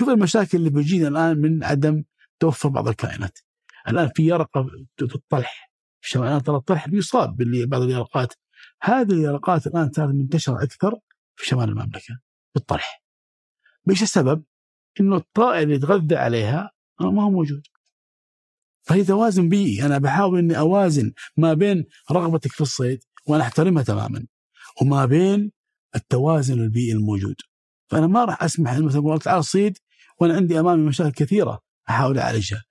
شوف المشاكل اللي بتجينا الآن من عدم توفر بعض الكائنات. الآن في يرقة في الطلح في الان ترى الطلح؟ بيصاب ببعض اليرقات. هذه اليرقات الآن صارت منتشرة أكثر في شمال المملكة بالطرح إيش السبب؟ إنه الطائر اللي يتغذى عليها ما هو موجود. فهي توازن بيئي أنا بحاول إني أوازن ما بين رغبتك في الصيد وأنا أحترمها تماما وما بين التوازن البيئي الموجود. فأنا ما راح أسمح مثلا تعال صيد وأنا عندي أمامي مشاكل كثيرة أحاول أعالجها.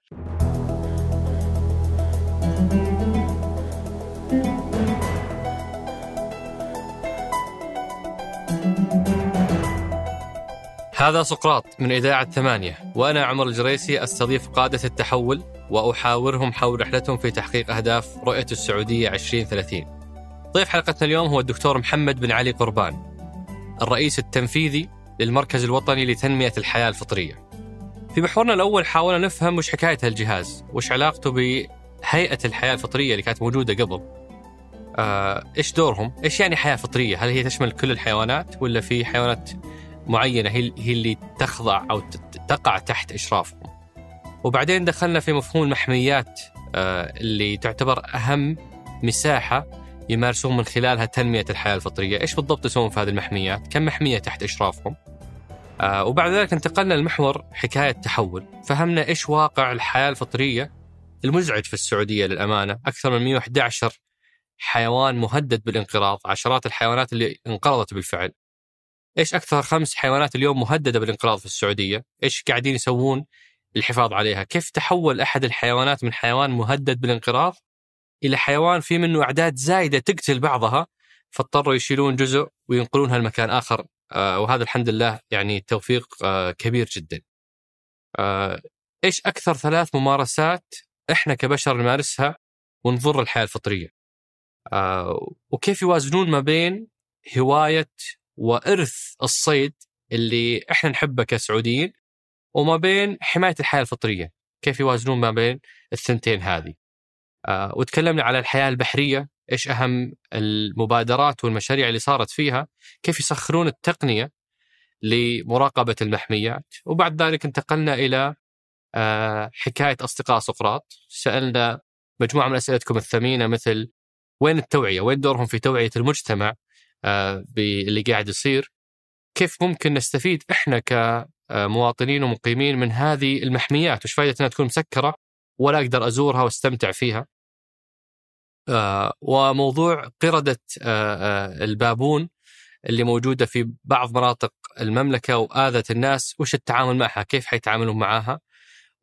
هذا سقراط من إذاعة ثمانية وأنا عمر الجريسي أستضيف قادة التحول وأحاورهم حول رحلتهم في تحقيق أهداف رؤية السعودية 2030 ضيف حلقتنا اليوم هو الدكتور محمد بن علي قربان الرئيس التنفيذي للمركز الوطني لتنمية الحياة الفطرية في محورنا الأول حاولنا نفهم وش حكاية هالجهاز وش علاقته بهيئة الحياة الفطرية اللي كانت موجودة قبل آه، إيش دورهم؟ إيش يعني حياة فطرية؟ هل هي تشمل كل الحيوانات ولا في حيوانات معينة هي هي اللي تخضع أو تقع تحت إشرافهم. وبعدين دخلنا في مفهوم المحميات آه، اللي تعتبر أهم مساحة يمارسون من خلالها تنمية الحياة الفطرية، إيش بالضبط يسوون في هذه المحميات؟ كم محمية تحت إشرافهم؟ آه، وبعد ذلك انتقلنا لمحور حكاية تحول، فهمنا إيش واقع الحياة الفطرية المزعج في السعودية للأمانة، أكثر من 111 حيوان مهدد بالانقراض، عشرات الحيوانات اللي انقرضت بالفعل. إيش أكثر خمس حيوانات اليوم مهددة بالانقراض في السعودية؟ إيش قاعدين يسوون للحفاظ عليها؟ كيف تحول أحد الحيوانات من حيوان مهدد بالانقراض إلى حيوان في منه أعداد زايدة تقتل بعضها فاضطروا يشيلون جزء وينقلونها لمكان آه وهذا الحمد لله يعني توفيق آه كبير جدا. آه إيش أكثر ثلاث ممارسات إحنا كبشر نمارسها ونضر الحياة الفطرية؟ آه وكيف يوازنون ما بين هواية وإرث الصيد اللي إحنا نحبه كسعوديين وما بين حماية الحياة الفطرية، كيف يوازنون ما بين الثنتين هذه. آه وتكلمنا على الحياة البحرية، إيش أهم المبادرات والمشاريع اللي صارت فيها، كيف يسخرون التقنية لمراقبة المحميات، وبعد ذلك انتقلنا إلى آه حكاية أصدقاء سقراط، سألنا مجموعة من أسئلتكم الثمينة مثل وين التوعية؟ وين دورهم في توعية المجتمع؟ آه، باللي قاعد يصير. كيف ممكن نستفيد إحنا كمواطنين ومقيمين من هذه المحميات؟ وش فائده انها تكون مسكرة ولا أقدر أزورها وأستمتع فيها؟ آه، وموضوع قردة آه، البابون اللي موجودة في بعض مناطق المملكة وآذت الناس وش التعامل معها؟ كيف حيتعاملون معها؟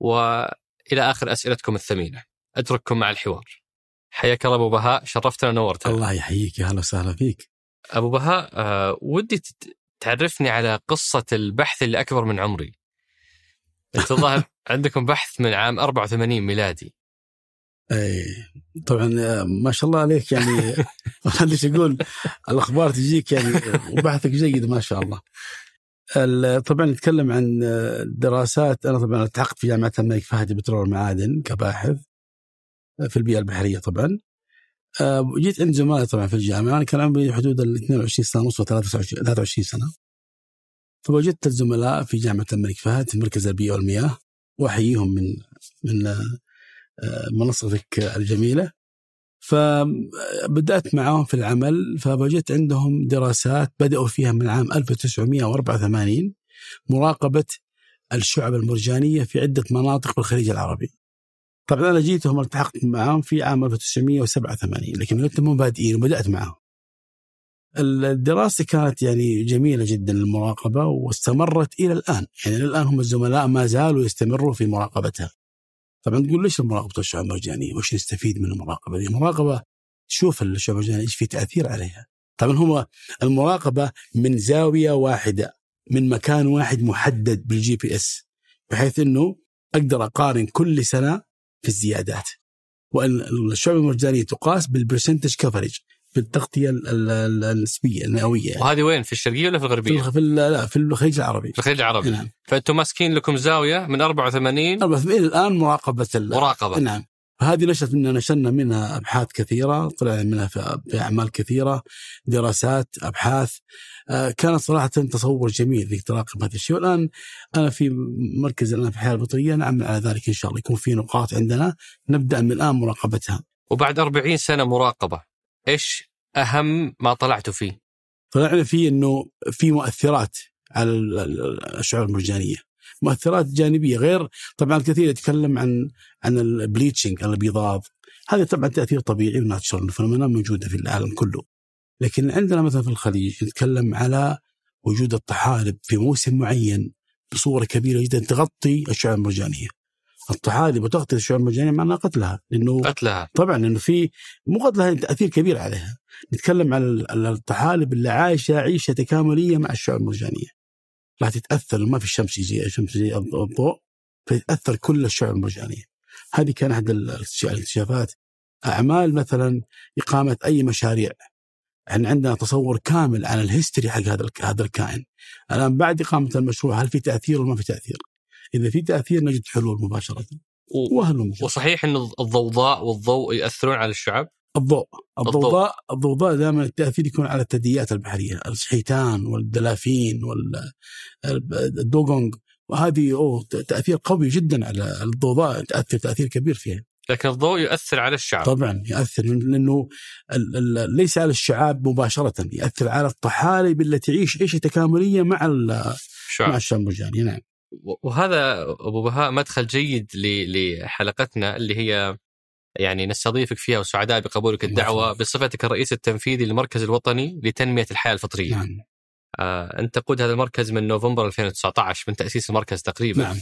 وإلى آخر أسئلتكم الثمينة. أترككم مع الحوار. حياك الله أبو بهاء شرفتنا ونورتنا. الله يحييك يا هلا وسهلا فيك. أبو بهاء آه ودي تعرفني على قصة البحث اللي أكبر من عمري. أنت الظاهر عندكم بحث من عام 84 ميلادي. اي طبعا آه، ما شاء الله عليك يعني. خليش أقول الأخبار تجيك يعني وبحثك جيد ما شاء الله. طبعا نتكلم عن دراسات. أنا طبعا التحقت في جامعة الملك فهد بترول والمعادن كباحث آه، في البيئة البحرية طبعا. آه، جيت عند زملائي طبعا في الجامعة. أنا كان عمري حدود ال 22 سنة ونص و 23 سنة. فوجدت الزملاء في جامعة الملك فهد في مركز البيئة والمياه وأحييهم من من منصتك الجميلة فبدأت معهم في العمل فوجدت عندهم دراسات بدأوا فيها من عام 1984 مراقبة الشعب المرجانية في عدة مناطق بالخليج العربي طبعا أنا جيتهم التحقت معهم في عام 1987 لكن كنت مو بادئين وبدأت معهم. الدراسة كانت يعني جميلة جدا المراقبة واستمرت إلى الآن، يعني الآن هم الزملاء ما زالوا يستمروا في مراقبتها. طبعا تقول ليش مراقبه الشعب المرجانيه؟ وش نستفيد من المراقبة؟ المراقبة تشوف الشعب المرجانيه إيش في تأثير عليها. طبعا هو المراقبة من زاوية واحدة من مكان واحد محدد بال GPS بحيث إنه أقدر أقارن كل سنة في الزيادات وان الشعب المرجانيه تقاس بال percentage coverage بالتغطيه النسبية المئويه وهذه وين؟ في الشرقية ولا في الغربية؟ في, في لا في الخليج العربي. في الخليج العربي. نعم. فأنتم ماسكين لكم زاوية من 84 84 الآن مراقبة مراقبة. نعم. فهذه نشأت منها نشرنا منها أبحاث كثيرة طلع منها في في أعمال كثيرة دراسات أبحاث. آه، كانت صراحة تصور جميل في تراقب هذا الشيء. والآن أنا في مركز الآن في الحياة البطرية نعمل على ذلك إن شاء الله يكون في نقاط عندنا. نبدأ من الآن مراقبتها. وبعد 40 سنة مراقبة. إيش أهم ما طلعتوا فيه؟ طلعنا فيه إنه في مؤثرات على الشعور المرجانية. مؤثرات جانبية غير طبعا الكثير يتكلم عن عن البليتشنج البيضاض هذا طبعا تأثير طبيعي وناتشرال فنومينا موجودة في العالم كله لكن عندنا مثلا في الخليج نتكلم على وجود الطحالب في موسم معين بصورة كبيرة جدا تغطي الشعاب المرجانية. الطحالب وتغطي الشعاب المرجانيه معناها قتلها لأنه قتلها طبعا لأنه في مو قتلها تأثير كبير عليها. نتكلم عن الطحالب اللي عايشة عيشة تكاملية مع الشعاب المرجانيه. راح تتأثر ما في الشمس يجي الشمس يجي الضوء فتتأثر كل الشعاب المرجانيه. هذه كان أحد الاكتشافات أعمال مثلا إقامة أي مشاريع إحنا عندنا تصور كامل عن الهيستوري حق هذا هذا الكائن. الآن بعد إقامة المشروع هل في تأثير ولا ما في تأثير؟ اذا في تأثير نجد حلول مباشرة. وهل وصحيح إن الضوضاء والضوء ياثرون على الشعب؟ الضوء الضوضاء الضوضاء دائما التأثير يكون على الثدييات البحرية الحيتان والدلافين والدوغونج وهذه أوه تأثير قوي جدا على الضوضاء تاثر تأثير كبير فيها. لكن الضوء يؤثر على الشعب. طبعا يؤثر لأنه ليس على الشعاب مباشرة يؤثر على الطحالب التي تعيش عيشه تكامليه مع الشعب. مع الشعب المرجاني نعم. وهذا أبو بهاء مدخل جيد لحلقتنا اللي هي يعني نستضيفك فيها وسعداء بقبولك الدعوة بصفتك الرئيس التنفيذي للمركز الوطني لتنمية الحياة الفطرية. نعم. آه أنت تقود هذا المركز من نوفمبر 2019 من تأسيس المركز تقريبا. نعم.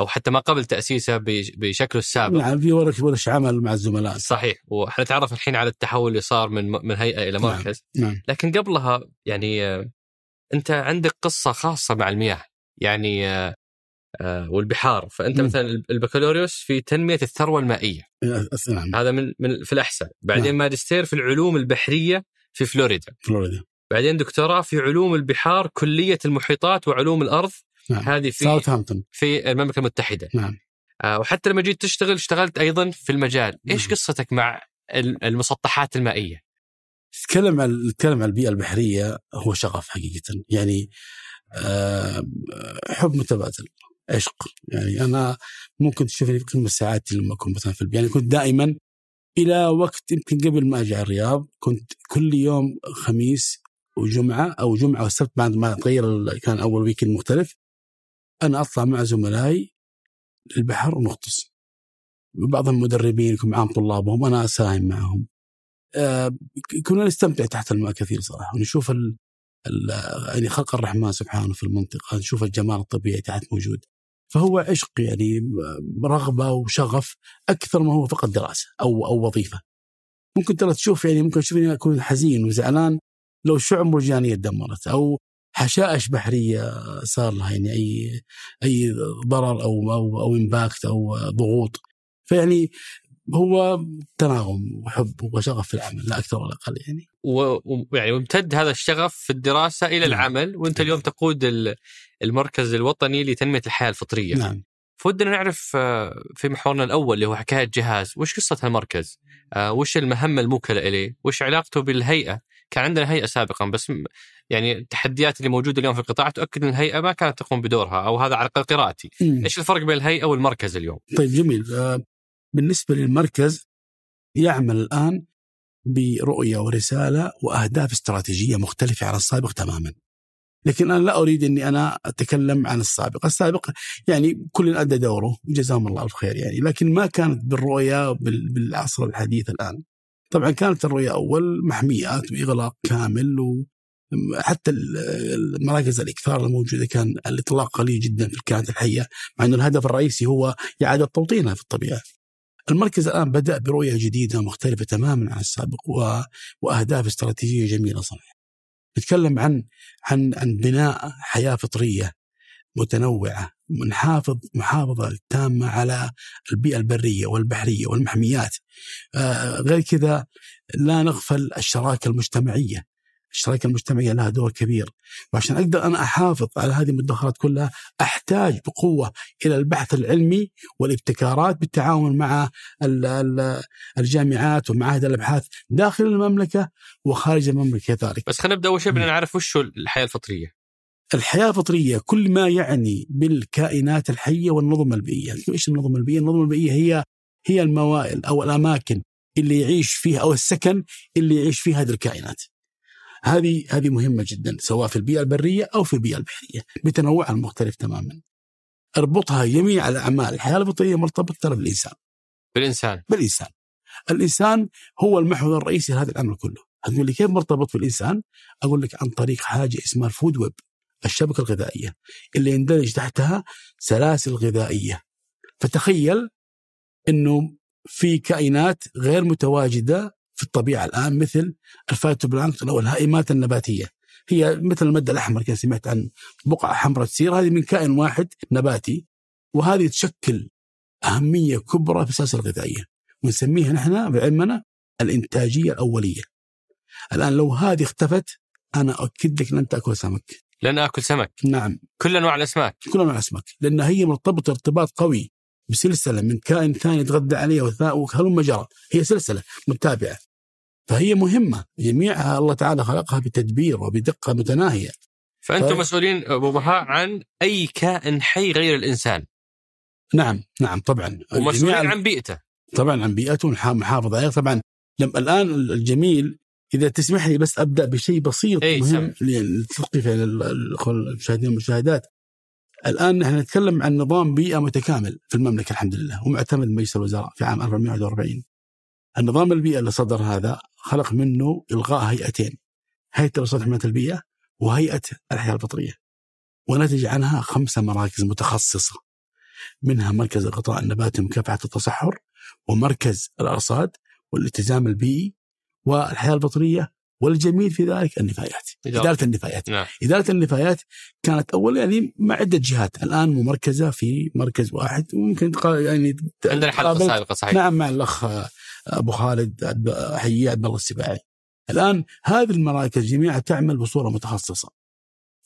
أو حتى ما قبل تأسيسه بشكله السابق نعم في ورش ورش عمل مع الزملاء صحيح وإحنا نتعرف الحين على التحول اللي صار من من هيئة إلى نعم، مركز نعم. نعم. لكن قبلها يعني آه، أنت عندك قصة خاصة مع المياه يعني آه، والبحار. فأنت. مثلا البكالوريوس في تنمية الثروة المائية. نعم. هذا من من في الاحساء بعدين نعم. ماجستير في العلوم البحرية في فلوريدا. فلوريدا. بعدين دكتوراه في علوم البحار كلية المحيطات وعلوم الأرض. نعم. هذه في ساوثهامبتون. في المملكة المتحدة. نعم. آه وحتى لما جيت تشتغل اشتغلت أيضا في المجال. إيش نعم. قصتك مع المسطحات المائية؟ نتكلم عن نتكلم عن البيئة البحرية هو شغف حقيقه. يعني آه حب متبادل. عشق. يعني أنا ممكن تشوفني قمه ساعاتي لما أكون مثلا في يعني كنت دائما إلى وقت يمكن قبل ما أجي على الرياض كنت كل يوم خميس وجمعة أو جمعة والسبت بعد ما تغير كان أول ويكند مختلف. أنا أطلع مع زملائي للبحر ونغطس. بعضهم مدربين يكون معهم طلابهم أنا أساهم معهم. آه كنا نستمتع تحت الماء كثير صراحة. ونشوف ال ال يعني خلق الرحمن سبحانه في المنطقة. نشوف الجمال الطبيعي تحت موجود. فهو عشق يعني رغبة وشغف أكثر ما هو فقط دراسة أو أو وظيفة. ممكن ترى تشوف يعني ممكن تشوفني أكون حزين وزعلان لو الشعب مرجانية تدمرت أو حشائش بحرية صار لها يعني أي أي ضرر أو أو أو امباكت أو ضغوط. فيعني هو تناغم وحب وشغف في العمل لا أكثر ولا أقل يعني. ويعني وامتد هذا الشغف في الدراسة إلى نعم. العمل وأنت اليوم تقود المركز الوطني لتنمية الحياة الفطرية. نعم. فودنا نعرف آه، في محورنا الأول اللي هو حكاية جهاز، وش قصة هالمركز؟ آه، وش المهمة الموكلة إليه؟ وش علاقته بالهيئة؟ كان عندنا هيئة سابقا بس يعني التحديات اللي موجودة اليوم في القطاع تؤكد إن الهيئة ما كانت تقوم بدورها أو هذا على قراءتي. إيش الفرق بين الهيئة والمركز اليوم؟ طيب جميل بالنسبة للمركز يعمل الآن برؤية ورسالة وأهداف استراتيجية مختلفة عن السابق تماما. لكن أنا لا أريد إني أنا أتكلم عن السابق، السابق يعني كل أدى دوره وجزاهم الله الف خير يعني، لكن ما كانت بالرؤية بالعصر الحديث الآن. طبعا كانت الرؤية أول محميات واغلاق كامل و حتى المراكز الإكثار الموجودة كان الإطلاق قليل جدا في الكائنات الحية مع إنه الهدف الرئيسي هو إعادة توطينها في الطبيعة. المركز الآن بدأ برؤية جديدة مختلفة تماما عن السابق. وأهداف استراتيجية جميلة صراحة. نتكلم عن عن عن بناء حياة فطرية متنوعة نحافظ محافظة تامة على البيئة البرية والبحرية والمحميات. آه غير كذا لا نغفل الشراكة المجتمعية الشراكه المجتمعيه لها دور كبير وعشان أقدر أنا أحافظ على هذه المدخرات كلها أحتاج بقوة إلى البحث العلمي والابتكارات بالتعاون مع الجامعات ومعاهد الأبحاث داخل المملكة وخارج المملكة كذلك. بس خلينا نبدأ أول شيء بدنا نعرف وش الحياة الفطرية. الحياة الفطرية كل ما يعني بالكائنات الحية والنظم البيئية، إيش النظم البيئية؟ النظم البيئية هي هي الموائل أو الأماكن اللي يعيش فيها أو السكن اللي يعيش فيه هذه الكائنات. هذه هذه مهمة جدا سواء في البيئة البرية أو في البيئة البحرية بتنوعها المختلف تماما. اربطها جميع الأعمال الحياة الفطريه مرتبطة ترى بالإنسان. بالإنسان بالإنسان. الإنسان هو المحور الرئيسي لهذا العمل كله. هتقول لي كيف مرتبط بالإنسان؟ أقول لك عن طريق حاجة اسمها ال food web الشبكة الغذائية اللي يندرج تحتها سلاسل غذائية. فتخيل إنه في كائنات غير متواجدة في الطبيعة الآن مثل ال phytoplankton أو الهائمات النباتية هي مثل المد الأحمر كان سمعت عن بقعة حمراء تصير هذه من كائن واحد نباتي وهذه تشكل أهمية كبرى في السلاسل الغذائية ونسميها نحن بعلمنا الإنتاجية الأولية. الآن لو هذه اختفت أنا أؤكد لك لن تأكل سمك. لن أكل سمك. نعم. كل أنواع الأسماك. كل أنواع الأسماك، لأن هي مرتبطة ارتباط قوي بسلسلة من كائن ثاني يتغذى عليها وهلم جرى، هي سلسلة متابعة. فهي مهمة. جميعها الله تعالى خلقها بتدبير وبدقة متناهية. فأنتم ف... مسؤولين أبو بهاء عن أي كائن حي غير الإنسان. نعم نعم طبعا. ومسؤولين عن بيئته. طبعا عن بيئته محافظ عليها طبعا لما الآن الجميل إذا تسمح لي بس أبدأ بشيء بسيط أي مهم لتثقيف المشاهدين والمشاهدات. الآن نحن نتكلم عن نظام بيئة متكامل في المملكة الحمد لله ومعتمد مجلس الوزراء في عام 441 النظام البيئة اللي صدر هذا خلق منه إلغاء هيئتين. هيئة الرصاد حماية البيئة وهيئة الحياة الفطرية. ونتج عنها خمسة مراكز متخصصة. منها مركز الغطاء النباتي لمكافحة التصحر ومركز الأرصاد والالتزام البيئي والحياة الفطرية والجميل في ذلك النفايات. إدارة, إدارة النفايات. نعم. إدارة النفايات كانت أول يعني مع عدة جهات. الآن ممركزة في مركز واحد وممكن يعني عندنا حلقة سابقة صحيح. نعم مع الأخ أبو خالد حيي عبد الله السباعي. الآن هذه المراكز جميعها تعمل بصورة متخصصة.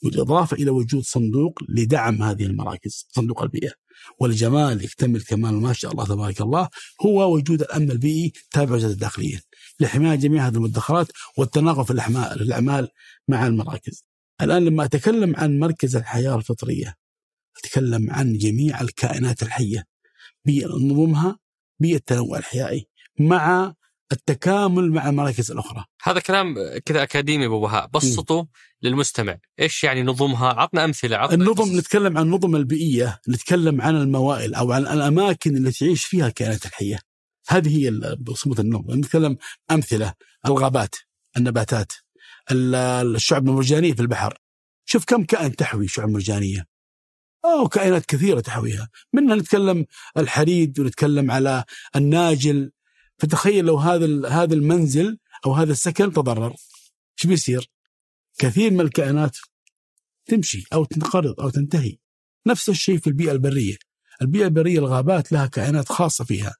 بالاضافه إلى وجود صندوق لدعم هذه المراكز، صندوق البيئه. والجمال يكتمل كمال ما شاء الله تبارك الله هو وجود الأمن البيئي تابع وزاره الداخلية لحماية جميع هذه المدخرات والتناغم في الأعمال مع المراكز. الآن لما أتكلم عن مركز الحياة الفطرية أتكلم عن جميع الكائنات الحية بنظمها بالتنوع الحيائي مع التكامل مع المراكز الأخرى. هذا كلام كذا أكاديمي أبو بهاء، بسطه للمستمع، إيش يعني نظمها؟ عطنا أمثلة عطنا النظم نتكلم عن النظم البيئية، نتكلم عن الموائل أو عن الأماكن التي تعيش فيها الكائنات الحية. هذه هي بصمة النظم، نتكلم أمثلة الغابات، النباتات، الشعب المرجانية في البحر. شوف كم كائن تحوي شعب مرجانية. أو كائنات كثيرة تحويها منها نتكلم الحريد ونتكلم على الناجل فتخيل لو هذا هذا المنزل أو هذا السكن تضرر. إيش بيصير؟ كثير من الكائنات تمشي أو تنقرض أو تنتهي. نفس الشيء في البيئة البرية. البيئة البرية الغابات لها كائنات خاصة فيها.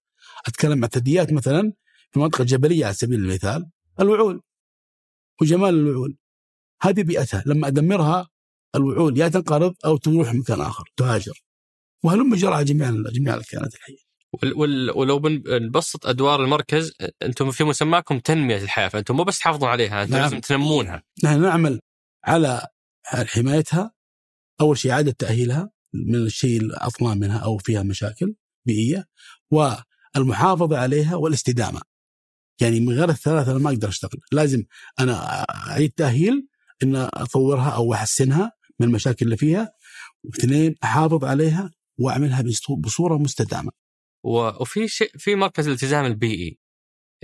أتكلم عن ثدييات مثلا في المنطقة الجبليه على سبيل المثال. الوعول. وجمال الوعول. هذه بيئتها. لما أدمرها الوعول يا تنقرض أو تروح مكان آخر تهاجر. وهلم جرى جميع جميع الكائنات الحية. ولو بنبسط أدوار المركز أنتم في مسماكم تنمية الحياة فأنتم مو بس تحافظون عليها أنتم نعم. لازم تنمونها. نحن نعمل على حمايتها أول شيء اعاده تأهيلها من الشيء العطلان منها أو فيها مشاكل بيئية والمحافظة عليها والاستدامة. يعني من غير الثلاثة أنا ما أقدر أشتغل، لازم أنا أعيد تأهيل إن أطورها أو أحسنها من المشاكل اللي فيها واثنين أحافظ عليها وأعملها بصورة مستدامة. وفي شيء في مركز الالتزام البيئي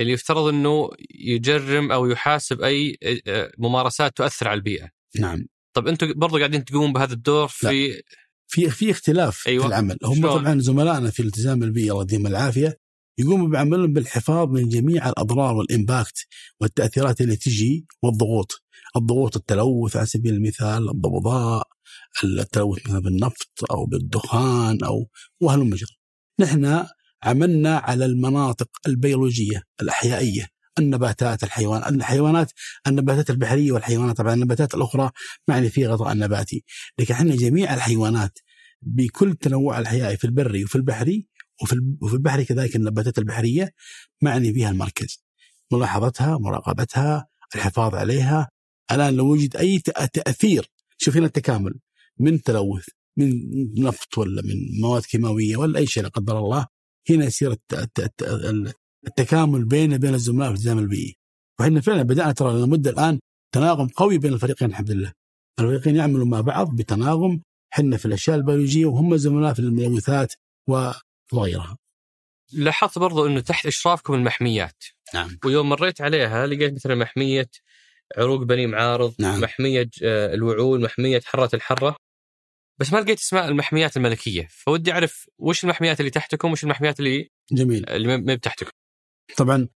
اللي يفترض إنه يجرم أو يحاسب أي ممارسات تؤثر على البيئة. نعم. طب أنتم برضو قاعدين تقومون بهذا الدور في لا. في في اختلاف أيوة. في العمل، هم. طبعا زملائنا في الالتزام البيئي الله يديم العافية يقوموا بعملهم بالحفاظ من جميع الأضرار والإمباكت والتأثيرات اللي تجي والضغوط، الضغوط التلوث على سبيل المثال، الضوضاء، التلوث مثلا بالنفط أو بالدخان أو وهلم جرى. نحن عملنا على المناطق البيولوجية الأحيائية النباتات الحيوان الحيوانات النباتات البحرية والحيوانات طبعا النباتات الأخرى معني فيها غطاء النباتي. لكن إحنا جميع الحيوانات بكل تنوع الحياة في البري وفي البحري وفي وفي البحري كذلك النباتات البحرية معني فيها المركز. ملاحظتها مراقبتها الحفاظ عليها. الآن لو وجد أي تأثير شوف هنا التكامل. من تلوث من نفط ولا من مواد كيماوية ولا أي شيء لا قدر الله هنا يصير التكامل بين بين الزملاء في الالتزام البيئي وإحنا فعلا بدأنا ترى لمدة الآن تناغم قوي بين الفريقين الحمد لله. الفريقين يعملوا مع بعض بتناغم حنا في الأشياء البيولوجية وهم زملاء في الملوثات وغيرها. لاحظت برضو أنه تحت إشرافكم المحميات. نعم. ويوم مريت عليها لقيت مثلا محمية عروق بني معارض نعم. محمية آه، الوعول محمية حرة الحرة. بس ما لقيت اسماء المحميات الملكية. فودي أعرف وش المحميات اللي تحتكم وش المحميات اللي جميل. اللي ما بتحتكم. طبعا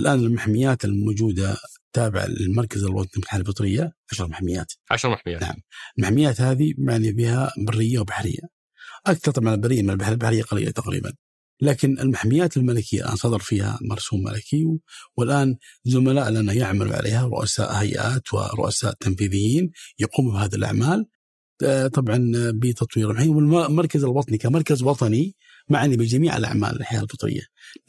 الآن المحميات الموجودة تابعة للمركز الوطني للحياه الفطريه 10 محميات. 10 محميات. نعم. المحميات هذه معني بها برية وبحرية. أكثر طبعا البريه من البحر البحرية قليلة تقريبا. لكن المحميات الملكية الان صدر فيها مرسوم ملكي والآن زملاء لنا يعملوا عليها رؤساء هيئات ورؤساء تنفيذيين يقوموا بهذه الأعمال. طبعا بتطوير المحميه والمركز الوطني كمركز وطني معني بجميع الأعمال الحياة الفطرية.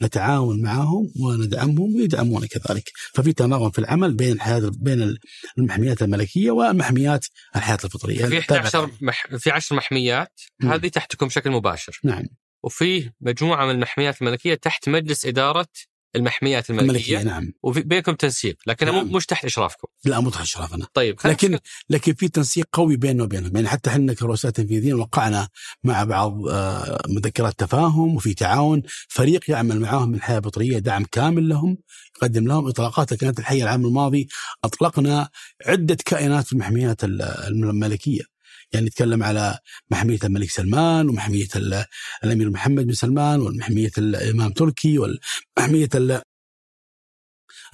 نتعاون معهم وندعمهم ويدعمونا كذلك. ففي تناغم في العمل بين الحياة بين المحميات الملكية ومحميات الحياة الفطرية. في 11 مح... في 10 محميات هذه تحتكم بشكل مباشر. نعم. وفي مجموعة من المحميات الملكية تحت مجلس إدارة المحميات الملكية, الملكية نعم. وبينكم تنسيق لكن نعم. مش تحت إشرافكم. لا مو تحت إشرافنا. طيب لكن لكن في تنسيق قوي بيننا وبينهم. يعني حتى إحنا كرؤساء تنفيذيين وقعنا مع بعض آه، مذكرات تفاهم وفي تعاون. فريق يعمل معاهم من الحياة البطريه دعم كامل لهم يقدم لهم اطلاقات كانت الحقيقة العام الماضي أطلقنا عدة كائنات في المحميات الملكية. يعني نتكلم على محمية الملك سلمان ومحمية الأمير محمد بن سلمان ومحمية الإمام تركي ومحمية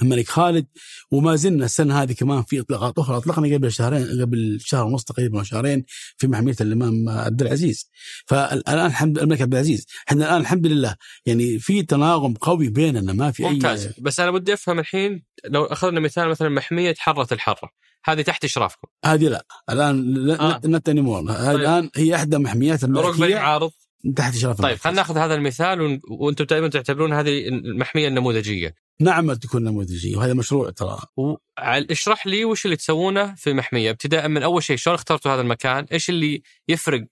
الملك خالد وما زلنا السنة هذه كمان في اطلاقات أخرى أطلقنا قبل شهرين قبل شهر ونص تقريبا شهرين في محمية الإمام عبد العزيز فالآن الحمد الملك عبد العزيز إحنا الآن الحمد لله يعني في تناغم قوي بيننا ما في ممتاز. اي بس أنا بدي أفهم الحين لو أخذنا مثال مثلا محمية حره الحرة هذه تحت إشرافكم هذه لا الآن آه. نت انيمور طيب. الآن هي إحدى محميات الملكية عارض تحت اشراف طيب خلينا ناخذ هذا المثال وأنتم دائما تعتبرون هذه المحمية النموذجية. نعم تكون نموذجية وهذا مشروع ترى. اشرح لي وش اللي تسوونه في المحمية. ابتداء من أول شيء شلون اخترتوا هذا المكان؟ إيش اللي يفرق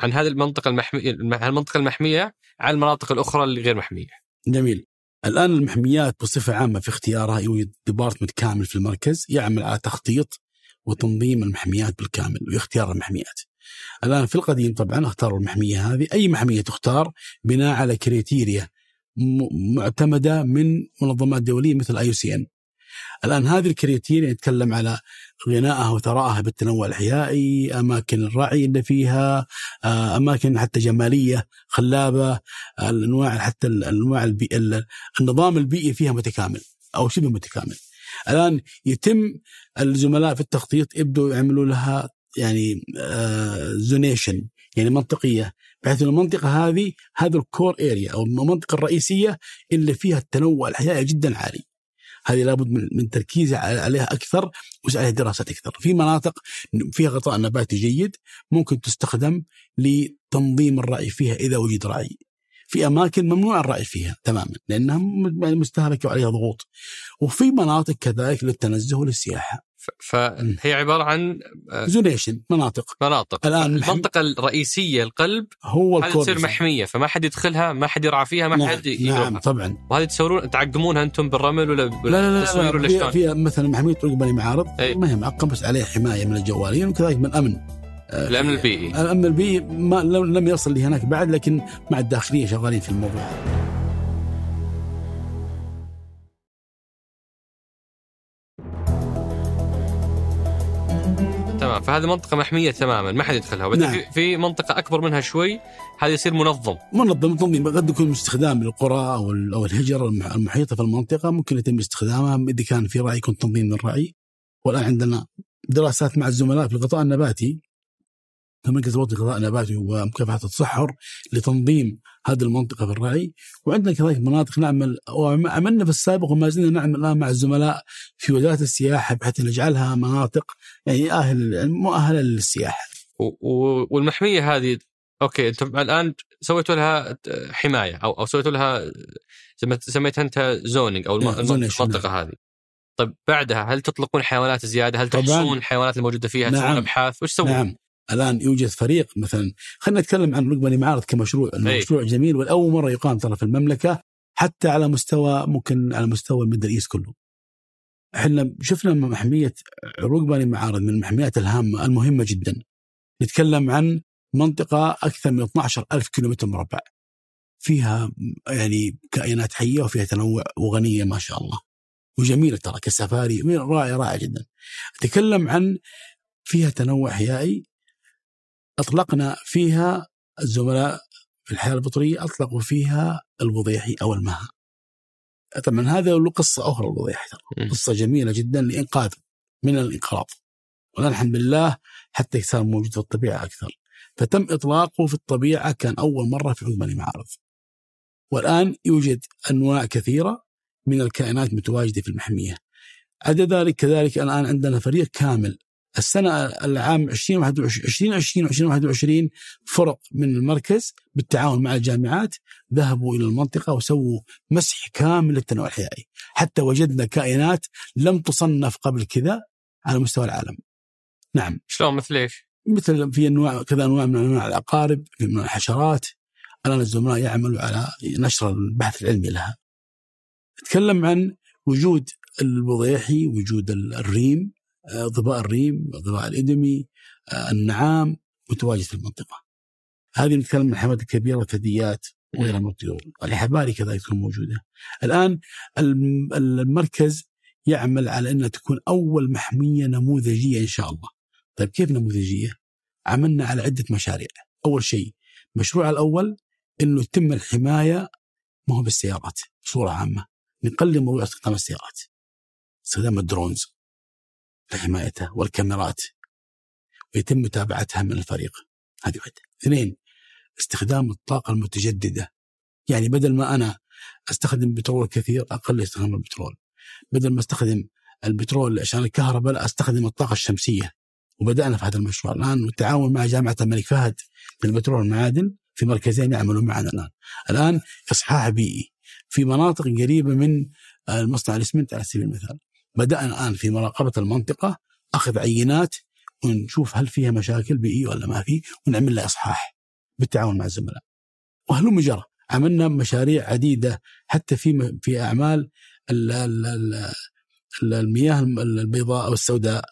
عن هذه المنطقة المحميه المنطقة المحمية عن المناطق الأخرى اللي غير محمية؟ جميل. الآن المحميات بصفة عامة في اختيارها يوجد department كامل في المركز يعمل على تخطيط وتنظيم المحميات بالكامل واختيار المحميات. الآن في القديم طبعا اختاروا المحمية هذه، أي محمية تختار بناء على criteria معتمدة من منظمات دولية مثل IUCN. الآن هذه ال criteria نتكلم على غنائها وثرائها بالتنوع الحيائي، أماكن الرعي اللي فيها، آه، أماكن حتى جمالية خلابة، الأنواع حتى الأنواع البي... النظام البيئي فيها متكامل أو شبه متكامل. الآن يتم الزملاء في التخطيط يبدوا يعملوا لها يعني zonation آه، يعني منطقية بحيث المنطقة هذه هذا الكور اريا أو المنطقة الرئيسية اللي فيها التنوع الحيوي جدا عالي. هذه لابد من تركيز عليها أكثر وعليها دراسات أكثر. في مناطق فيها غطاء نباتي جيد ممكن تستخدم لتنظيم الرعي فيها إذا وجد رعي. في أماكن ممنوع الرعي فيها تماما لأنها مستهلكة وعليها ضغوط وفي مناطق كذلك للتنزه وللسياحة فهي عبارة عن زونيشن مناطق. مناطق. الآن المنطقة الرئيسية القلب هو هذه تصير محمية فما حد يدخلها ما حد يرعى فيها ما نعم حد نعم طبعا. وهذه تسوون تعقمونها أنتم بالرمل ولا لا لا لا, لا, لا فيها, فيها مثلا محمية طريق بني معارض. ما هي معقم بس عليه حماية من الجوالين وكذلك من الأمن. الأمن البيئي. الأمن البيئي ما لم يصل لهناك بعد لكن مع الداخلية شغالين في الموضوع. فهذه منطقة محمية تماما ما حد يدخلها. بس نعم. في منطقة أكبر منها شوي هذا يصير منظم. منظم تنظيم قد يكون استخدام للقرى أو أو الهجر المحيطة في المنطقة ممكن يتم استخدامها. إذا كان في رأي يكون تنظيم للرأي. والآن عندنا دراسات مع الزملاء في الغطاء النباتي. المركز الوطني للغذاء النباتي ومكافحة التصحر لتنظيم هذه المنطقة في الرعي وعندنا كذلك مناطق نعمل وعملنا في السابق وما زلنا نعمل الآن مع الزملاء في وزارة السياحة بحيث نجعلها مناطق يعني أهل مؤهله للسياحة. والمحمية هذه أوكي أنتم الآن سويتوا لها حماية أو أو سويتوا لها سميتها أنت zoning أو المنطقة هذه. طيب بعدها هل تطلقون حيوانات زيادة؟ هل تحصون الحيوانات الموجودة فيها؟ نعم. تسوون أبحاث؟ وش تسوون؟ نعم الآن يوجد فريق مثلا خلينا نتكلم عن عروق بني معارض كمشروع المشروع جميل والأول مرة يقام ترى في المملكة حتى على مستوى ممكن على مستوى ال Middle East كله. إحنا شفنا محمية عروق بني معارض من المحميات الهامة المهمة جدا. نتكلم عن منطقة أكثر من 12 ألف كيلومتر مربع. فيها يعني كائنات حية وفيها تنوع وغنية ما شاء الله. وجميلة ترى كسفاري رائع رائع جدا. أتكلم عن فيها تنوع حيائي أطلقنا فيها الزملاء في الحياة الفطرية أطلقوا فيها الوضيحي أو المها. طبعا هذا له قصة أخرى الوضيحي. قصة جميلة جدا لإنقاذ من الإنقراض. والآن الحمد لله حتى صار موجود في الطبيعة أكثر. فتم إطلاقه في الطبيعة كان أول مرة في عقب المعارض. والآن يوجد أنواع كثيرة من الكائنات متواجدة في المحمية. عدا ذلك كذلك الآن عندنا فريق كامل السنة العام 2021 2020 2021 فرق من المركز بالتعاون مع الجامعات ذهبوا إلى المنطقة وسووا مسح كامل للتنوع الحيوي حتى وجدنا كائنات لم تصنف قبل كذا على مستوى العالم. نعم. شلون؟ مثل إيش؟ مثل في أنواع كذا أنواع من أنواع العقارب من الحشرات. الآن الزملاء يعملوا على نشر البحث العلمي لها. تكلم عن وجود الوضيحي وجود الريم ظباء الريم ظباء الإدمي آه، النعام متواجد في المنطقة. هذه نتكلم عن الحيوانات الكبيرة الثدييات وغيرها من الطيور. الحباري كذلك تكون موجودة. الآن المركز يعمل على أنها تكون أول محمية نموذجية إن شاء الله. طيب كيف نموذجية؟ عملنا على عدة مشاريع. أول شيء المشروع الأول أنه يتم الحماية ما هو بالسيارات بصورة عامة. نقلل موضوع استخدام السيارات. استخدام الدرونز. لحمايتها والكاميرات ويتم متابعتها من الفريق. هذه واحدة. اثنين استخدام الطاقة المتجددة. يعني بدل ما أنا أستخدم بترول كثير أقل استخدام البترول. بدل ما أستخدم البترول عشان الكهرباء لا أستخدم الطاقة الشمسية. وبدأنا في هذا المشروع الآن بالتعاون مع جامعة الملك فهد في البترول والمعادن في مركزين يعملون معنا الآن. الآن إصحاح بيئي في مناطق قريبة من المصنع الإسمنت على سبيل المثال. بدأنا الآن في مراقبة المنطقة أخذ عينات ونشوف هل فيها مشاكل بيئية ولا ما في ونعمل لها إصحاح بالتعاون مع الزملاء وهلم جرى عملنا مشاريع عديدة حتى في في أعمال المياه البيضاء أو السوداء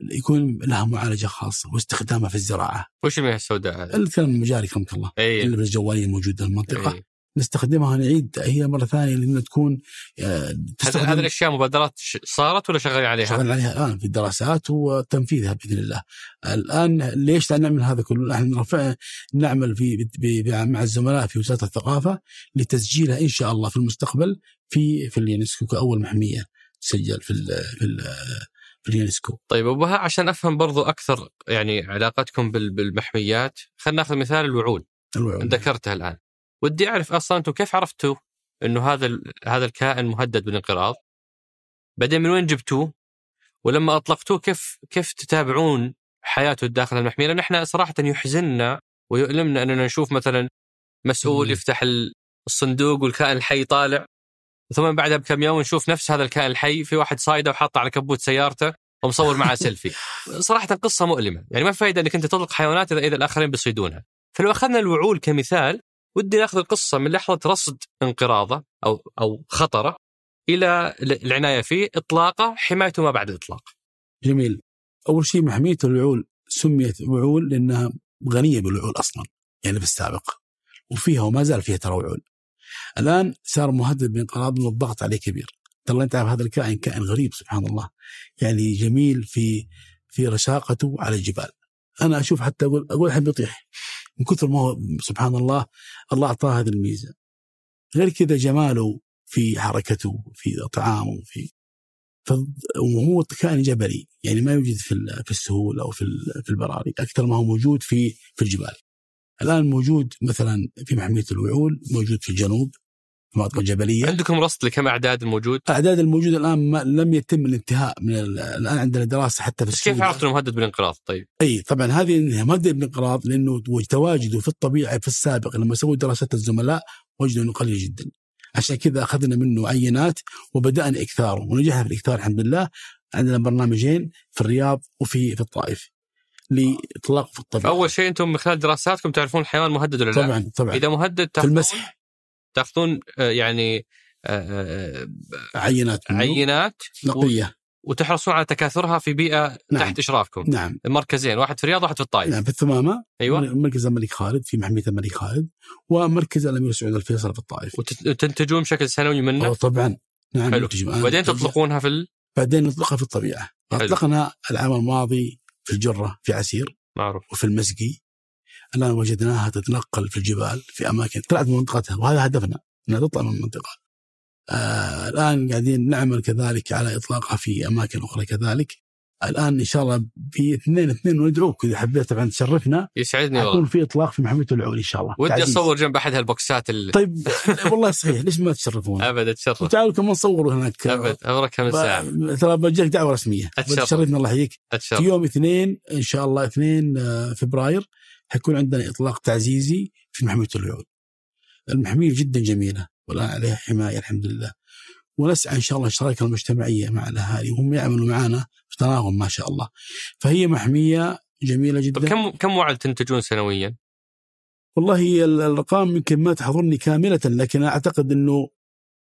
يكون لها معالجة خاصة واستخدامها في الزراعة. وش المياه السوداء؟ الكلام المجاري رحمك الله. أيه. اللي بالجوالين الموجودة في المنطقة. أيه. نستخدمها ونعيد هي مرة ثانية لأنها تكون آه، هذه الأشياء مبادرات صارت ولا شغالين عليها؟ شغالين عليها الآن في الدراسات وتنفيذها بإذن الله. الآن ليش لا نعمل هذا كله؟ نحن رفع نعمل في مع الزملاء في وزارة الثقافة لتسجيلها إن شاء الله في المستقبل في في اليونسكو كأول محمية تسجل في ال في ال في اليونسكو. طيب أبو عشان أفهم برضو أكثر يعني علاقتكم بالمحميات خلينا ناخذ مثال الوعول. الوعول ذكرتها الآن. ودي أعرف أصلا أنتم كيف عرفتوا إنه هذا هذا الكائن مهدد بالانقراض؟ بعدين من وين جبتوه؟ ولما أطلقتوه كيف كيف تتابعون حياته داخل المحمية؟ لأن إحنا صراحة يحزننا ويؤلمنا إننا نشوف مثلا مسؤول يفتح الصندوق والكائن الحي طالع ثم بعدها بكم يوم نشوف نفس هذا الكائن الحي في واحد صايده وحاطه على كبوت سيارته ومصور معاه سيلفي. صراحة قصة مؤلمة، يعني ما في فائده إنك أنت تطلق حيوانات إذا إذا الآخرين بيصيدونها. فلو أخذنا الوعول كمثال ودي ناخذ القصة من لحظة رصد انقراضه أو أو خطره إلى العناية فيه إطلاقه حمايته ما بعد الإطلاق. جميل. أول شيء محمية الوعول سميت وعول لأنها غنية بالوعول أصلا يعني في السابق وفيها وما زال فيها ترى وعول. الآن صار مهدد بانقراض من الضغط عليه كبير. ترى أنت عارف هذا الكائن كائن غريب سبحان الله. يعني جميل في في رشاقته على الجبال. أنا أشوف حتى أقول أقول الحين بيطيح من كثر ما هو سبحان الله الله أعطاه هذه الميزة. غير كذا جماله في حركته في طعامه في وهو كائن جبلي. يعني ما يوجد في في السهول أو في في البراري أكثر ما هو موجود في في الجبال. الآن موجود مثلا في محمية الوعول موجود في الجنوب. في مناطق جبليه عندكم رصد لكم أعداد الموجود؟ الاعداد الموجودة الآن ما لم يتم الانتهاء من ال- الآن عندنا دراسه حتى في بس كيف. عرفتوا انه مهدد بالانقراض طيب؟ أي طبعا هذه ماده بالانقراض لأنه تواجده في الطبيعة في السابق لما سووا دراسات الزملاء وجدوا انه قليل جدا عشان كذا أخذنا منه عينات وبدأنا اكثاره ونجحنا في الإكثار الحمد لله عندنا برنامجين في الرياض وفي في الطائف لإطلاق في الطبيعة أول شيء أنتم من خلال دراساتكم تعرفون الحيوان مهدد ولا لا؟ طبعا طبعا إذا مهدد في المسح تاخذون آه، يعني آه، آه، عينات عينات نقية. وتحرصون على تكاثرها في بيئة نعم. تحت إشرافكم. نعم. مركزين واحد في الرياض واحد في الطائف. نعم في الثمامة. أيوه. مركز الملك خالد في محمية الملك خالد ومركز الأمير سعود الفيصل في الطائف. وتنتجون بشكل سنوي منه؟ طبعا. نعم حلو. ننتج. تطلقونها في ال- بعدين نطلقها في الطبيعة. أطلقنا العام الماضي في الجرة في عسير. معروف. وفي المسقي الآن وجدناها تتنقل في الجبال في أماكن طلعت من منطقتها وهذا هدفنا إنها تطلع من المنطقة. آه الآن قاعدين نعمل كذلك على إطلاقها في أماكن أخرى كذلك. الآن إن شاء الله في اثنين اثنين وندعوك إذا حبيت طبعا تشرفنا يسعدني والله في إطلاق في محمية العول إن شاء الله. ودي تعزيز. أصور جنب أحد هالبوكسات ال... طيب والله صحيح ليش ما تشرفون؟ ابد اتشرف وتعالوا كمان نصور هناك ابد ابرك من ساعة ترى بجيك دعوة رسمية أتشرف. تشرفنا الله يحييك في اتشرف يوم اثنين إن شاء الله اثنين آه، فبراير حيكون عندنا إطلاق تعزيزي في محميه الوعود. المحمية جدا جميلة والان عليها حماية الحمد لله. ونسعى إن شاء الله الشراكه المجتمعيه مع الأهالي وهم يعملوا معنا في تناغم ما شاء الله. فهي محمية جميلة جدا كم كم وعد تنتجون سنويا؟ والله الارقام يمكن ما تحضرني كاملة لكن أعتقد إنه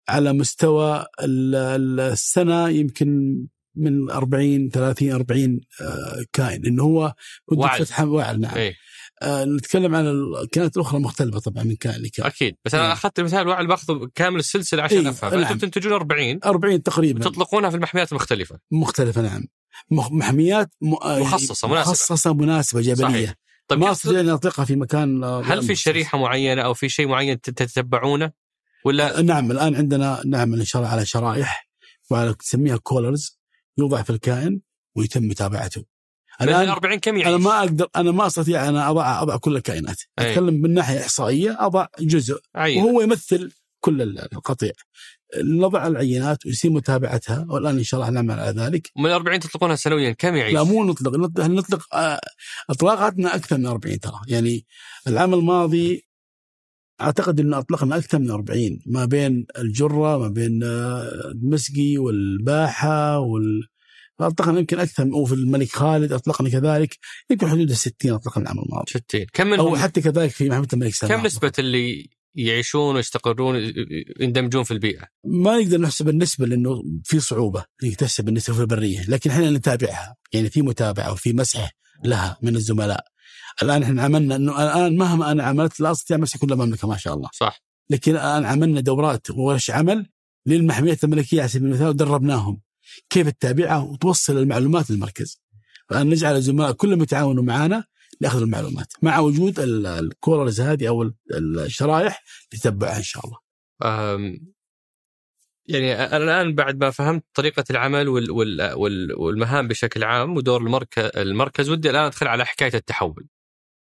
على مستوى ال- ال- السنة يمكن من 40 30 40 آه، كائن إنه هو ودك وعد. فتح وعد نعم إيه آه نتكلم عن الكائنات الأخرى مختلفة طبعا من كائن لكائن أكيد بس أنا إيه. أخذت المثال الوعد باخذ كامل السلسلة عشان إيه، افهم نعم. أنتم تنتجون 40 40 تقريبا وتطلقونها في المحميات المختلفة مختلفة نعم محميات م... آه، مخصصة، مناسبة. مخصصة مناسبة جبلية صحيح. طيب ما استطيع ان أطلقها في مكان آه، هل في. شريحة معينة أو في شيء معين تت- تتتبعونه ولا نعم الآن عندنا نعمل إن شاء الله على شرائح وعلى تسميها كولرز يوضع في الكائن ويتم متابعته الان الآن 40 كم يعيش؟ أنا ما أقدر أنا ما أستطيع أنا أضع أضع كل الكائنات أي. أتكلم من ناحيه إحصائية أضع جزء عين. وهو يمثل كل ال- القطيع نضع العينات ويصير متابعتها والآن إن شاء الله نعمل على ذلك من 40 تطلقونها سنويا كم يعيش؟ لا مو نطلق نطلق, آه، أطلاقاتنا أكثر من 40 ترى يعني العام الماضي أعتقد انه أطلقنا أكثر من 40 ما بين الجرة ما بين آه، المسقي والباحة وال اطلقنا يمكن أكثر من وفي الملك خالد اطلقنا كذلك يمكن حدود ال 60 اطلقنا العام الماضي. 60 كم أو حتى كذلك في محمد الملك سلمان كم نسبة اللي يعيشون ويستقرون يندمجون في البيئة؟ ما نقدر نحسب النسبة لأنه في صعوبة إنك تحسب النسبة في البرية، لكن إحنا نتابعها، يعني في متابعة وفي مسح لها من الزملاء. الآن إحنا عملنا إنه الآن مهما أنا عملت لا أستطيع مسح كل المملكه ما شاء الله، صح. لكن الآن عملنا دورات وورش عمل للمحميات الملكية على سبيل المثال ودربناهم. كيف تتابعها وتوصل المعلومات للمركز. الآن نجعل الزملاء كلهم يتعاونوا معنا لأخذ المعلومات مع وجود ال- الكولرز هذه أو ال- الشرائح لتتبعها إن شاء الله. يعني أنا الآن بعد ما فهمت طريقة العمل وال وال وال والمهام بشكل عام ودور المركز المركز ودي الآن أدخل على حكاية التحول.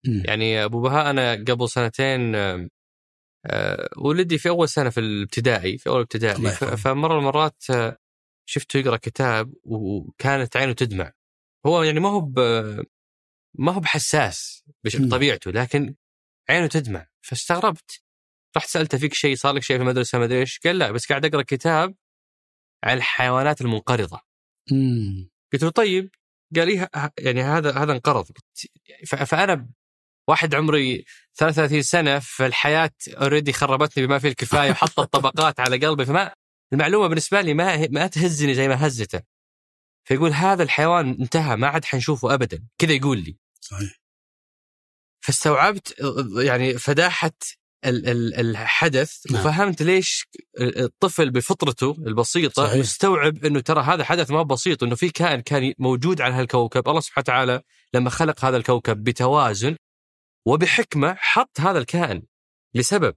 مم. يعني أبو بهاء أنا قبل سنتين أه، ولدي في أول سنة في الابتدائي في أول ابتدائي. فمره من المرات أه، شفته يقرا كتاب وكانت عينه تدمع. هو يعني ما هو ما هو بحساس. بطبيعته لكن عينه تدمع فاستغربت رحت سألته فيك شيء صار لك شيء في المدرسة ما أدري إيش قال لا بس قاعد أقرأ كتاب عن الحيوانات المنقرضة مم. قلت له طيب قال لي ه- يعني هذا هذا انقرض فأنا واحد عمري 33 سنة فالحياه اوريدي خربتني بما فيه الكفاية وحطت طبقات على قلبي فما المعلومة بالنسبة لي ما ما تهزني زي ما هزته فيقول هذا الحيوان انتهى ما عاد حنشوفه ابدا كذا يقول لي صحيح فاستوعبت يعني فداحه ال- ال- الحدث نعم. وفهمت ليش الطفل بفطرته البسيطة صحيح. مستوعب إنه ترى هذا حدث ما هو بسيط إنه في كائن كان موجود على هالكوكب الله سبحانه وتعالى لما خلق هذا الكوكب بتوازن وبحكمة حط هذا الكائن لسبب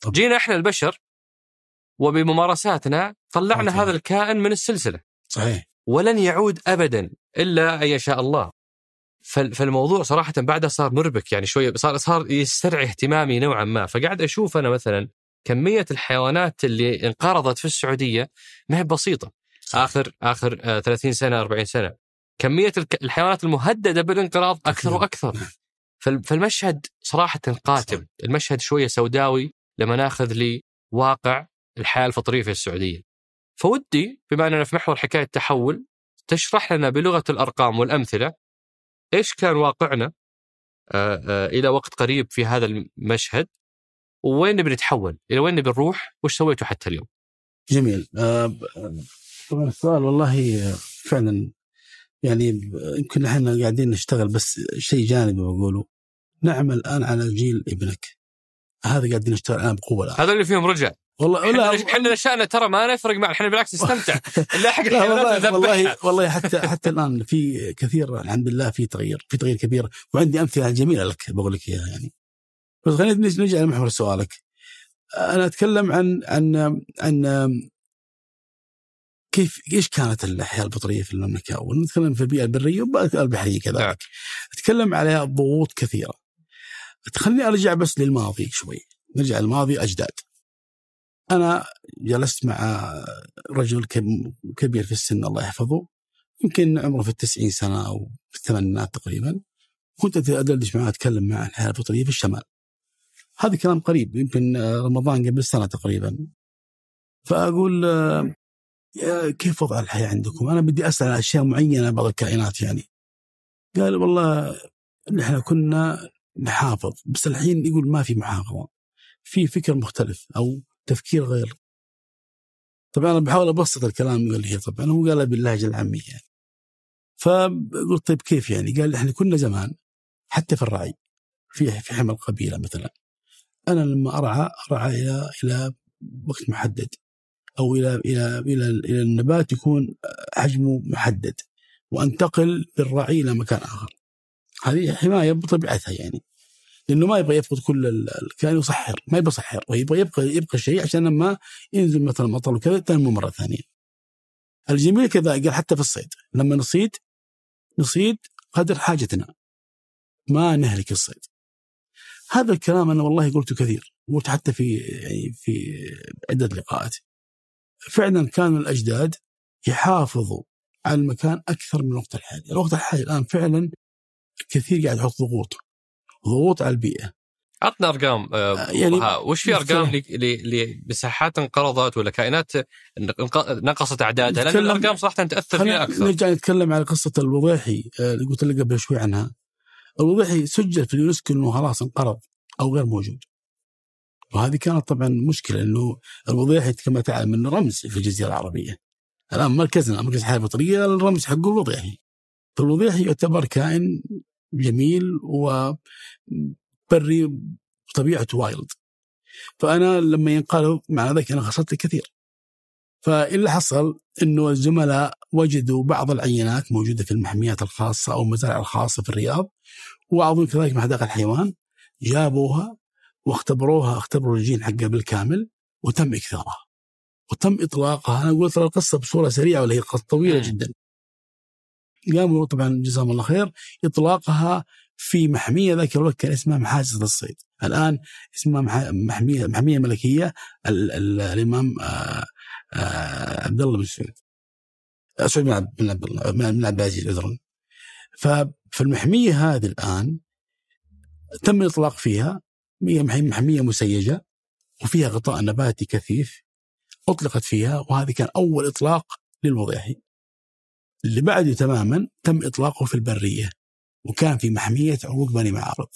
طبعا. جينا إحنا البشر وبممارساتنا طلعنا. هذا الكائن من السلسلة. صحيح. ولن يعود ابدا إلا أن يشاء الله. فال- فالموضوع صراحة بعدها صار مربك يعني شوية صار صار يسترعي اهتمامي نوعا ما. فقاعد أشوف أنا مثلا كمية الحيوانات اللي انقرضت في السعودية ما هي بسيطة. آخر آخر آه 30 سنة 40 سنة. كمية الحيوانات المهددة بالانقراض أكثر. وأكثر. نعم. فال- فالمشهد صراحة قاتم. المشهد شوية سوداوي لما ناخذ لي واقع الحياة الفطرية في السعودية فودي بما أننا في محور حكاية تحول تشرح لنا بلغة الأرقام والأمثلة إيش كان واقعنا آه، آه، إلى وقت قريب في هذا المشهد وين نبي نتحول؟ إلى وين نبي نروح؟ وش سويتوا حتى اليوم؟ جميل آه، طبعا السؤال والله فعلا يعني يمكن إحنا قاعدين نشتغل بس شيء جانبي بقوله نعمل الآن على جيل ابنك هذا قاعدين نشتغل الآن بقوة الآن هذول اللي فيهم رجع والله إحنا لا إحنا نشأنا ترى ما نفرق معنا إحنا بالعكس نستمتع. نلاحق والله والله والله حتى حتى الآن في كثير الحمد لله في تغيير في تغيير كبير. وعندي أمثلة جميلة لك بقول لك إياها يعني. بس خلينا نرجع لمحور سؤالك. أنا أتكلم عن عن عن كيف إيش كانت الحياة الفطريه في المملكة؟ ونتكلم في البيئة البرية والبحريه نعم. كذلك أتكلم عليها ضغوط كثيرة. خليني أرجع بس للماضي شوي. نرجع للماضي أجداد. أنا جلست مع رجل كب- كبير في السن الله يحفظه يمكن عمره في التسعين سنة أو في الثمانينات تقريبا كنت أدردش معاه أتكلم معه عن الحياة الفطرية في الشمال. هذا كلام قريب يمكن رمضان قبل سنة تقريبا. يا كيف وضع الحياة عندكم؟ أنا بدي أسأل عن أشياء معينة بعض الكائنات يعني. قال والله نحن كنا نحافظ بس الحين يقول ما في محافظة في فكر مختلف أو تفكير غير طبعا أنا بحاول أبسط الكلام قال هي طبعا هو قالها باللهجة العامية يعني. فقلت طيب كيف يعني؟ قال إحنا كنا زمان حتى في الرعي في في حمى القبيله مثلا أنا لما أرعى أرعى إلى إلى وقت محدد أو إلى إلى إلى إلى النبات يكون حجمه محدد وأنتقل بالرعي إلى مكان آخر. هذه حماية بطبيعتها يعني. لأنه ما يبغى يفقد كل الكائن يصحر ما يبغى يصحر ويبغى يبقى يبقى شيء عشان لما ينزل مثلا مطر وكذا تنمو مرة ثانية. الجميل كذا قال حتى في الصيد لما نصيد نصيد قدر حاجتنا ما نهلك الصيد. هذا الكلام أنا والله قلته كثير قلت حتى في يعني في عدة لقاءات. فعلا كانوا الأجداد يحافظوا على المكان أكثر من الوقت الحالي، الوقت الحالي الآن فعلا كثير قاعد يحط ضغوط ضغوط على البيئة عطنا أرقام آه، آه، يعني وش في أرقام لمساحات انقرضت ولا كائنات نقصت أعدادها لأن الأرقام صراحة تأثر فيها أكثر نرجع نتكلم على قصة الوضيحي آه، اللي قلت لك قبل شوي عنها. الوضيحي سجل في اليونسكو إنه خلاص انقرض أو غير موجود. وهذه كانت طبعا مشكلة إنه الوضيحي كما تعلم إنه رمز في الجزيرة العربية. الآن مركزنا مركز الحياة الفطريه الرمز حقه الوضيحي. فالوضيحي يعتبر كائن جميل وبري طبيعته wild. فأنا لما ينقال مع ذلك أنا خسرت الكثير. فاللي حصل إنه الزملاء وجدوا بعض العينات موجودة في المحميات الخاصة أو المزارع الخاصة في الرياض وبعضهم كذلك مع حدائق الحيوان جابوها واختبروها اختبروا الجين حقها بالكامل وتم إكثارها وتم إطلاقها أنا قلت ترى القصة بصورة سريعة ولا هي قصة طويلة مم. جدا قاموا طبعا جزاهم الله خير إطلاقها في محمية ذاك الوقت كان اسمها محاسن الصيد. الآن اسمها مح- محمية محمية ملكية ال- ال- الإمام آه، آه، عبد الله بن سعود. آه، سعود بن عبد الله بن عبد العزيز عذرا ففي المحمية هذه الآن تم الإطلاق فيها. هي محمية مسيجة وفيها غطاء نباتي كثيف أطلقت فيها وهذا كان أول إطلاق للوضيحي اللي بعده تماما تم إطلاقه في البرية وكان في محمية عروق بني معارض.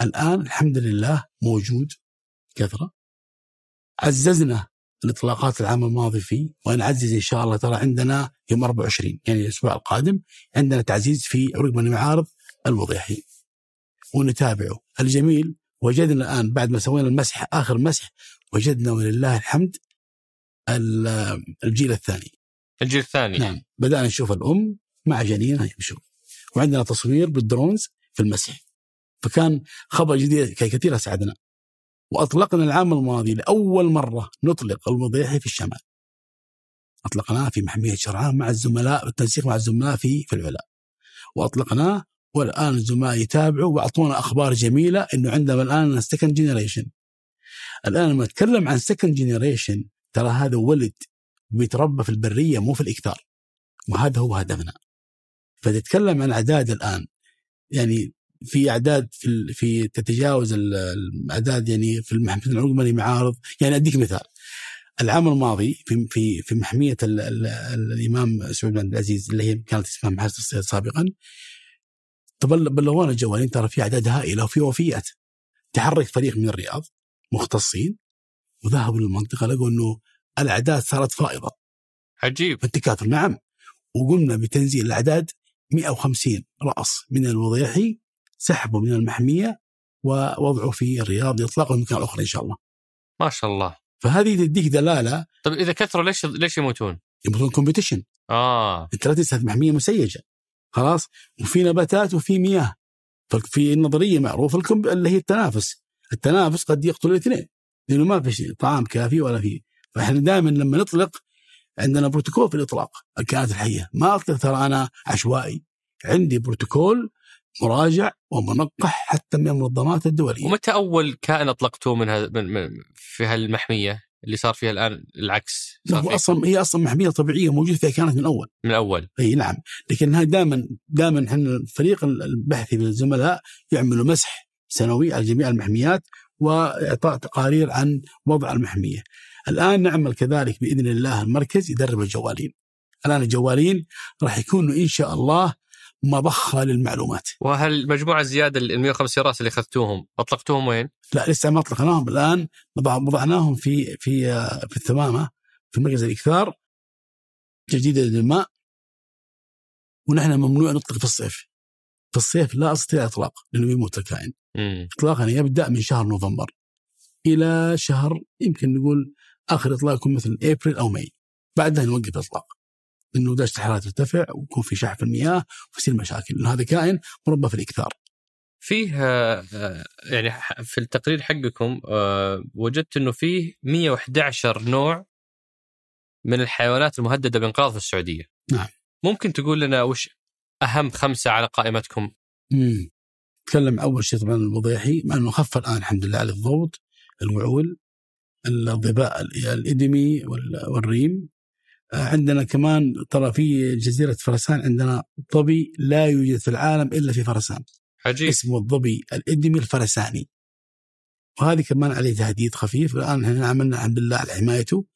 الآن الحمد لله موجود. كثرة. عززنا الإطلاقات العام الماضي فيه ونعزز إن شاء الله ترى عندنا يوم 24 يعني الأسبوع القادم عندنا تعزيز في عروق بني معارض الوضيحي ونتابعه الجميل وجدنا الآن بعد ما سوينا المسح آخر مسح وجدنا ولله الحمد ال- الجيل الثاني. الجيل الثاني. نعم بدأنا نشوف الأم مع جنينها يمشوا وعندنا تصوير بالدرونز في المسح فكان خبر جديد كثير أسعدنا. وأطلقنا العام الماضي لأول مرة نطلق الوضيحي في الشمال. أطلقناه في محمية شرعان مع الزملاء بالتنسيق مع الزملاء في في العلا. وأطلقناه والآن الزملاء يتابعوا وأعطونا أخبار جميلة إنه عندنا الآن second generation الآن لما نتكلم عن second generation ترى هذا ولد بيتربى في البرية مو في الإكثار. وهذا هو هدفنا. فتتكلم عن أعداد الآن. يعني في أعداد في في تتجاوز ال- الأعداد يعني في المحمية العظمى لمعارض يعني أديك مثال. العام الماضي في في في محمية ال ال الإمام سعود بن عبد العزيز اللي هي كانت اسمها محاسن الصيد سابقا بلغونا الجوالين ترى في أعداد هائلة وفي وفيات. تحرك فريق من الرياض مختصين وذهبوا للمنطقة لقوا إنه الأعداد صارت فائضة. عجيب. فالتكاثر نعم. وقمنا بتنزيل الأعداد 150 رأس من الوضيحي سحبوا من المحمية ووضعوا في الرياض لاطلاقهم مكان أخرى إن شاء الله. ما شاء الله. فهذه تديك دلالة. طيب إذا كثروا ليش ليش يموتون؟ يبغون كومبيتيشن. آه. انت لا تنسى محمية مسيجة. خلاص؟ وفي نباتات وفي مياه. ففي نظريه معروفة اللي هي التنافس. التنافس قد يقتل الاثنين. لأنه ما في طعام كافي ولا في فاحنا دائما لما نطلق عندنا بروتوكول في الإطلاق. الكائنات الحية. ما أطلق ترى أنا عشوائي. عندي بروتوكول مراجع ومنقح حتى من المنظمات الدولية. ومتى أول كائن أطلقتوه من, من, من في هالمحمية؟ اللي صار فيها الآن العكس. صار هو فيه أصلا هي أصلا محمية طبيعية موجودة فيها كانت من أول. من الأول إي نعم. لكن دائما دائما إحنا الفريق البحثي من الزملاء يعملوا مسح سنوي على جميع المحميات وإعطاء تقارير عن وضع المحمية. الآن نعمل كذلك بإذن الله المركز يدرب الجوالين. الآن الجوالين راح يكونوا إن شاء الله مضخة للمعلومات. وهل مجموعة زيادة ال 150 راس اللي أخذتوهم أطلقتوهم وين؟ لا لسه ما أطلقناهم الآن وضع- وضعناهم في في في الثمامه في مركز الإكثار جديده للماء ونحن ممنوع نطلق في الصيف. في الصيف لا أستطيع إطلاق لأنه يموت الكائن. اطلاقا يبدأ من شهر نوفمبر إلى شهر يمكن نقول آخر إطلاق يكون مثل ابريل أو ماي بعدها نوقف الإطلاق إنه درجه الحراره ترتفع ويكون في شح في المياه ويصير مشاكل لأنه هذا كائن مربى في الإكثار فيه آه، آه، يعني في التقرير حقكم آه، وجدت إنه فيه 111 نوع من الحيوانات المهددة بانقراض في السعودية. نعم. ممكن تقول لنا وش أهم خمسة على قائمتكم؟ امم نتكلم أول شيء طبعا الوضيحي مع إنه خف الآن الحمد لله على الضوط الوعول الظباء الإدمي وال- والريم. آه، عندنا كمان ترى في جزيرة فرسان عندنا ظبي لا يوجد في العالم إلا في فرسان. عجيب. اسمه الظبي الإدمي الفرساني. وهذه كمان عليه تهديد خفيف. والان إحنا عملنا الحمد لله على حمايته.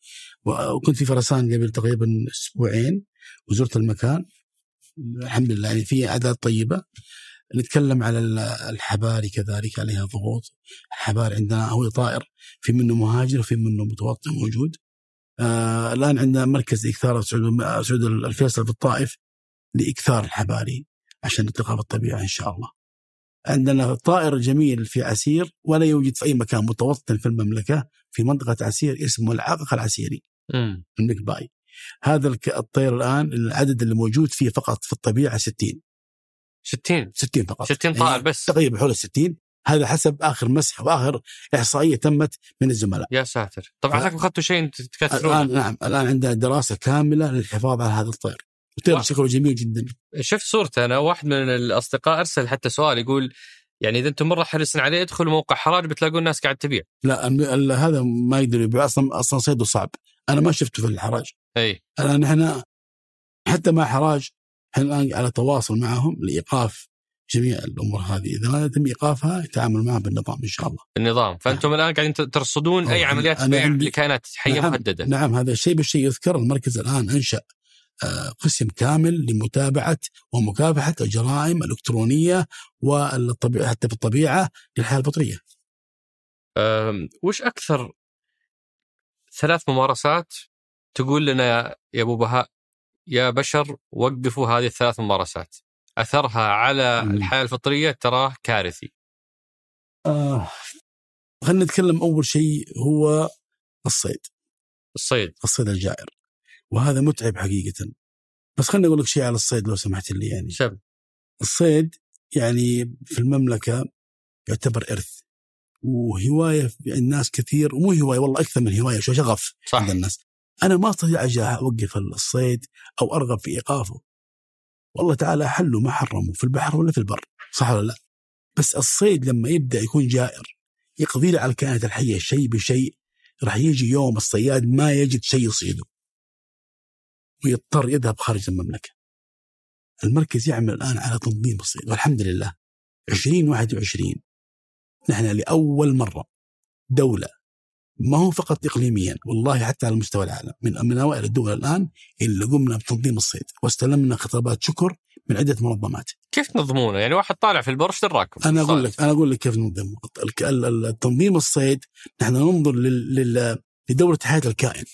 وكنت في فرسان قبل تقريبا أسبوعين وزرت المكان. الحمد لله يعني في أعداد طيبة. نتكلم على ال- الحباري كذلك عليها ضغوط. الحباري عندنا هو طائر في منه مهاجر وفي منه متوطن موجود. آه الآن عندنا مركز اكثار سعود سعود الفيصل في الطائف لإكثار الحباري عشان نلتقى بالطبيعه إن شاء الله. عندنا طائر جميل في عسير ولا يوجد في أي مكان متوطن في المملكة في منطقة عسير اسمه العقق العسيري. امم المكباي. هذا الطير الآن العدد اللي موجود فيه فقط في الطبيعة 60 60 60 فقط. 60 طائر بس. تقريبا حول ال 60 هذا حسب آخر مسح وآخر إحصائية تمت من الزملاء. يا ساتر. طبعا ف- عساكم أخذتوا شيء تكثرون الآن نعم الآن عندنا دراسة كاملة للحفاظ على هذا الطير. الطير. شكله جميل جدا. شفت صورته أنا. واحد من الأصدقاء أرسل حتى سؤال يقول يعني إذا أنتم مرة حريصين عليه ادخلوا موقع حراج بتلاقون الناس قاعد تبيع. لا هذا ما يقدر يبيع أصلا أصلا صيده صعب. أنا ما شفته في الحراج. اي الآن إحنا حتى مع حراج إحنا الآن على تواصل معهم لإيقاف جميع الأمور هذه. إذا ما يتم إيقافها يتعامل معها بالنظام إن شاء الله. النظام فأنتم الآن قاعدين ترصدون أي عمليات بيع عندي- لكائنات حية نعم، مهدده نعم هذا الشيء بالشيء يذكر المركز الآن أنشأ آه، قسم كامل لمتابعة ومكافحة الجرائم الإلكترونية والطبيعة حتى في الطبيعة للحياة الفطرية. وش أكثر ثلاث ممارسات تقول لنا يا- يا أبو بهاء يا بشر وقفوا هذه الثلاث ممارسات. أثرها على. الحياة الفطرية تراه كارثي. آه خلينا نتكلم أول شيء هو الصيد. الصيد. الصيد الجائر. وهذا متعب حقيقة. بس خليني أقول لك شيء على الصيد لو سمحت لي يعني. شب الصيد يعني في المملكة يعتبر إرث. وهواية في الناس كثير ومو هواية والله أكثر من هواية شو شغف صح. عند الناس. أنا ما أستطيع أجي أوقف الصيد أو أرغب في إيقافه. والله تعالى أحلوا ما حرموا في البحر ولا في البر؟ صح ولا لا؟ بس الصيد لما يبدأ يكون جائر يقضي له على الكائنات الحية شيء بشيء راح يجي يوم الصياد ما يجد شيء يصيده. ويضطر يذهب خارج المملكة. المركز يعمل الآن على تنظيم الصيد والحمد لله. 2021 نحن لأول مرة. دولة. ما هو فقط إقليميا والله حتى على مستوى العالم من من أوائل الدول الآن اللي قمنا بتنظيم الصيد واستلمنا خطابات شكر من عدة منظمات كيف تنظمونه؟ يعني واحد طالع في البر إيش دراكم؟ أنا أقول لك أنا أقول لك كيف ننظم الك- ال- ال- التنظيم الصيد نحن ننظر لل- لل- لدورة حياة الكائن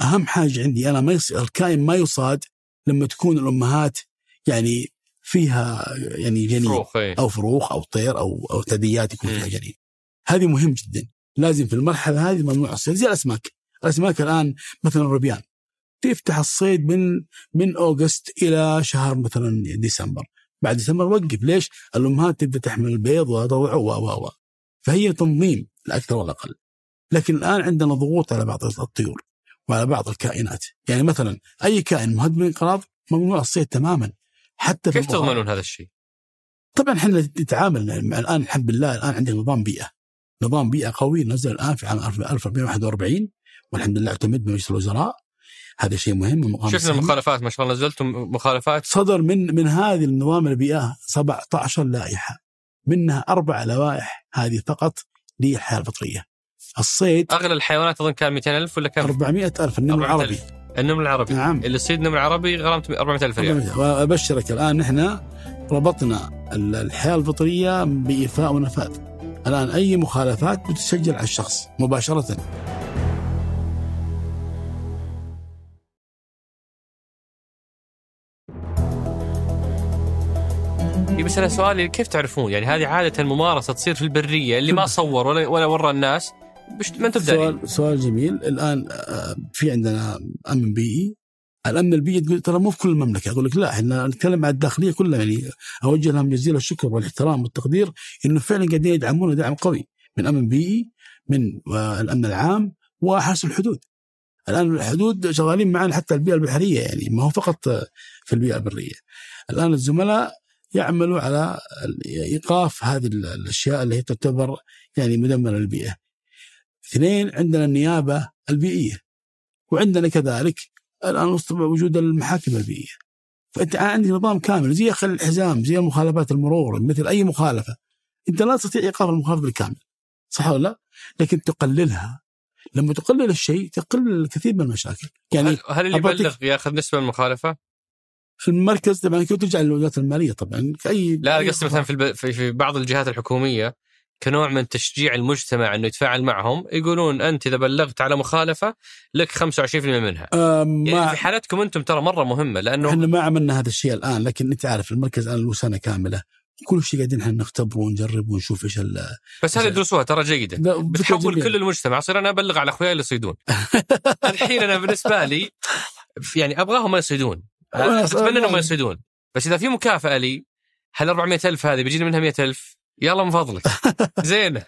أهم حاجة عندي أنا ما يص... الكائن ما يصاد لما تكون الأمهات يعني فيها يعني جنين فروخ إيه. أو فروخ أو طير أو أو ثدييات يكون فيها. جنين. هذه مهم جدا، لازم في المرحلة هذه ممنوع الصيد زي الأسماك، الأسماك الآن مثلا الربيان تفتح الصيد من من أوغست إلى شهر مثلا ديسمبر، بعد ديسمبر وقف ليش؟ الامهات تبدا تحمل البيض وتضع و و و فهي تنظيم لا أكثر ولا أقل. لكن الآن عندنا ضغوط على بعض الطيور وعلى بعض الكائنات، يعني مثلا أي كائن مهدد بالانقراض ممنوع الصيد تماما حتى في كيف. تضمنون هذا الشيء؟ طبعا إحنا نتعامل الآن الحمد لله الآن عندنا نظام بيئة نظام بيئة قوي نزل الآن في عام 1441 والحمد لله اعتمد بمجلس الوزراء. هذا شيء مهم شفنا. المخالفات ما شاء الله نزلتم مخالفات. صدر من من هذه النظام البيئة 17 لائحة منها أربع لوائح هذه فقط للحياة الفطرية. الصيد أغلى الحيوانات أظن كان 200 ألف ولا كم؟ 400 ألف النمر 400 العربي. النمر العربي. نعم. اللي يصيد نمر عربي غرامته 400 ألف ريال. وأبشرك الآن نحن ربطنا ال- الحياة الفطرية بإيفاء ونفاذ. الآن أي مخالفات بتسجل على الشخص مباشرة. إيه بس أنا سؤالي كيف تعرفون؟ يعني هذه عادة ممارسه تصير في البرية اللي ما صور ولا ولا ورى الناس مش ما أنتم دارين سؤال سؤال جميل. الآن آه، في عندنا امن بيئي الأمن البيئي تقول ترى مو في كل المملكة. أقول لك لا إحنا نتكلم عن الداخلية كلها يعني أوجه لهم جزيل الشكر والاحترام والتقدير إنه فعلا قاعدين يدعمونا دعم قوي من أمن بيئي من الأمن العام وحرس الحدود. الآن الحدود شغالين معنا حتى البيئة البحرية يعني ما هو فقط في البيئة البريه الآن الزملاء يعملوا على إيقاف هذه الأشياء اللي هي تعتبر يعني مدمرة للبيئة. اثنين عندنا النيابة البيئية. وعندنا كذلك وسط وجود المحاكم البيئية. فأنت عندك نظام كامل زي الحزام زي مخالفات المرور مثل أي مخالفة. أنت لا تستطيع إيقاف المخالفة بالكامل. صح ولا لا؟ لكن تقللها. لما تقلل الشيء تقلل الكثير من المشاكل. يعني هل, هل اللي يبلغ ياخذ نسبة من المخالفة؟ المركز طبعا ترجع للوزارة المالية طبعا كأي لا قصدي مثلا في, الب... في في بعض الجهات الحكومية كنوع من تشجيع المجتمع إنه يتفاعل معهم يقولون أنت إذا بلغت على مخالفة لك 25% منها. يعني في حالتكم أنتم ترى مرة مهمة لأنه إحنا ما عملنا هذا الشيء الآن لكن أنت عارف المركز الآن له سنة كاملة كل شيء قاعدين إحنا نختبره ونجرب ونشوف إيش ال بس هذه يدرسوها ترى جيدة. بتحول. كل المجتمع أصير أنا أبلغ على أخوياي اللي يصيدون. الحين أنا بالنسبة لي يعني أبغاهم ما يصيدون. أتمنى إنهم ما يصيدون. بس إذا في مكافأة لي هل 400 ألف هذه بيجيني منها 100 ألف يلا من فضلك. زين.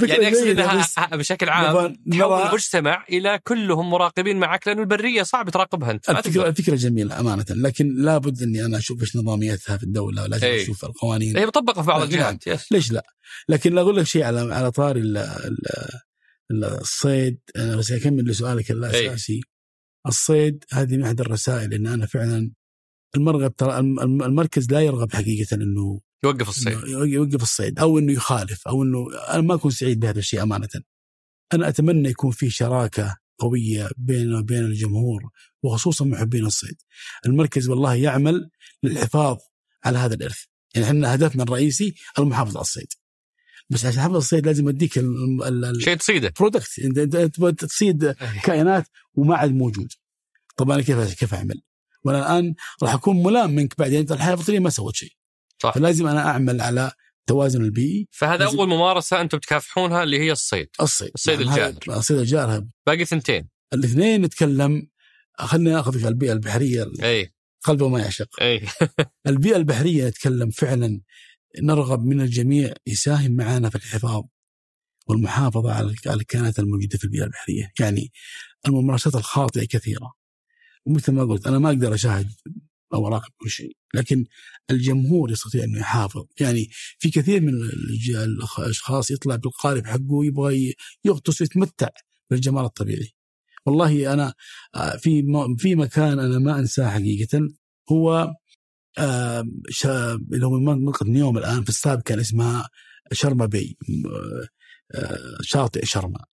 فكرة يعني أقصد بشكل عام تحول المجتمع إلى كلهم مراقبين معك لأنه البرية صعب تراقبها أنت تقدر. الفكرة جميلة أمانة. لكن لابد إني أنا أشوف إيش نظاميتها في الدولة ولازم إيه. أشوف القوانين. هي مطبقه في بعض نعم. الجهات يس ليش لا؟ لكن أقول لك شيء على على طاري ال- ال- ال- الصيد. أنا بس أكمل لسؤالك الأساسي. الصيد هذه من أحد الرسائل إن أنا فعلا المرغب ترى الم- الم- المركز لا يرغب حقيقة إنه يوقف الصيد يوقف الصيد أو إنه يخالف أو إنه أنا ما أكون سعيد بهذا الشيء أمانة. أنا أتمنى يكون في شراكة قوية بيننا وبين الجمهور وخصوصا محبين الصيد. المركز والله يعمل للحفاظ على هذا الإرث. يعني إحنا هدفنا الرئيسي المحافظة على الصيد. بس عشان تحافظ الصيد لازم أديك شيء تصيده product انت تصيد كائنات وما عاد موجود. طب أنا كيف كيف أعمل؟ وأنا الآن راح أكون ملام منك بعدين انت الحياة الفطريه ما سوت شيء. صح. فلازم أنا أعمل على التوازن البيئي. فهذا أول ممارسة أنتم تكافحونها اللي هي الصيد. الصيد. الصيد هذا- الجائر. الصيد الجائر باقي ثنتين. الاثنين نتكلم خلينا نأخذ في البيئة البحرية. إي. قلبه ما يعشق. إي. البيئة البحرية نتكلم فعلا نرغب من الجميع يساهم معنا في الحفاظ والمحافظة على الكائنات الموجودة في البيئة البحرية. يعني الممارسات الخاطئة كثيرة. ومثل ما قلت أنا ما أقدر أشاهد أو اراقب كل شيء. لكن الجمهور يستطيع انه يحافظ. يعني في كثير من الأشخاص يطلع بالقارب حقه يبغى يغطس ويتمتع بالجمال الطبيعي. والله أنا آه، في في مكان أنا ما أنساه حقيقة. هو اللي هو منطقة نيوم الآن في السابق كان اسمها شرما bay آه، شاطئ شرما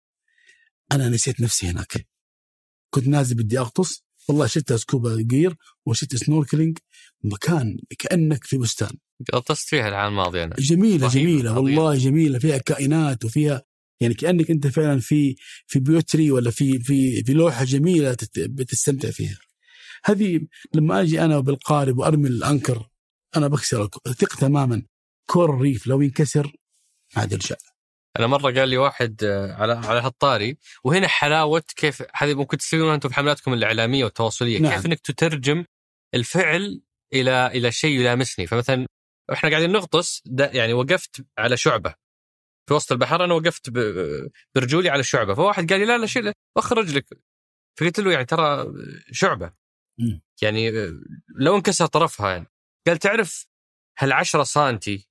أنا نسيت نفسي هناك. كنت نازل بدي أغطس. والله شفت scuba gear وشفت snorkeling مكان كأنك في بستان. غطست فيها العام الماضي أنا. جميلة جميلة والله جميلة. فيها كائنات وفيها يعني كأنك أنت فعلا في في beauty ولا في في في لوحة جميلة بتستمتع فيها. هذه لما أجي أنا بالقارب وأرمي الأنكر أنا بكسر ثق تماما. كور الريف لو ينكسر عاد يرجع أنا مرة قال لي واحد آه، على على هالطاري وهنا حلاوة كيف هذه ممكن تسوونها أنتم في حملاتكم الإعلامية والتواصلية. نعم. كيف إنك تترجم الفعل إلى إلى شيء يلامسني؟ فمثلا إحنا قاعدين نغطس يعني وقفت على شعبة. في وسط البحر أنا وقفت برجولي على الشعبه فواحد قال لي لا لا شيل وخر رجلك فقلت له يعني ترى شعبة. يعني آه، لو انكسر طرفها يعني. قال تعرف هال 10 سنتي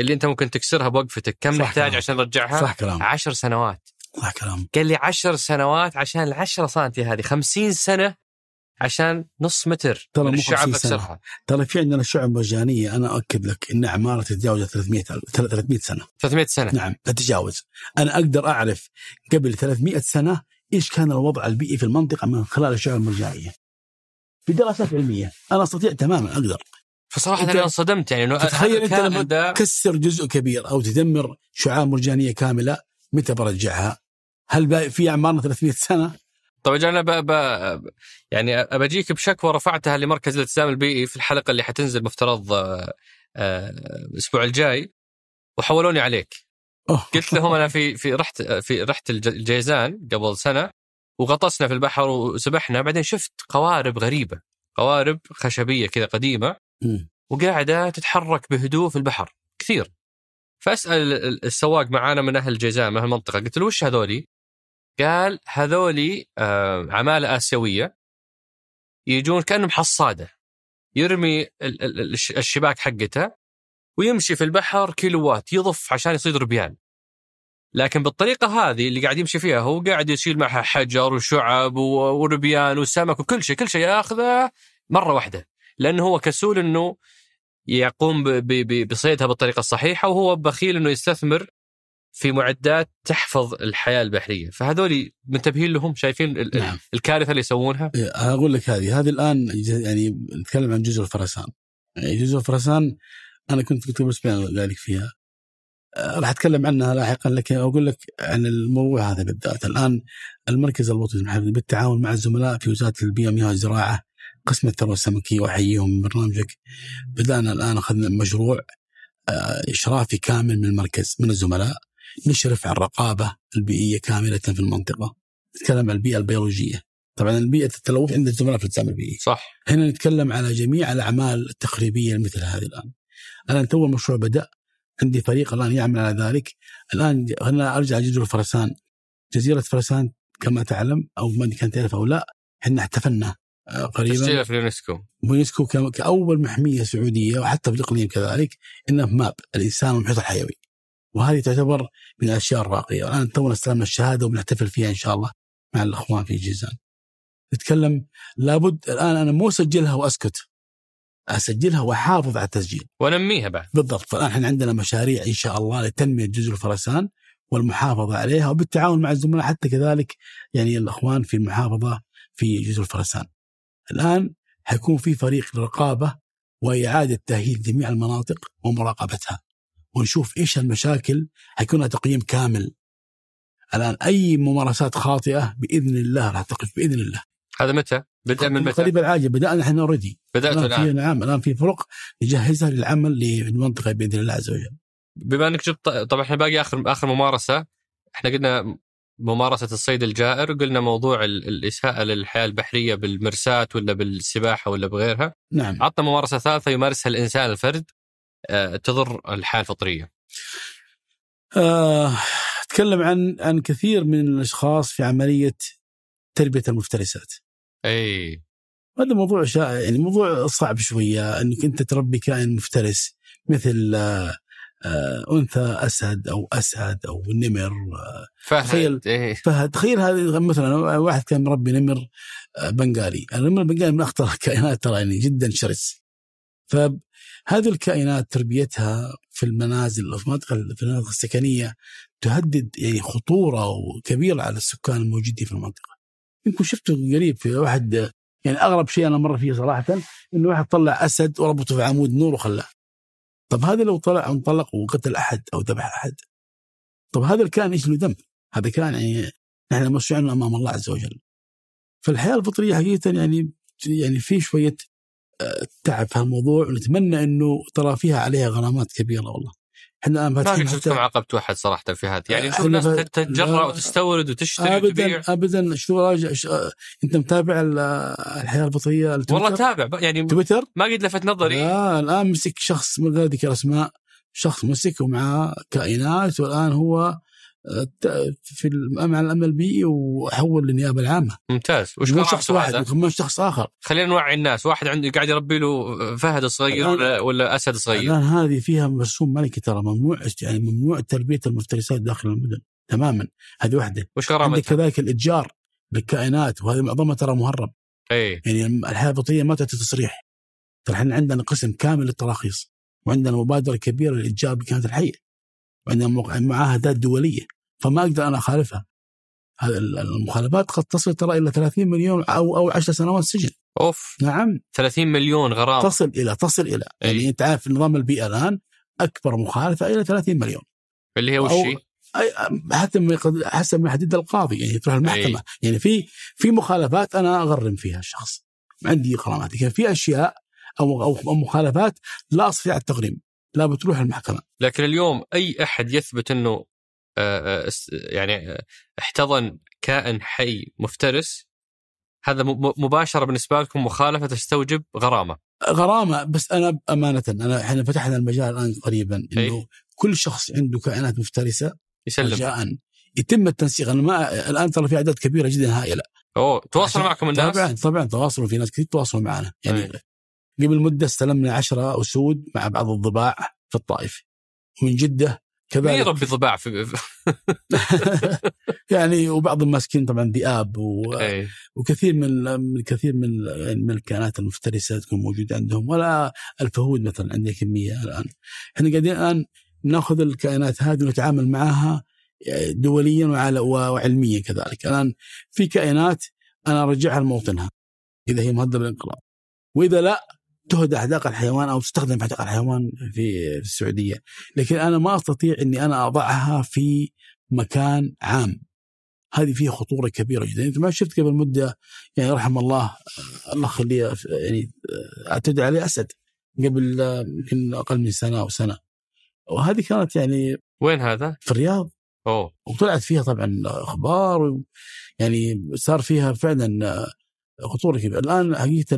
اللي انت ممكن تكسرها بوقفتك كم نحتاج كلام. عشان نرجعها؟ صح كلام. 10 سنوات. صح كلام. قال لي 10 سنوات عشان ال 10 سنتي هذه 50 سنة عشان نص متر ترى من الشعب أكسرها. ترى في عندنا شعب مرجانيه أنا أؤكد لك إن اعمارها تتجاوز 300 300 سنة. 300 سنة. نعم تتجاوز. أنا أقدر أعرف قبل 300 سنة إيش كان الوضع البيئي في المنطقة من خلال الشعب المرجانيه بدراسات علمية. أنا أستطيع تماما أقدر. فصراحة أنا انصدمت يعني إنه تخيل أنت لما تكسر جزء كبير أو تدمر شعاب مرجانية كاملة متى برجعها؟ هل في أعمارنا 300 سنة؟ طيب أنا ب... ب... يعني أبجيك بشكوى رفعتها لمركز الالتزام البيئي في الحلقة اللي حتنزل مفترض آه، آه، الأسبوع الجاي وحولوني عليك أوه. قلت لهم أنا في في رحت في رحت الجيزان قبل سنة وغطسنا في البحر وسبحنا بعدين شفت قوارب غريبة قوارب خشبية كذا قديمة وقاعدة تتحرك بهدوء في البحر. كثير. فأسأل السواق معانا من أهل الجيزان من المنطقة قلت له وش هذولي؟ قال هذولي آه عمالة آسيوية يجون كأنهم حصادة. يرمي الشباك حقته ويمشي في البحر كيلوات يضف عشان يصيد ربيان لكن بالطريقة هذه اللي قاعد يمشي فيها هو قاعد يشيل معها حجر وشعب وربيان وسمك وكل شيء كل شيء ياخذه مرة واحدة. لأنه هو كسول إنه يقوم بصيدها بالطريقة الصحيحة وهو بخيل إنه يستثمر في معدات تحفظ الحياة البحرية. فهذول منتبهين لهم؟ شايفين نعم. الكارثة اللي يسوونها؟ إيه، أقول لك هذه. هذه الآن يعني نتكلم عن جزر الفرسان يعني جزر الفرسان أنا كنت كنت بالنسبة ذلك فيها. آه، راح أتكلم عنها لاحقا لكن أقول لك عن الموضوع هذا بالذات. الآن المركز الوطني بالتعاون مع الزملاء في وزارة البيئة والمياه والزراعه قسم الثروة السمكية وأحييهم من برنامجك. بدأنا الآن أخذنا مشروع آه، إشرافي كامل من المركز من الزملاء نشرف على الرقابة البيئية كاملة في المنطقة. نتكلم عن البيئة البيولوجية. طبعا البيئة التلوث عند الزملاء في الالتزام البيئي. صح. هنا نتكلم على جميع الأعمال التخريبية مثل هذه الآن. أنا تو المشروع بدأ عندي فريق الآن يعمل على ذلك. الآن خلينا أرجع جزر فرسان. جزيرة فرسان كما تعلم أو ما كانت تعرف أو لا إحنا احتفلنا قريبا. تسجيلها في اليونسكو. اليونسكو كأول محمية سعودية وحتى في الإقليم كذلك ان ماب الإنسان والمحيط الحيوي. وهذه تعتبر من الأشياء الراقية. الآن تونا استلمنا الشهادة وبنحتفل فيها إن شاء الله مع الأخوان في جيزان. نتكلم لابد الآن أنا مو أسجلها وأسكت. أسجلها وأحافظ على التسجيل. وانميها بعد. بالضبط. فالان إحنا عندنا مشاريع إن شاء الله لتنمية جزر الفرسان والمحافظة عليها وبالتعاون مع الزملاء حتى كذلك يعني الأخوان في المحافظة في جزر الفرسان. الآن حيكون في فريق رقابة وإعادة تأهيل جميع المناطق ومراقبتها. ونشوف إيش المشاكل حيكون تقييم كامل. الآن أي ممارسات خاطئة بإذن الله راح تقف بإذن الله. هذا متى؟ بدأ من متى؟ قريب العاجل بدأنا إحنا اوريدي بدأت الآن نعم الآن في فرق نجهزها للعمل للمنطقة بإذن الله عز وجل. بما إنك جبت طبعا إحنا باقي آخر آخر ممارسة. إحنا قلنا ممارسة الصيد الجائر قلنا موضوع الإساءة للحياة البحرية بالمرساه ولا بالسباحة ولا بغيرها. نعم. عطنا ممارسة ثالثة يمارسها الإنسان الفرد آه، تضر الحياة الفطرية. آه، اتكلم عن عن كثير من الأشخاص في عملية تربية المفترسات. أي. هذا موضوع شائع يعني موضوع صعب شوية إنك أنت تربي كائن مفترس مثل آه، أنثى أسد أو أسد أو نمر آه، فهد تخيل. إيه. فهد تخيل هذه مثلا واحد كان مربي نمر آه، بنغالي، النمر البنغالي من أخطر الكائنات ترى يعني جدا شرس. فهذه الكائنات تربيتها في المنازل في المناطق في المناطق السكنية تهدد يعني خطورة كبيرة على السكان الموجودين في المنطقة. يمكن شفته قريب في واحد يعني أغرب شيء أنا مر فيه صراحة إنه واحد طلع أسد وربطه في عمود نور وخلاه. طب هذا لو طلع انطلق وقتل أحد أو ذبح أحد طب هذا الكائن إيش له ذنب؟ هذا كان يعني نحن مسؤولين أمام الله عز وجل. فالحياة الفطرية حقيقة يعني يعني في شوية آه، تعب في الموضوع ونتمنى إنه ترى فيها عليها غرامات كبيرة والله. إحنا الان ما شفتكم حتى عقبت واحد صراحة في هذا يعني نشوف إحنا ناس ف- تتجرأ لا. وتستورد وتشتري وتبيع. ابدا ابدا شو راجع ش- آه، أنت متابع ال- الحياة الفطريه والله؟ تابع يعني تويتر؟ ما قد لفت نظري. لا الآن مسك شخص غير ذكر اسماء شخص مسك ومعاه كائنات والآن هو آه، في ال- مع الامن البيئي وحول للنيابة العامة. ممتاز. وش مو شخص واحد؟ وكمان شخص آخر. خلينا نوعي الناس. واحد عنده قاعد يربي له فهد صغير ولا, ولا أسد صغير الآن هذه فيها مرسوم ملكي ترى ممنوع يعني ممنوع تربية المفترسات داخل المدن تماما. هذه واحدة. وش عندك غرامتها؟ كذلك الإتجار بالكائنات وهذه معظمها ترى مهرب. إي. يعني الحياة البطيئه ما تعطي تصريح. ترى إحنا عندنا قسم كامل للتراخيص وعندنا مبادرة كبيرة للإتجار بالكائنات الحية وعندنا معاهدات دولية. فما أقدر أنا أخالفها. هذا ال- المخالفات قد تصل ترى إلى 30 مليون أو أو 10 سنوات سجن. أوف. نعم. 30 مليون غرامه تصل إلى تصل إلى. أي. يعني أنت عارف نظام البيئة الآن أكبر مخالفة إلى 30 مليون. اللي هي وش؟ أي حتى ما حسب ما يحددها القاضي يعني تروح المحكمة. يعني في في مخالفات أنا أغرم فيها الشخص. عندي غرامات لكن في أشياء أو أو مخالفات لا أستطيع التغريم لا بتروح المحكمة. لكن اليوم أي أحد يثبت إنه يعني آه، احتضن كائن حي مفترس. هذا مباشرة بالنسبة لكم مخالفة تستوجب غرامة. غرامة بس أنا أمانة أنا إحنا فتحنا المجال الآن قريبا. إنه كل شخص عنده كائنات مفترسة يسلم. رجاء يتم التنسيق. أنا ما الآن ترى في أعداد كبيرة جدا هائلة. أوه تواصل معكم الناس؟ طبعا طبعا تواصلوا في ناس كثير تواصلوا معنا. يعني أي. قبل مدة استلمنا عشرة أسود مع بعض الضباع في الطائف. ومن جدة كذلك. يربي ضباع في يعني وبعضهم ماسكين طبعا ذئاب و... إيه. وكثير من كثير من يعني من الكائنات المفترسة تكون موجودة عندهم ولا الفهود مثلا عندنا كمية الآن. إحنا قاعدين الآن نأخذ الكائنات هذه ونتعامل معها دوليا وعلى- وعلميا كذلك. الآن في كائنات أنا أرجعها لموطنها إذا هي مهددة بالانقراض وإذا لا تهدى حدائق الحيوان أو تستخدم في حدائق الحيوان في السعودية. لكن أنا ما أستطيع إني أنا أضعها في مكان عام. هذه فيها خطورة كبيرة جدا. أنت ما شفت قبل مدة يعني رحم الله الله يخليه يعني اعتدى عليه أسد قبل يمكن أقل من سنة أو سنة. وهذه كانت يعني وين هذا؟ في الرياض. أوه. وطلعت فيها طبعا أخبار و- يعني صار فيها فعلا خطورة كبيرة. الآن حقيقة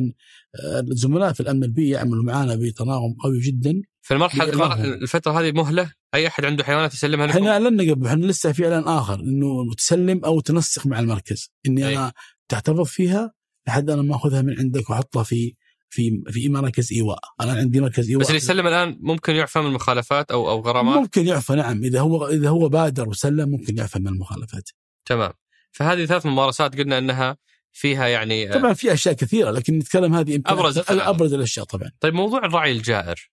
آه، الزملاء في الامن البيئي يعملوا معنا بتناغم قوي جدا. في المرحلة الفترة هذه مهلة. أي أحد عنده حيوانات يسلمها لكم؟ إحنا اعلنا قبل إحنا لسه في إعلان آخر إنه تسلم أو تنسق مع المركز. إني أي. أنا تحتفظ فيها لحد أنا ما أخذها من عندك وأحطها في في في مركز إيواء. أنا عندي مركز إيواء. بس اللي يسلم الآن ممكن يعفى من المخالفات أو أو غرامات؟ ممكن يعفى نعم. إذا هو إذا هو بادر وسلم ممكن يعفى من المخالفات. تمام. فهذه ثلاث ممارسات قلنا إنها فيها يعني طبعا في أشياء كثيرة لكن نتكلم هذه يمكن الثلاث. أبرز الأشياء طبعا. طيب موضوع الرعي الجائر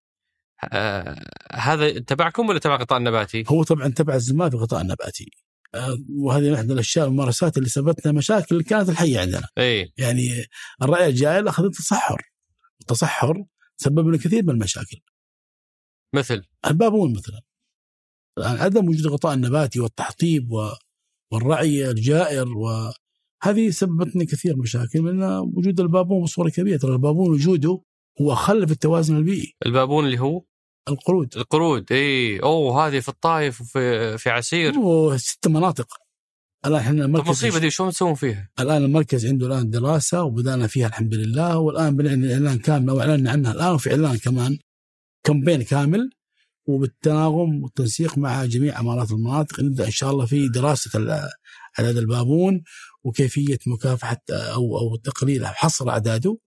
آه هذا تبعكم ولا تبع القطاع النباتي؟ هو طبعا تبع الزملاء في القطاع النباتي. آه، وهذه احدى الأشياء الممارسات اللي سببتنا مشاكل اللي كانت الحية عندنا. إي. يعني الرأي الجائل اخذ التصحر التصحر سبب لنا كثير من المشاكل. مثل؟ البابون مثلا الآن عدم وجود الغطاء النباتي والتحطيب و- والرعي الجائر وهذه سببت لنا كثير مشاكل من وجود البابون بصورة كبيرة. ترى البابون وجوده هو خل في التوازن البيئي. البابون اللي هو؟ القرود. القرود اي أوه هذه في الطايف وفي في عسير. هو ست مناطق. الآن إحنا المركز مصيبة دي شلون تسوون فيها؟ الآن المركز عنده الآن دراسة وبدأنا فيها الحمد لله والآن بنعلن إعلان كامل واعلنا عنها الآن وفي إعلان كمان كامبين كامل وبالتناغم والتنسيق مع جميع أمارات المناطق. نبدأ إن شاء الله في دراسة أعداد البابون وكيفية مكافحة أو أو تقليل أو حصر أعداده.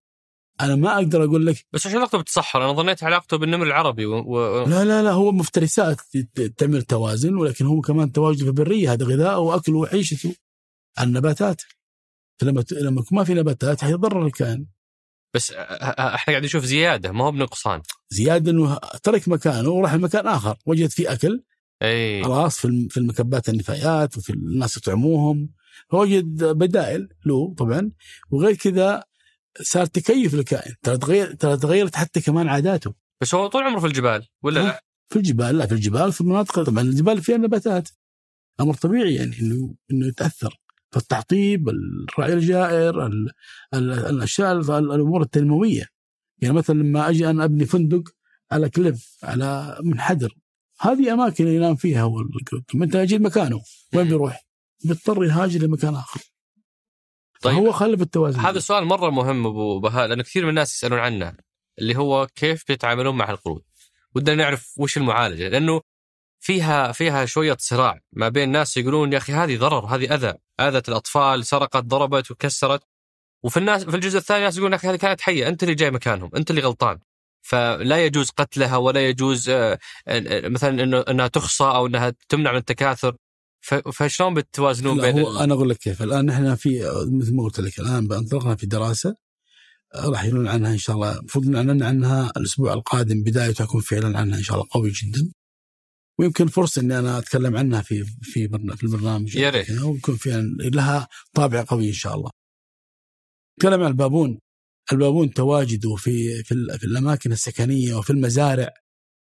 أنا ما أقدر أقول لك بس إيش علاقته بالتصحر؟ أنا ظنيت علاقته بالنمر العربي و... و... لا لا لا هو مفترسات تعمل توازن ولكن هو كمان تواجد في البرية هذا غذاءه واكله وعيشته. النباتات فلما ت- لما يكون ما في نباتات حيضرر الكائن. بس أحنا قاعدين نشوف زيادة ما هو بنقصان. زيادة إنه ترك مكانه وراح لمكان آخر وجد فيه أكل. اي خلاص في المكبات النفايات وفي الناس يطعموهم. وجد بدائل له طبعا وغير كذا صار تكيف للكائن. ترى تغير ترى تغيرت حتى كمان عاداته. بس هو طول عمره في الجبال ولا لا؟ في الجبال لا في الجبال في المناطق. طبعا الجبال فيها نباتات. أمر طبيعي يعني إنه إنه يتأثر. فالتحطيب الرعي الجائر ال- ال- الأشياء ال- الأمور التنموية. يعني مثلا لما أجي أنا أبني فندق على كليف على منحدر هذه أماكن ينام فيها هو الكلب أنت أجيب مكانه؟ وين بيروح؟ بيضطر يهاجر لمكان آخر. طيب. هو خلف التوازن. هذا السؤال مرة مهم أبو بهاء لأن كثير من الناس يسألون عنه اللي هو كيف بيتعاملون مع القرود؟ ودنا نعرف وش المعالجة لأنه فيها فيها شوية صراع ما بين ناس يقولون يا أخي هذه ضرر هذه أذى أذت الأطفال سرقت ضربت وكسرت. وفي الناس في الجزء الثاني ناس يقولون يا أخي هذه كانت حية أنت اللي جاي مكانهم أنت اللي غلطان. فلا يجوز قتلها ولا يجوز آه، آه، مثلا إنه إنها تخصى أو إنها تمنع من التكاثر. فشلون بتوازنون بين هو أنا أقول لك كيف الآن نحن في مثل ما قلت لك الآن انطلقنا في دراسة راح يعلن عنها إن شاء الله المفروض نعلن عنها الأسبوع القادم بدايته يكون في اعلان عنها إن شاء الله قوي جدا ويمكن فرصة إني أنا أتكلم عنها في في في البرنامج يا ريت. يعني ويكون فيها لها طابع قوي إن شاء الله. نتكلم عن البابون البابون تواجده في في الأماكن السكنية وفي المزارع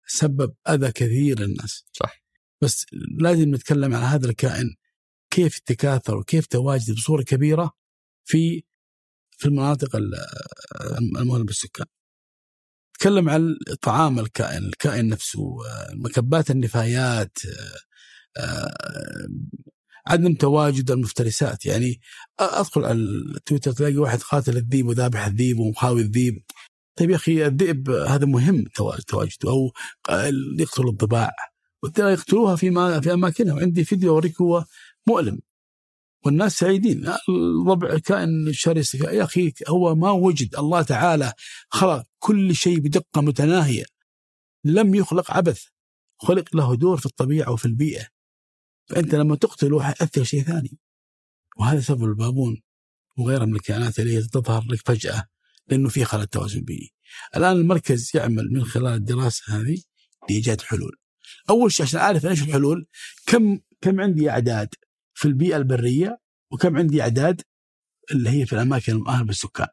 سبب أذى كثير للناس. صح بس لازم نتكلم عن هذا الكائن كيف تكاثر وكيف تواجد بصورة كبيرة في في المناطق ال- المهمة بالسكان. نتكلم عن طعام الكائن، الكائن نفسه، مكبات النفايات، عدم تواجد المفترسات، يعني أدخل على التويتر تلاقي واحد قاتل الذيب وذابح الذيب ومخاوي الذيب. طيب يا أخي الذئب هذا مهم توا- تواجده أو يقتل الضباع يقتلوها في في أماكنها. وعندي فيديو أوريك هو مؤلم. والناس سعيدين. الضبع كائن شرس يا أخي هو ما وجد. الله تعالى خلق كل شيء بدقة متناهية. لم يخلق عبث. خلق له دور في الطبيعة وفي البيئة. فأنت لما تقتله حيأثر شيء ثاني. وهذا سبب البابون وغيرها من الكائنات اللي تظهر لك فجأة لأنه في خلل توازن بيئي. الآن المركز يعمل من خلال الدراسة هذه لإيجاد حلول. أول شيء عشان أعرف إيش الحلول كم كم عندي أعداد في البيئة البرية وكم عندي أعداد اللي هي في الأماكن المؤهلة بالسكان.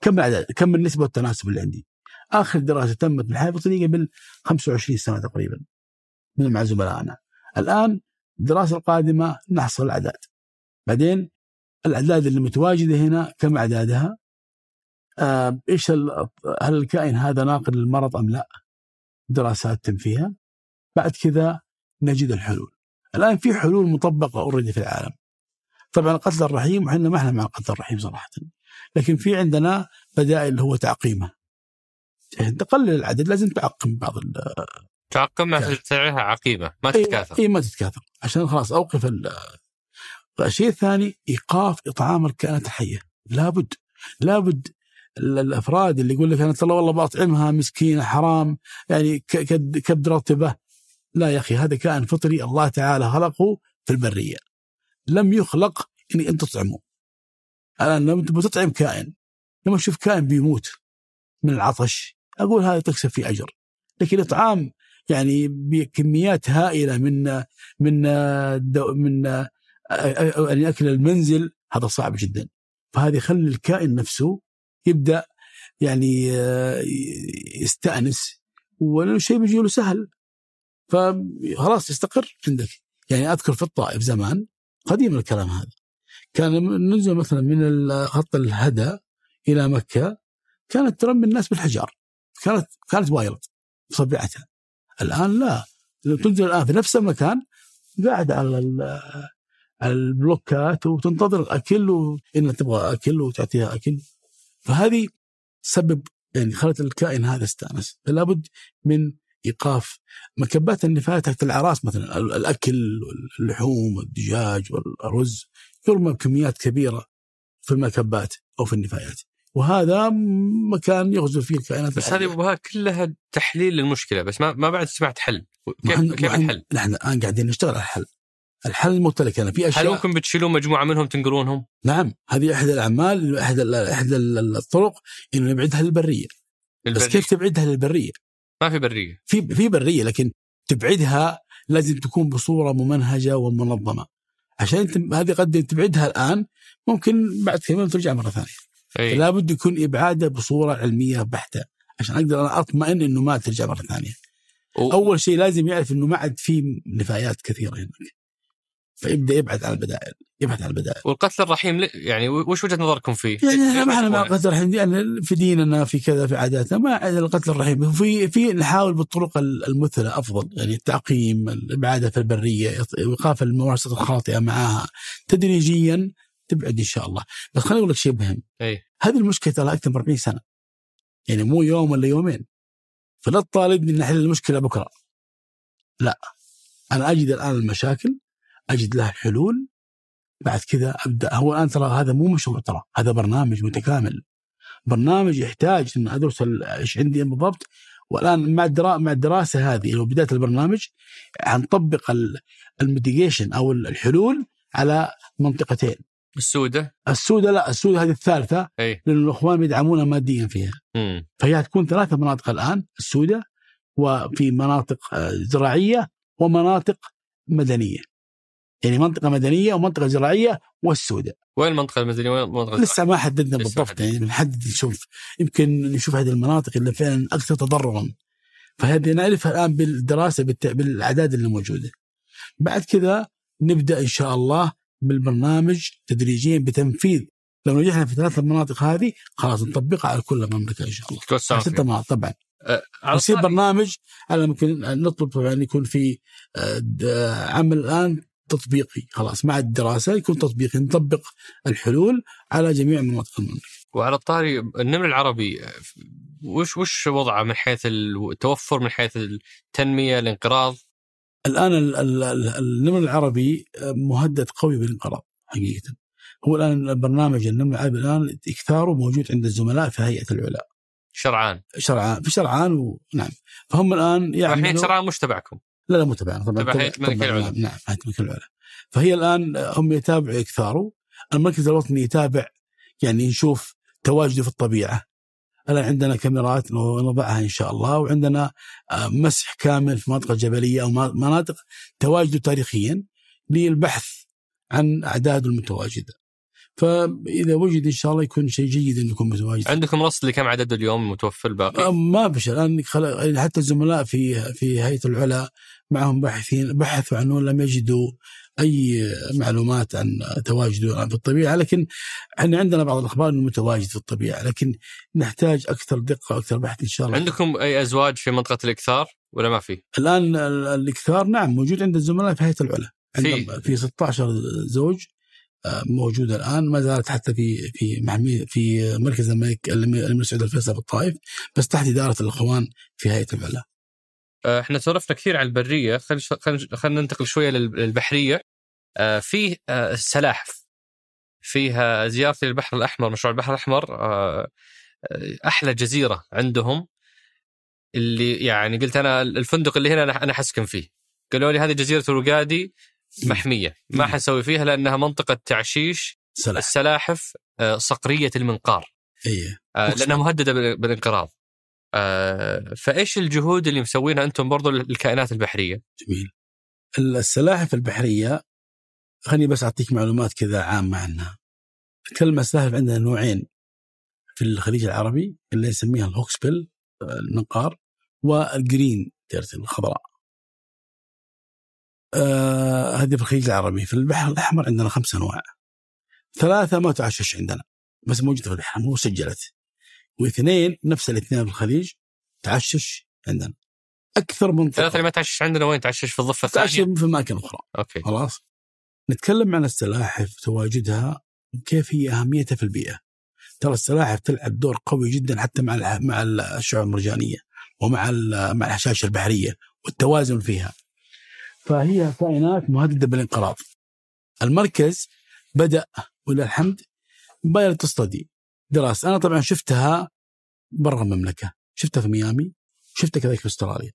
كم الأعداد؟ كم النسبة والتناسب اللي عندي؟ آخر دراسة تمت بالحياة الوطنيه قبل 25 سنة تقريبا من مع زملائنا. الآن الدراسة القادمة نحصل الأعداد. بعدين الأعداد اللي متواجدة هنا كم أعدادها؟ آه إيش هل الكائن هذا ناقل للمرض أم لا؟ دراسات تم فيها. بعد كذا نجد الحلول. الآن في حلول مطبقة اوريدي في العالم. طبعا القتل الرحيم وحنا ما إحنا مع القتل الرحيم صراحة. لكن في عندنا بدائل اللي هو تعقيمه. عشان تقلل العدد لازم تعقم بعض ال- تعقم مع تعال. تسعيرها عقيمة ما إي تتكاثر إيه ما تتكاثر عشان خلاص أوقف ال- الشيء الثاني إيقاف إطعام الكائنات الحية لابد لابد ال- الأفراد اللي يقول لك أنا ترى والله بطعمها مسكينة حرام يعني كبد رطبة لا يا أخي هذا كائن فطري الله تعالى خلقه في البرية. لم يخلق إني أنت تطعمه. الان لما تطعم كائن. لما أشوف كائن بيموت من العطش أقول هذا تكسب فيه أجر. لكن اطعام يعني بكميات هائلة من من دو من يعني أكل المنزل هذا صعب جدا. فهذا يخلي الكائن نفسه يبدأ يعني آه، يستأنس. ولأنه الشيء بيجي له سهل. فخلاص يستقر عندك. يعني أذكر في الطائف زمان قديم الكلام هذا. كان ننزل مثلا من خط الهدى إلى مكة كانت ترمي الناس بالحجار. كانت كانت wild بطبيعتها الآن لا. تنزل الآن في نفس المكان قاعد على على البلوكات وتنتظر الاكل وان تبغى أكل وتعطيها أكل. فهذه سبب يعني خلت الكائن هذا استأنس. فلا بد من إيقاف مكبات النفايات تحت الأعراس مثلا ال- الأكل واللحوم والدجاج والرز يرمى بكميات كبيرة في المكبات أو في النفايات وهذا مكان يغزو فيه الكائنات بس هذه أبو بهاء كلها تحليل للمشكلة بس ما ما بعد سمعت حل كيف وحن- كيف وحن- الحل؟ نحن الآن قاعدين نشتغل على الحل الحل مختلف أنا في هل اشياء ممكن بتشيلون مجموعة منهم تنقلونهم؟ نعم هذه إحدى الأعمال إحدى إحدى الطرق إنه نبعدها للبرية بس البرية. كيف تبعدها للبرية؟ ما في برية. في في برية لكن تبعدها لازم تكون بصورة ممنهجة ومنظمة. عشان انت هذه قد تبعدها الآن ممكن بعد كم ترجع مرة ثانية. اي لابد يكون ابعاده بصورة علمية بحتة. عشان أقدر أنا أطمئن إنه ما ترجع مرة ثانية. و- أول شيء لازم يعرف إنه ما عاد في نفايات كثيرة هناك. فيبدا يبعد عن البدائل يبحث عن البدائل. والقتل الرحيم يعني وش وجهة نظركم فيه؟ يعني ما إحنا مع؟ القتل الرحيم. يعني في ديننا في كذا في عاداتنا ما القتل الرحيم. في في نحاول بالطرق المثلى أفضل. يعني التعقيم الابعاده في البرية إيقاف الممارسات الخاطئة معها. تدريجيا تبعد إن شاء الله. بس خليني أقول لك شيء مهم. أي. هذه المشكلة ترى أكثر من 40 سنة. يعني مو يوم ولا يومين. فلا تطالبني إن أحل المشكلة بكرة. لا. أنا أجد الآن المشاكل أجد لها حلول بعد كذا أبدأ. هو الآن ترى هذا مو مشروع ترى هذا برنامج متكامل. برنامج يحتاج إن أدرس إيش عندي بالضبط. والآن مع الدرا مع الدراسة هذه اللي هو بدايه البرنامج حنطبق الميتيجيشن أو الحلول على منطقتين. السودة؟ السودة لا السودة هذه الثالثة إي. لأن الإخوان يدعمونا ماديا فيها. امم فهي هتكون ثلاثة مناطق الآن السودة وفي مناطق آه، زراعية ومناطق مدنية. يعني منطقة مدنية ومنطقة زراعية والسودة وين المنطقة المدنية وين المنطقة لسه ما حددنا بالضبط. يعني بنحدد نشوف. يمكن نشوف هذه المناطق اللي فعلا أكثر تضررا. فهذه نعرفها الآن بالدراسة بالت- بالأعداد اللي موجودة. بعد كذا نبدأ إن شاء الله بالبرنامج تدريجيا بتنفيذ. لو نجحنا في ثلاث المناطق هذه خلاص نطبقها على كل المملكة إن شاء الله. ست. مناطق طبعا. أه، يصير طاري- برنامج على ممكن نطلب طبعا يكون في آه، عمل الآن تطبيقي. خلاص مع الدراسة يكون تطبيقي. نطبق الحلول على جميع مناطق المملكة. وعلى الطاري النمر العربي وش وش وضعه من حيث التوفر من حيث التنمية الانقراض؟ الآن ال- ال- ال- النمر العربي مهدد قوي بالانقراض حقيقة. هو الآن البرنامج النمر العربي الآن إكثاره موجود عند الزملاء في هيئة العلاء شرعان. شرعان في شرعان ونعم فهم الآن الحين يعملوا شرعان مش تبعكم. لا لا مو تبعنا. طبعا تبع هيئة تبع- ملك تبع- العلا. نعم هيئة فهي الآن هم يتابعوا اكثاره المركز الوطني يتابع يعني نشوف تواجده في الطبيعة. الآن عندنا كاميرات نضعها إن شاء الله وعندنا آه، مسح كامل في مناطق الجبليه أو مناطق تواجده تاريخيا للبحث عن اعداده المتواجدة. فإذا وجد إن شاء الله يكون شيء جيد إنه يكون متواجد. عندكم رصد لكم عدد اليوم المتوفر الباقي؟ ما فيش الآن. حتى الزملاء في في هيئة العلا معهم باحثين بحثوا عنه لم يجدوا أي معلومات عن تواجده في الطبيعة. لكن إحنا عندنا بعض الأخبار إنه متواجد في الطبيعة لكن نحتاج أكثر دقة وأكثر بحث إن شاء الله. عندكم أي أزواج في منطقة الإكثار ولا ما في؟ الآن ال- الإكثار نعم موجود عند الزملاء في هيئة العلا. في- في 16 زوج آه، موجودة الآن ما زالت حتى في في محمي في مركز الملك الامير سعود الفيصل في الطائف بس تحت إدارة الإخوان في هيئة العلا. إحنا سولفنا كثير عن البرية. خلينا خلينا ننتقل شوية لل- للبحرية. آه، فيه آه، السلاحف فيها زيارتي للبحر الأحمر مشروع البحر الأحمر. آه، آه، أحلى جزيرة عندهم. اللي يعني قلت أنا الفندق اللي هنا أنا حسكن فيه. قالوا لي هذه جزيرة الرقادي محمية. ما. حنسوي فيها لأنها منطقة تعشيش سلاح السلاحف آه، صقرية المنقار. اي آه، مقصود. لانها مهددة بال- بالانقراض. آه، فإيش الجهود اللي مسوينها أنتم برضو للكائنات البحرية؟ جميل. السلاحف البحرية خليني بس أعطيك معلومات كذا عامة عنها. كلمة سلاحف عندنا نوعين في الخليج العربي اللي نسميها الهوكسبيل آه، المنقار والجرين تيرتل الخضراء. آه هذه في الخليج العربي. في البحر الأحمر عندنا خمس أنواع. ثلاثة ما تعشش عندنا بس موجودة في البحر مو سجلت. واثنين نفس الاثنين في الخليج تعشش عندنا. أكثر من ثلاثة اللي ما تعشش عندنا وين تعشش؟ في الضفة تعشش الثانية؟ في اماكن أخرى. أوكي. خلاص؟ نتكلم عن السلاحف تواجدها وكيف هي أهميتها في البيئة. ترى السلاحف تلعب دور قوي جدا حتى مع مع الشعاب المرجانية ومع مع الهشاشه البحرية والتوازن فيها. فهي كائنات مهددة بالانقراض. المركز بدأ ولله الحمد بايلوت ستدي دراسة. أنا طبعا شفتها برا المملكة. شفتها في ميامي. شفتها كذلك في أستراليا.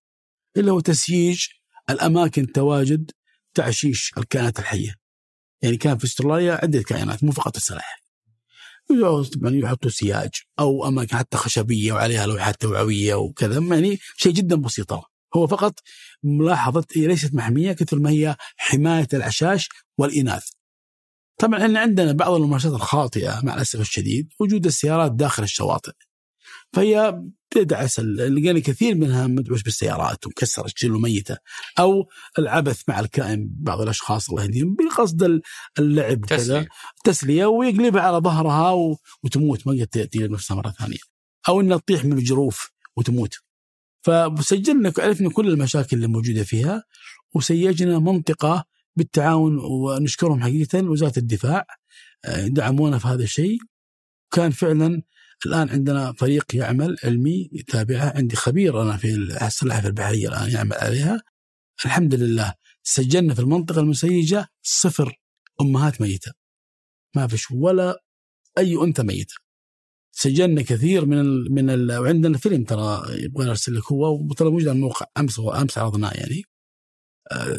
اللي هو تسييج الأماكن تواجد تعشيش الكائنات الحية. يعني كان في أستراليا عدة كائنات مو فقط السلاحف. طبعا يحطوا سياج أو أماكن حتى خشبية وعليها لوحات توعوية وكذا. يعني شيء جدا بسيط هو فقط ملاحظة هي ليست محمية كثر ما هي حماية العشاش والإناث. طبعا إحنا عندنا بعض الممارسات الخاطئة مع الأسف الشديد وجود السيارات داخل الشواطئ. فهي تدعس لقينا كثير منها مدعوس بالسيارات ومكسرة تشيل ميته أو العبث مع الكائن بعض الأشخاص الله يهديهم بقصد اللعب كذا. تسلية. ويقلبها على ظهرها وتموت ما تأتي نفسها مرة ثانية. أو إنها تطيح من الجروف وتموت. فسجلنا عرفنا كل المشاكل اللي موجودة فيها وسيجنا منطقة بالتعاون ونشكرهم حقيقة. وزارة الدفاع آه، دعمونا في هذا الشيء. كان فعلا الآن عندنا فريق يعمل علمي يتابعها عندي خبير أنا في السلاحف البحرية الآن يعمل عليها. الحمد لله سجلنا في المنطقة المسيجة صفر أمهات ميتة. ما فيش ولا أي أنثى ميتة. سجلنا كثير من ال من ال وعندنا فيلم ترى يبغى ارسل لك هو وترى موجود على الموقع أمس أمس عرضناه يعني.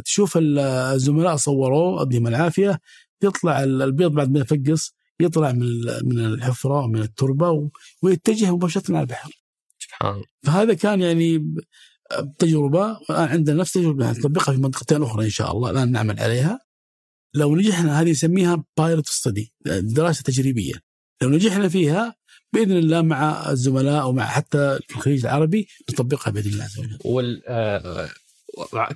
تشوف الزملاء صوروه يديهم العافية يطلع البيض بعد ما يفقس يطلع من من الحفرة ومن التربة ويتجه مباشرة على البحر. سبحان الله. فهذا كان يعني تجربة والان عندنا نفس التجربة نطبقها في منطقتين أخرى إن شاء الله الآن نعمل عليها. لو نجحنا هذه نسميها بايلوت ستدي دراسة تجريبية. لو نجحنا فيها بإذن الله مع الزملاء ومع حتى الخليج العربي نطبقها بإذن الله عز وجل. وال آه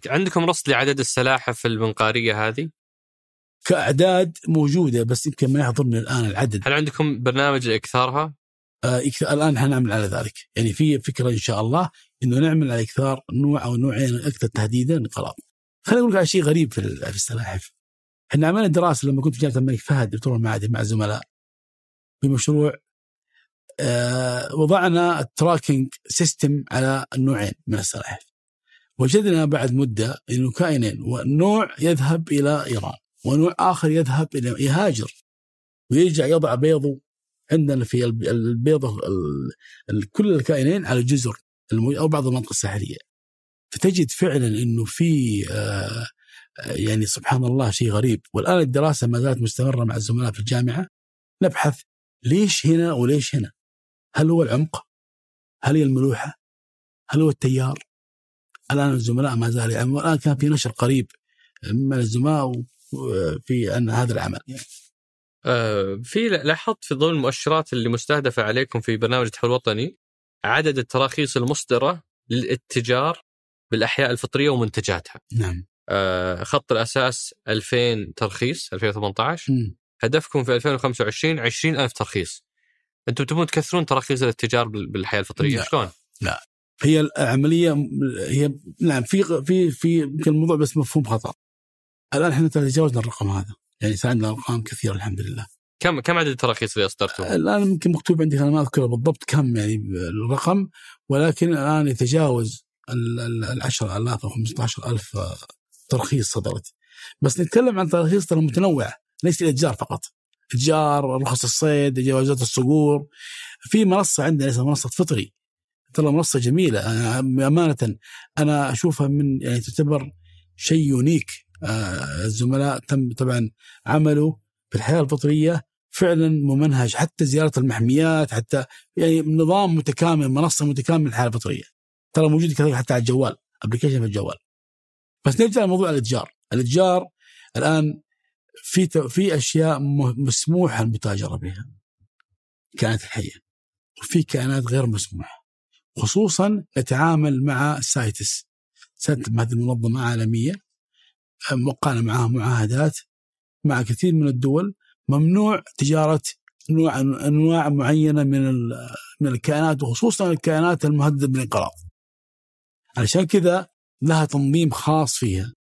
عندكم رصد لعدد السلاحف المنقاريه هذه؟ كأعداد موجودة بس يمكن ما يحضرني الآن العدد. هل عندكم برنامج لإكثارها؟ آه الآن حنعمل على ذلك، يعني في فكرة إن شاء الله إنه نعمل على إكثار نوع أو نوعين أكثر تهديدا انقراض. خليني أقول لك على شيء غريب في في السلاحف. إحنا عملنا دراسة لما كنت في جامعة الملك فهد للبترول والمعادن مع الزملاء بمشروع آه وضعنا ال tracking system على النوعين من السلاحف. وجدنا بعد مدة إنه كائنين ونوع يذهب إلى إيران ونوع آخر يذهب إلى يهاجر ويرجع يضع بيضه عندنا في البيئة كل الكائنين على جزر أو بعض المناطق الساحلية. فتجد فعلا أنه في آه، يعني سبحان الله شيء غريب. والآن الدراسة ما زالت مستمرة مع الزملاء في الجامعة. نبحث ليش هنا وليش هنا؟ هل هو العمق؟ هل هي الملوحة؟ هل هو التيار؟ الآن الزملاء ما زالوا يعني والآن كان في نشر قريب من الزملاء في أن هذا العمل آه في لاحظت في ضمن المؤشرات اللي مستهدفة عليكم في برنامج التحول الوطني عدد التراخيص المصدرة للاتجار بالأحياء الفطرية ومنتجاتها نعم آه خط الأساس 2000 ترخيص 2018 م. هدفكم في 2025 20000 ترخيص أنتم تبون تكثرون تراخيص الاتجار بالحياة الفطرية لا. شلون؟ لا هي العملية هي نعم في في في يمكن الموضوع بس مفهوم خطأ. الآن إحنا تجاوزنا الرقم هذا يعني صار عندنا ارقام كثيرة الحمد لله. كم كم عدد التراخيص اللي اصدرتوها؟ الآن يمكن مكتوب عندي أنا ما اذكر بالضبط كم يعني الرقم ولكن الآن يتجاوز ال 10000 أو 15000 ترخيص صدرت. بس نتكلم عن تراخيص ترى متنوعه ليس الاتجار فقط. اتجار رخص الصيد جوازات الصقور. في منصة عندنا اسمها منصة فطري. ترى منصة جميلة. أمانة أنا أشوفها من يعني تعتبر شيء يونيك. آه، الزملاء تم طبعا عمله في الحياة الفطرية فعلا ممنهج. حتى زيارة المحميات حتى يعني نظام متكامل منصة متكاملة للحياه الفطرية. ترى موجود كذلك حتى على الجوال application في الجوال. بس نرجع لموضوع الإتجار. الإتجار الآن في في أشياء مسموح المتاجرة بها. كائنات الحيه وفي كائنات غير مسموحة. خصوصا نتعامل مع CITES سايتس هذه منظمة عالمية وقعنا معها معاهدات مع كثير من الدول ممنوع تجارة نوع أنواع معينة من من الكائنات وخصوصا الكائنات المهددة بالانقراض. علشان كذا لها تنظيم خاص فيها.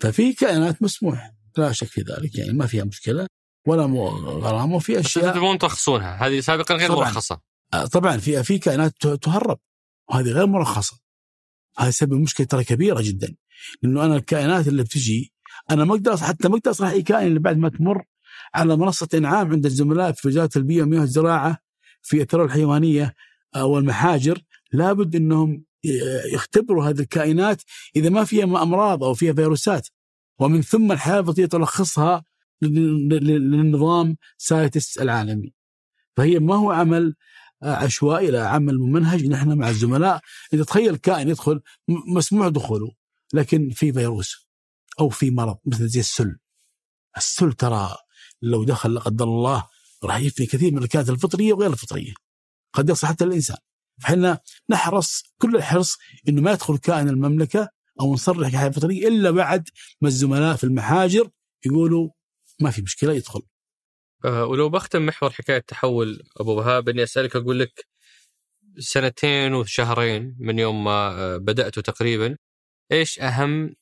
ففي كائنات مسموح لا شك في ذلك يعني ما فيها مشكلة ولا غرامة وفي أشياء تبغون ترخصونها هذه سابقا غير مرخصه. آه، طبعا في في كائنات تهرب وهذه غير مرخصة. هذا سبب مشكلة ترى كبيرة جدا. لأنه أنا الكائنات اللي بتجي أنا ما أقدر حتى ما أقدر اصلح أي كائن اللي بعد ما تمر على منصة إنعام عند الزملاء في وزارة البيئة والمياه والزراعه في الثروه الحيوانية أو المحاجر لابد إنهم يختبروا هذه الكائنات إذا ما فيها أمراض أو فيها فيروسات ومن ثم الحياة تلخصها للنظام سايتس العالمي فهي ما هو عمل عشوائي لا عمل ممنهج نحن مع الزملاء. إذا تخيل كائن يدخل مسموح دخوله لكن في فيروس أو في مرض مثل زي السل. السل ترى لو دخل لا قدر الله راح يفني كثير من الكائنات الفطرية وغير الفطرية. قد يصل حتى الانسان فإحنا نحرص كل الحرص إنه ما يدخل كائن المملكة أو نصرح كحياه فطريه إلا بعد ما الزملاء في المحاجر يقولوا ما في مشكلة يدخل. أه ولو بختم محور حكاية تحول أبو بهاء إني أسألك أقول لك سنتين وشهرين من يوم ما آه، بداتوا تقريبا إيش أهم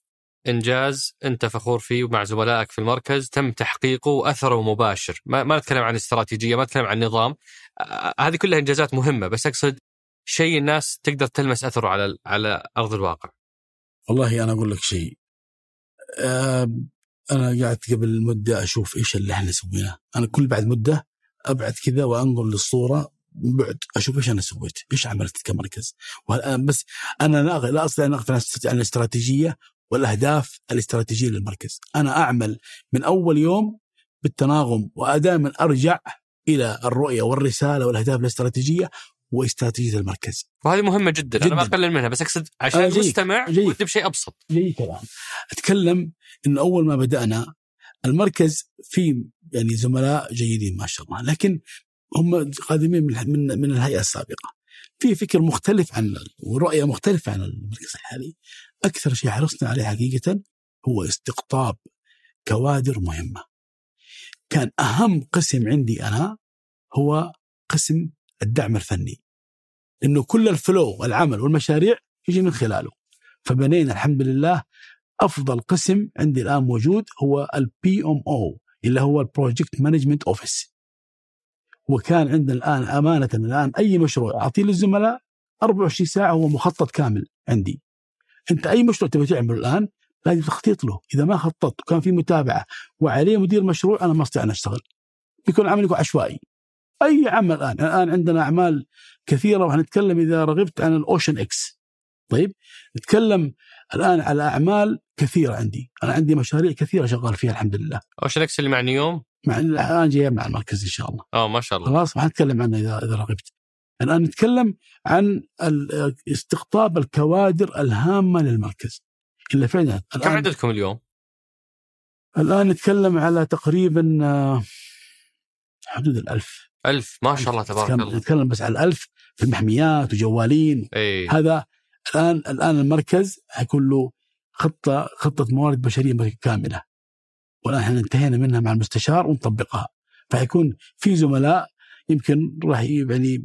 إنجاز أنت فخور فيه ومع زملائك في المركز؟ تم تحقيقه وأثره مباشر. ما, ما نتكلم عن استراتيجية ما نتكلم عن نظام. آه، هذه كلها إنجازات مهمة بس أقصد شيء الناس تقدر تلمس أثره على على أرض الواقع. والله أنا أقول لك شيء. أنا قعدت قبل مده أشوف إيش اللي إحنا سويناه. أنا كل بعد مدة أبعد كذا وانظر للصوره بعد أشوف إيش أنا سويت إيش عملت كمركز. بس أنا لا لا استطيع ان عن الاستراتيجية والأهداف الاستراتيجية للمركز. أنا أعمل من أول يوم بالتناغم ودائما أرجع إلى الرؤية والرسالة والأهداف الاستراتيجية واستراتيجية المركز. وهذه مهمة جدا, جداً. أنا ما اقلل منها بس أقصد عشان آه المستمع ودي بشيء أبسط. جيد كلام. أتكلم إنه أول ما بدأنا المركز فيه يعني زملاء جيدين ما شاء الله لكن هم قادمين من من, من الهيئة السابقة. في فكر مختلف عن ورؤية مختلفة عن المركز الحالي. أكثر شيء حرصنا عليه حقيقة هو استقطاب كوادر مهمة. كان أهم قسم عندي أنا هو قسم الدعم الفني. إنه كل ال flow والعمل والمشاريع يجي من خلاله. فبنينا الحمد لله أفضل قسم عندي الآن موجود هو ال PMO اللي هو ال project management office وكان عندنا الآن أمانة الآن أي مشروع أعطيه للزملاء 24 ساعة هو مخطط كامل عندي. أنت أي مشروع تبي تعمله الآن لازم تخطيط له. إذا ما خططت وكان في متابعة وعليه مدير مشروع أنا ما أستطيع أن أشتغل. بيكون عملك عشوائي. أي عمل. الآن الآن عندنا أعمال كثيرة وحنتكلم إذا رغبت عن ال OceanX. طيب نتكلم الآن على أعمال كثيرة عندي. أنا عندي مشاريع كثيرة شغال فيها الحمد لله. OceanX اللي مع نيوم مع الآن جاي مع المركز إن شاء الله. آه ما شاء الله. خلاص حنتكلم عنه إذا إذا رغبت. الآن نتكلم عن استقطاب الكوادر الهامة للمركز. اللي فعلا كم عددكم اليوم؟ الآن نتكلم على تقريبا آه، حدود الألف. ألف ما شاء الله تبارك الله. نتكلم بس على الألف في المحميات وجوالين. أي. هذا الآن الآن المركز حيكون له خطة خطة موارد بشرية كاملة. والآن إحنا انتهينا منها مع المستشار ونطبقها. فحيكون في زملاء يمكن راح يعني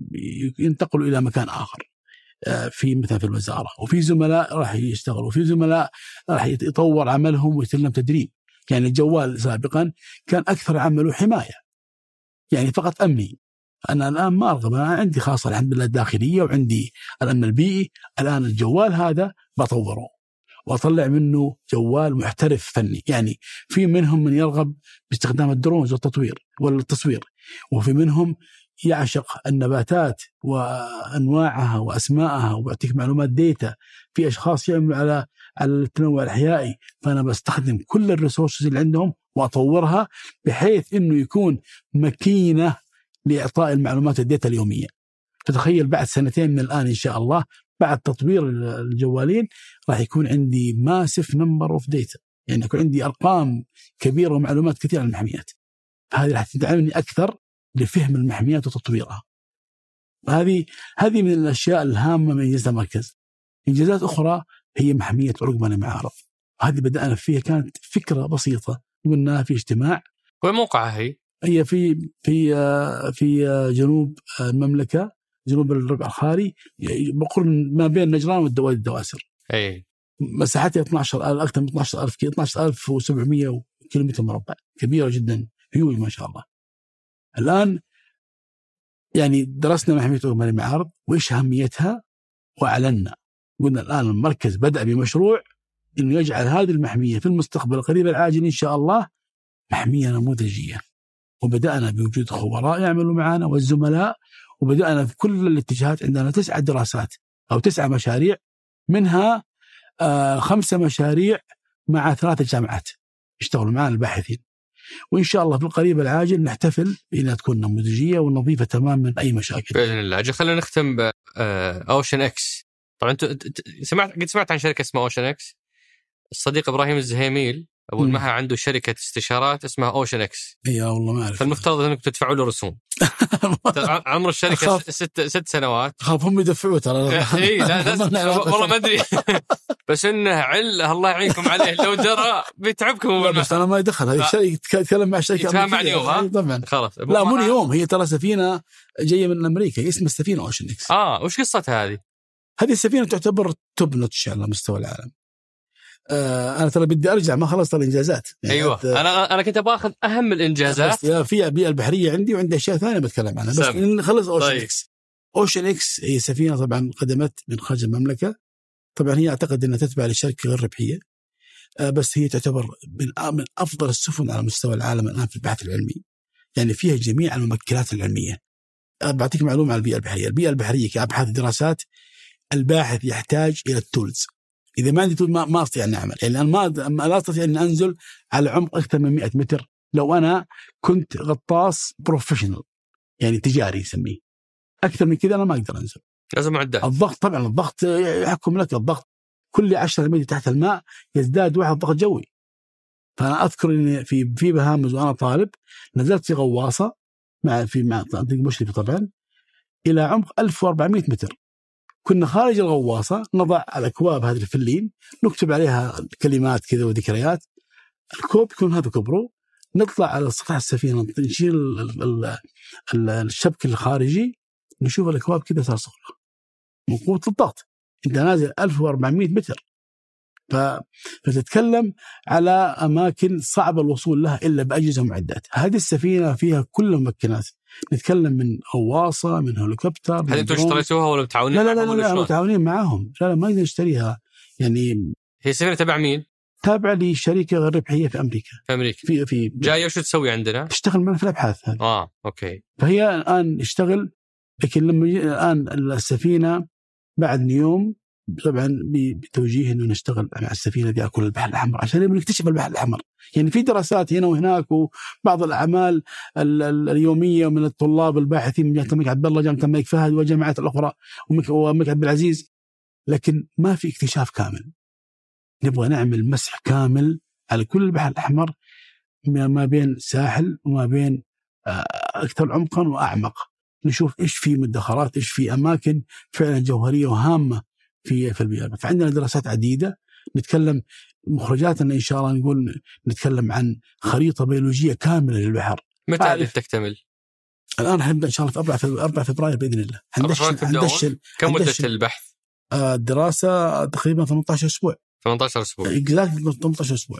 ينتقلوا إلى مكان آخر. آه، في مثلا في الوزارة. وفي زملاء راح يشتغلوا. وفي زملاء راح يطور عملهم ويتم تدريب. يعني الجوال سابقا كان أكثر عمله حماية. يعني فقط أمني. أنا الآن ما أرغب أنا عندي خاصة الحمد لله الداخلية وعندي الأمن البيئي. الآن الجوال هذا بطوره وأطلع منه جوال محترف فني. يعني في منهم من يرغب باستخدام ال drones والتطوير والتصوير وفي منهم يعشق النباتات وأنواعها واسمائها ويعطيك معلومات data في أشخاص يعملوا على على التنوع الاحيائي فأنا بستخدم كل ال resources اللي عندهم وأطورها بحيث إنه يكون ماكينه لإعطاء المعلومات ال data اليومية. فتخيل بعد سنتين من الآن إن شاء الله بعد تطوير الجوالين راح يكون عندي massive number of data يعني يكون عندي أرقام كبيرة ومعلومات كثيرة عن المحميات. هذه راح تدعمني أكثر لفهم المحميات وتطويرها. هذه هذه من الأشياء الهامة من انجاز المركز. إنجازات أخرى هي محمية عقبه المعارض. هذه بدأنا فيها كانت فكرة بسيطة قلنا في اجتماع وين موقعها هي؟ هي في في في جنوب المملكة جنوب الربع الخالي بقرب ما بين نجران والدوادي الدواسر. أي مساحتها 12000 أكثر من 12000 12700 كيلومتر مربع كبيرة جدا هيوج ما شاء الله. الآن يعني درسنا محميه المعارض وإيش أهميتها؟ وأعلنا. قلنا الآن المركز بدأ بمشروع إنه يجعل هذه المحمية في المستقبل القريب العاجل إن شاء الله محمية نموذجية. وبدأنا بوجود خبراء يعملوا معنا والزملاء وبدأنا في كل الاتجاهات عندنا تسعه دراسات أو تسعه مشاريع منها آه خمسة مشاريع مع ثلاثة جامعات. يشتغلوا معنا الباحثين. وإن شاء الله في القريب العاجل نحتفل بإنها تكون نموذجية ونظيفة تماما من أي مشاكل. بإذن الله، أجل خلينا نختم ب OceanX. طبعا أنت سمعت قد سمعت عن شركة اسمها OceanX؟ الصديق إبراهيم الزهيميل ابو المها عنده شركة استشارات اسمها OceanX إي والله ما أعرف. فالمفترض إنك تدفعوا له رسوم. عمر الشركة ست ست سنوات. خاف هم يدفعوا ترى. إي لا والله ما أدري. بس إنه الله يعينكم عليه. لو جرى بيتعبكم. بس أنا ما دخل هذه الشركة تتكلم مع شركة يتفاهم مع نيوم ها؟ طبعا. خلاص. لا مو نيوم هي ترى سفينة جاية من أمريكا. اسم السفينة OceanX آه وش قصتها هذه؟ هذه السفينة تعتبر top notch على مستوى العالم. آه أنا ترى بدي أرجع ما خلصت الإنجازات. يعني أيوه. أنا أنا كنت باخذ أهم الإنجازات. في البيئه البحرية عندي وعندي أشياء ثانية بتكلم عنها بس نخلص Ocean طيب. X Ocean X هي سفينة طبعا قدمت من خارج المملكة. طبعا هي أعتقد إنها تتبع لشركة غير ربحيه آه بس هي تعتبر من من أفضل السفن على مستوى العالم الآن في البحث العلمي. يعني فيها جميع الممكنات العلمية. آه بعطيك معلومة عن البيئة البحرية. البيئة البحرية كأبحاث دراسات الباحث يحتاج إلى ال tools إذا ما عندي ما, ما أستطيع أن أعمل. يعني أنا ما لا أستطيع أن أنزل على عمق أكثر من 100 متر لو أنا كنت غطاس professional يعني تجاري يسميه. أكثر من كذا أنا ما أقدر أنزل. لازم معدات. الضغط طبعا الضغط يحكم لك الضغط كل 10 متر تحت الماء يزداد واحد ضغط جوي. فأنا أذكر إني في في بهامز وأنا طالب نزلت في غواصة مع في مع مشرفه طبعا إلى عمق 1400 متر. كنا خارج الغواصة نضع الاكواب هذه الفلين نكتب عليها كلمات كذا وذكريات. الكوب يكون هذا كبره. نطلع على سطح السفينة نشيل الشبك الخارجي نشوف الاكواب كذا صار صغرى من قوه الضغط. إنت نازل 1400 متر. فتتكلم على أماكن صعب الوصول لها إلا بأجهزة ومعدات، هذه السفينة فيها كل الممكنات، نتكلم من غواصة من هليكوبتر هل أنتم اشتريتوها ولا متعاونين لا لا لا, لا, لا متعاونين معاهم لا لا ما نقدر نشتريها يعني هي سفينة تبع مين؟ تابعة لشركة غير ربحيه في أمريكا. في أمريكا. في في جاية وش تسوي عندنا؟ تشتغل معنا في الأبحاث هذه. آه أوكي. فهي الآن اشتغل لكن لما الآن السفينة بعد يوم طبعا بتوجيه إنه نشتغل مع السفينة دي على كل البحر الأحمر عشان نكتشف البحر الأحمر، يعني في دراسات هنا وهناك وبعض الأعمال اليومية من الطلاب الباحثين من جامعه الملك عبد الله، جامعه الملك فهد والجامعات الأخرى والملك عبد العزيز لكن ما في اكتشاف كامل. نبغى نعمل مسح كامل على كل البحر الأحمر ما بين ساحل وما بين آه، أكثر عمقا وأعمق. نشوف إيش في مدخرات، إيش في أماكن فعلا جوهرية وهامة في في البيئة. فعندنا دراسات عديدة نتكلم مخرجاتنا إن شاء الله نقول نتكلم عن خريطة بيولوجية كاملة للبحر. متى تكتمل؟ الآن حنبدا إن شاء الله في 4 في 4 فبراير بإذن الله. حندشن حندشن كم مدة البحث؟ آه، الدراسة تقريبا 18 أسبوع. 18 أسبوع. exact 18 أسبوع.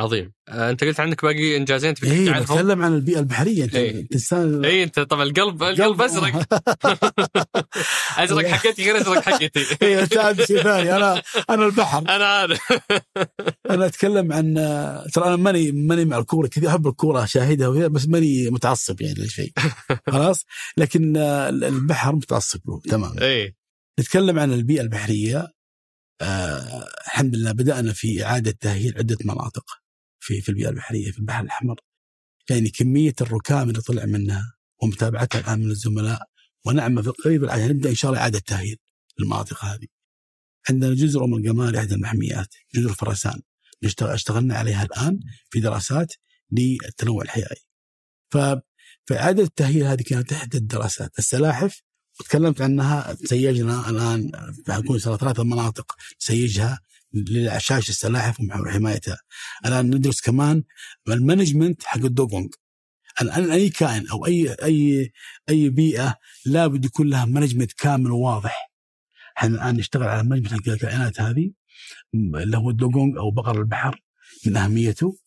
عظيم. آه، انت قلت عندك باقي انجازين تبي تحكي عنهم؟ نتكلم عن البيئة البحرية أنت اي اي أنت طبعا القلب القلب. أزرق. أزرق حقتي غير أزرق حقتي. اي أنت عندك شيء ثاني. أنا أنا البحر. أنا عارف أنا أتكلم عن ترى أنا ماني ماني مع الكورة كذا أحب الكورة اشاهدها وكذا بس ماني متعصب يعني لشيء خلاص؟ لكن البحر متعصب له تمام اي نتكلم عن البيئة البحرية. آه الحمد لله بدأنا في إعادة تأهيل عدة مناطق. في في البيئة البحرية في البحر الأحمر. يعني كمية الركام اللي طلع منها ومتابعتها الآن من الزملاء. ونعمل في القريب العاجل نبدأ إن شاء الله إعادة تاهيل المناطق هذه. عندنا جزر أم القماري إحدى المحميات، جزر فرسان. اشتغلنا عليها الآن في دراسات للتنوع الحيوي. ف فإعادة التأهيل هذه كانت إحدى الدراسات، السلاحف وتكلمت عنها سيجنا الآن حنكون ثلاث مناطق سيجها. للعشاش السلاحف وحمايتها الآن ندرس كمان ال management حق ال dugong الآن أي كائن أو أي أي أي بيئة لابد يكون لها management كامل وواضح. إحنا الآن نشتغل على management حق الكائنات هذه اللي هو ال dugong أو بقر البحر من أهميته.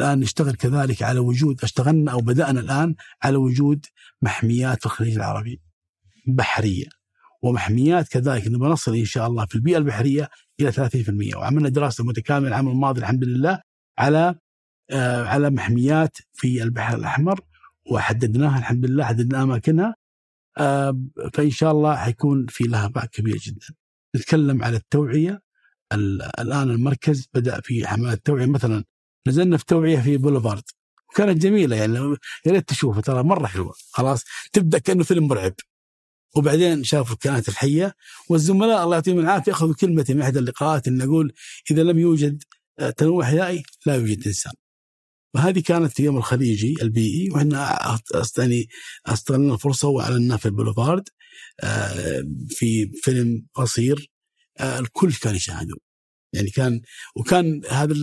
الآن نشتغل كذلك على وجود اشتغلنا أو بدأنا الآن على وجود محميات في الخليج العربي. بحرية. ومحميات كذلك. نبغى نصل إن شاء الله في البيئة البحرية إلى 30% وعملنا دراسة متكاملة العام الماضي الحمد لله على آه على محميات في البحر الأحمر وحددناها الحمد لله حددنا أماكنها. آه، فإن شاء الله حيكون في لها باع كبير جدا. نتكلم على التوعية. الآن المركز بدأ في حملات توعيه مثلا نزلنا في توعية في بوليفارد كانت جميلة يعني يا ريت تشوفها ترى مرة حلوة. خلاص تبدأ كأنه فيلم مرعب. وبعدين شافوا الكائنات الحية والزملاء الله يعطيهم العافية أخذوا كلمتي من أحد اللقاءات إن أقول إذا لم يوجد تنوع حيائي لا يوجد إنسان. وهذه كانت في يوم الخليجي البيئي وإحنا يعني استغلنا الفرصة واعلنا في البوليفارد آه، في فيلم قصير آه، الكل كان يشاهده يعني كان وكان هذا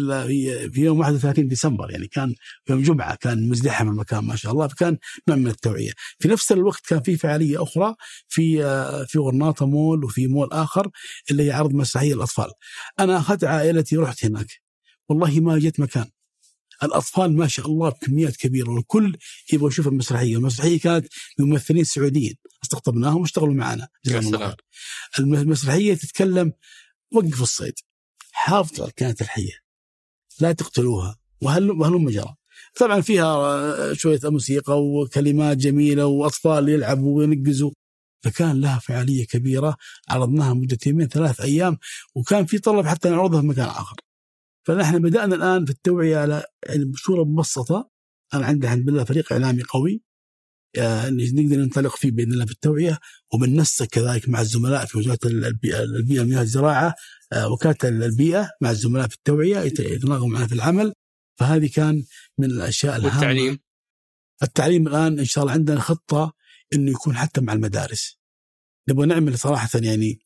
في يوم 31 ديسمبر يعني كان يوم جمعة كان مزدحم المكان ما شاء الله فكان نوع من التوعية. في نفس الوقت كان في فعالية أخرى في في غرناطة مول وفي مول آخر اللي هي عرض مسرحية الأطفال. أنا أخذت عائلتي رحت هناك. والله ما جيت مكان. الأطفال ما شاء الله بكميات كبيرة والكل يبغى يشوف المسرحية، المسرحية كانت بممثلين سعوديين. استقطبناهم واشتغلوا معنا. جزاهم الله. المسرحية تتكلم وقف الصيد. حافظوا الكائنات الحية. لا تقتلوها. وهل وهلم جرى؟ طبعا فيها شوية موسيقى وكلمات جميلة وأطفال يلعبوا وينقزوا. فكان لها فعالية كبيرة. عرضناها مدة يومين ثلاث أيام. وكان في طلب حتى نعرضها في مكان آخر. فنحن بدأنا الآن في التوعية على يعني بصورة مبسطة. أنا عندي الحمد لله فريق إعلامي قوي. آه، نقدر ننطلق فيه بإذن الله في التوعية. وبننسق كذلك مع الزملاء في وزاره البيئة والمياه الزراعة. آه، وكاله البيئة مع الزملاء في التوعية يتناغموا معنا في العمل. فهذه كان من الأشياء الهامة. والتعليم. التعليم الآن إن شاء الله عندنا خطة إنه يكون حتى مع المدارس. نبغى نعمل صراحة يعني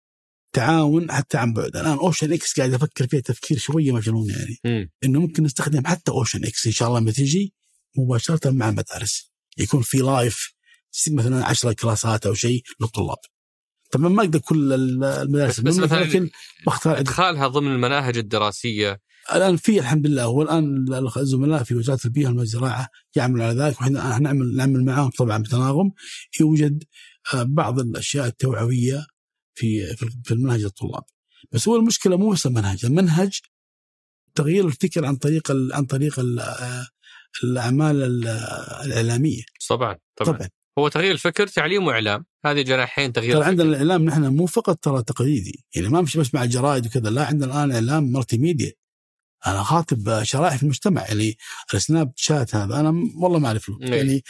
تعاون حتى عن بعد. الآن Ocean X قاعد أفكر فيها تفكير شوية مجنون يعني. م. إنه ممكن نستخدم حتى Ocean X إن شاء الله لما تجي مباشرة مع المدارس. يكون في live مثلا 10 كلاسات أو شيء للطلاب. طبعا ما أقدر كل المدارس بس, بس مثلا لكن بختار إدخالها ضمن المناهج الدراسية. الآن في الحمد لله هو الآن الزملاء في وزارة البيئة والزراعة يعملوا على ذلك وإحنا نعمل نعمل معاهم طبعا بتناغم. يوجد آه، بعض الأشياء التوعوية في في المنهج الطلاب بس هو المشكلة مو بس المنهج المنهج تغيير الفكر عن طريق عن طريق آه، الأعمال الإعلامية. طبعا طبعا, طبعا. هو تغيير الفكر تعليم وإعلام. هذه جناحين تغيير ترى عندنا الإعلام نحن مو فقط ترى تقليدي يعني ما نمشي بس مع الجرائد وكذا لا عندنا الآن إعلام مالتي ميديا أنا خاطب شرائح في المجتمع يعني السناب شات هذا أنا والله ما أعرف له. نعم. يعني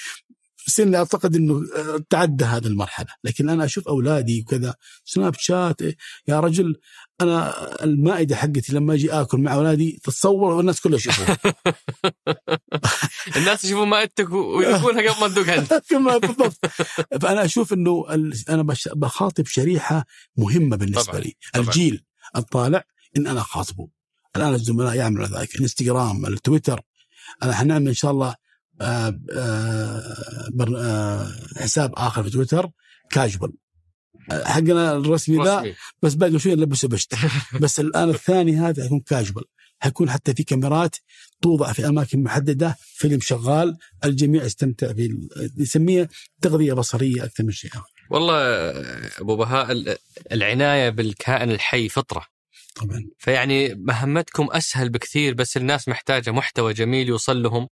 سني أعتقد إنه تعدى هذه المرحلة لكن أنا أشوف أولادي وكذا سناب شات يا رجل أنا المائدة حقتي لما أجي آكل مع أولادي تتصور والناس كلها يشوفوها. الناس يشوفون مائدتك ويذوقونها قبل ما تذوقها انت بالضبط. فأنا أشوف إنه أنا بخاطب شريحة مهمة بالنسبة طبعًا. لي. طبعًا. الجيل الطالع إن أنا أخاطبه. الآن الزملاء يعملوا ذلك. الإنستغرام التويتر. أنا حنعمل إن شاء الله آآ آآ آآ حساب آخر في تويتر كاجوال حقنا الرسمي ذا بس باقي شوي نلبسه بشت بس الآن الثاني هذا حيكون كاجوال حيكون حتى في كاميرات توضع في أماكن محددة فيلم شغال الجميع يستمتع في يسميها تغذية بصرية أكثر من شيء آخر. والله أبو بهاء العناية بالكائن الحي فطرة. طبعا. فيعني مهمتكم أسهل بكثير بس الناس محتاجة محتوى جميل يوصل لهم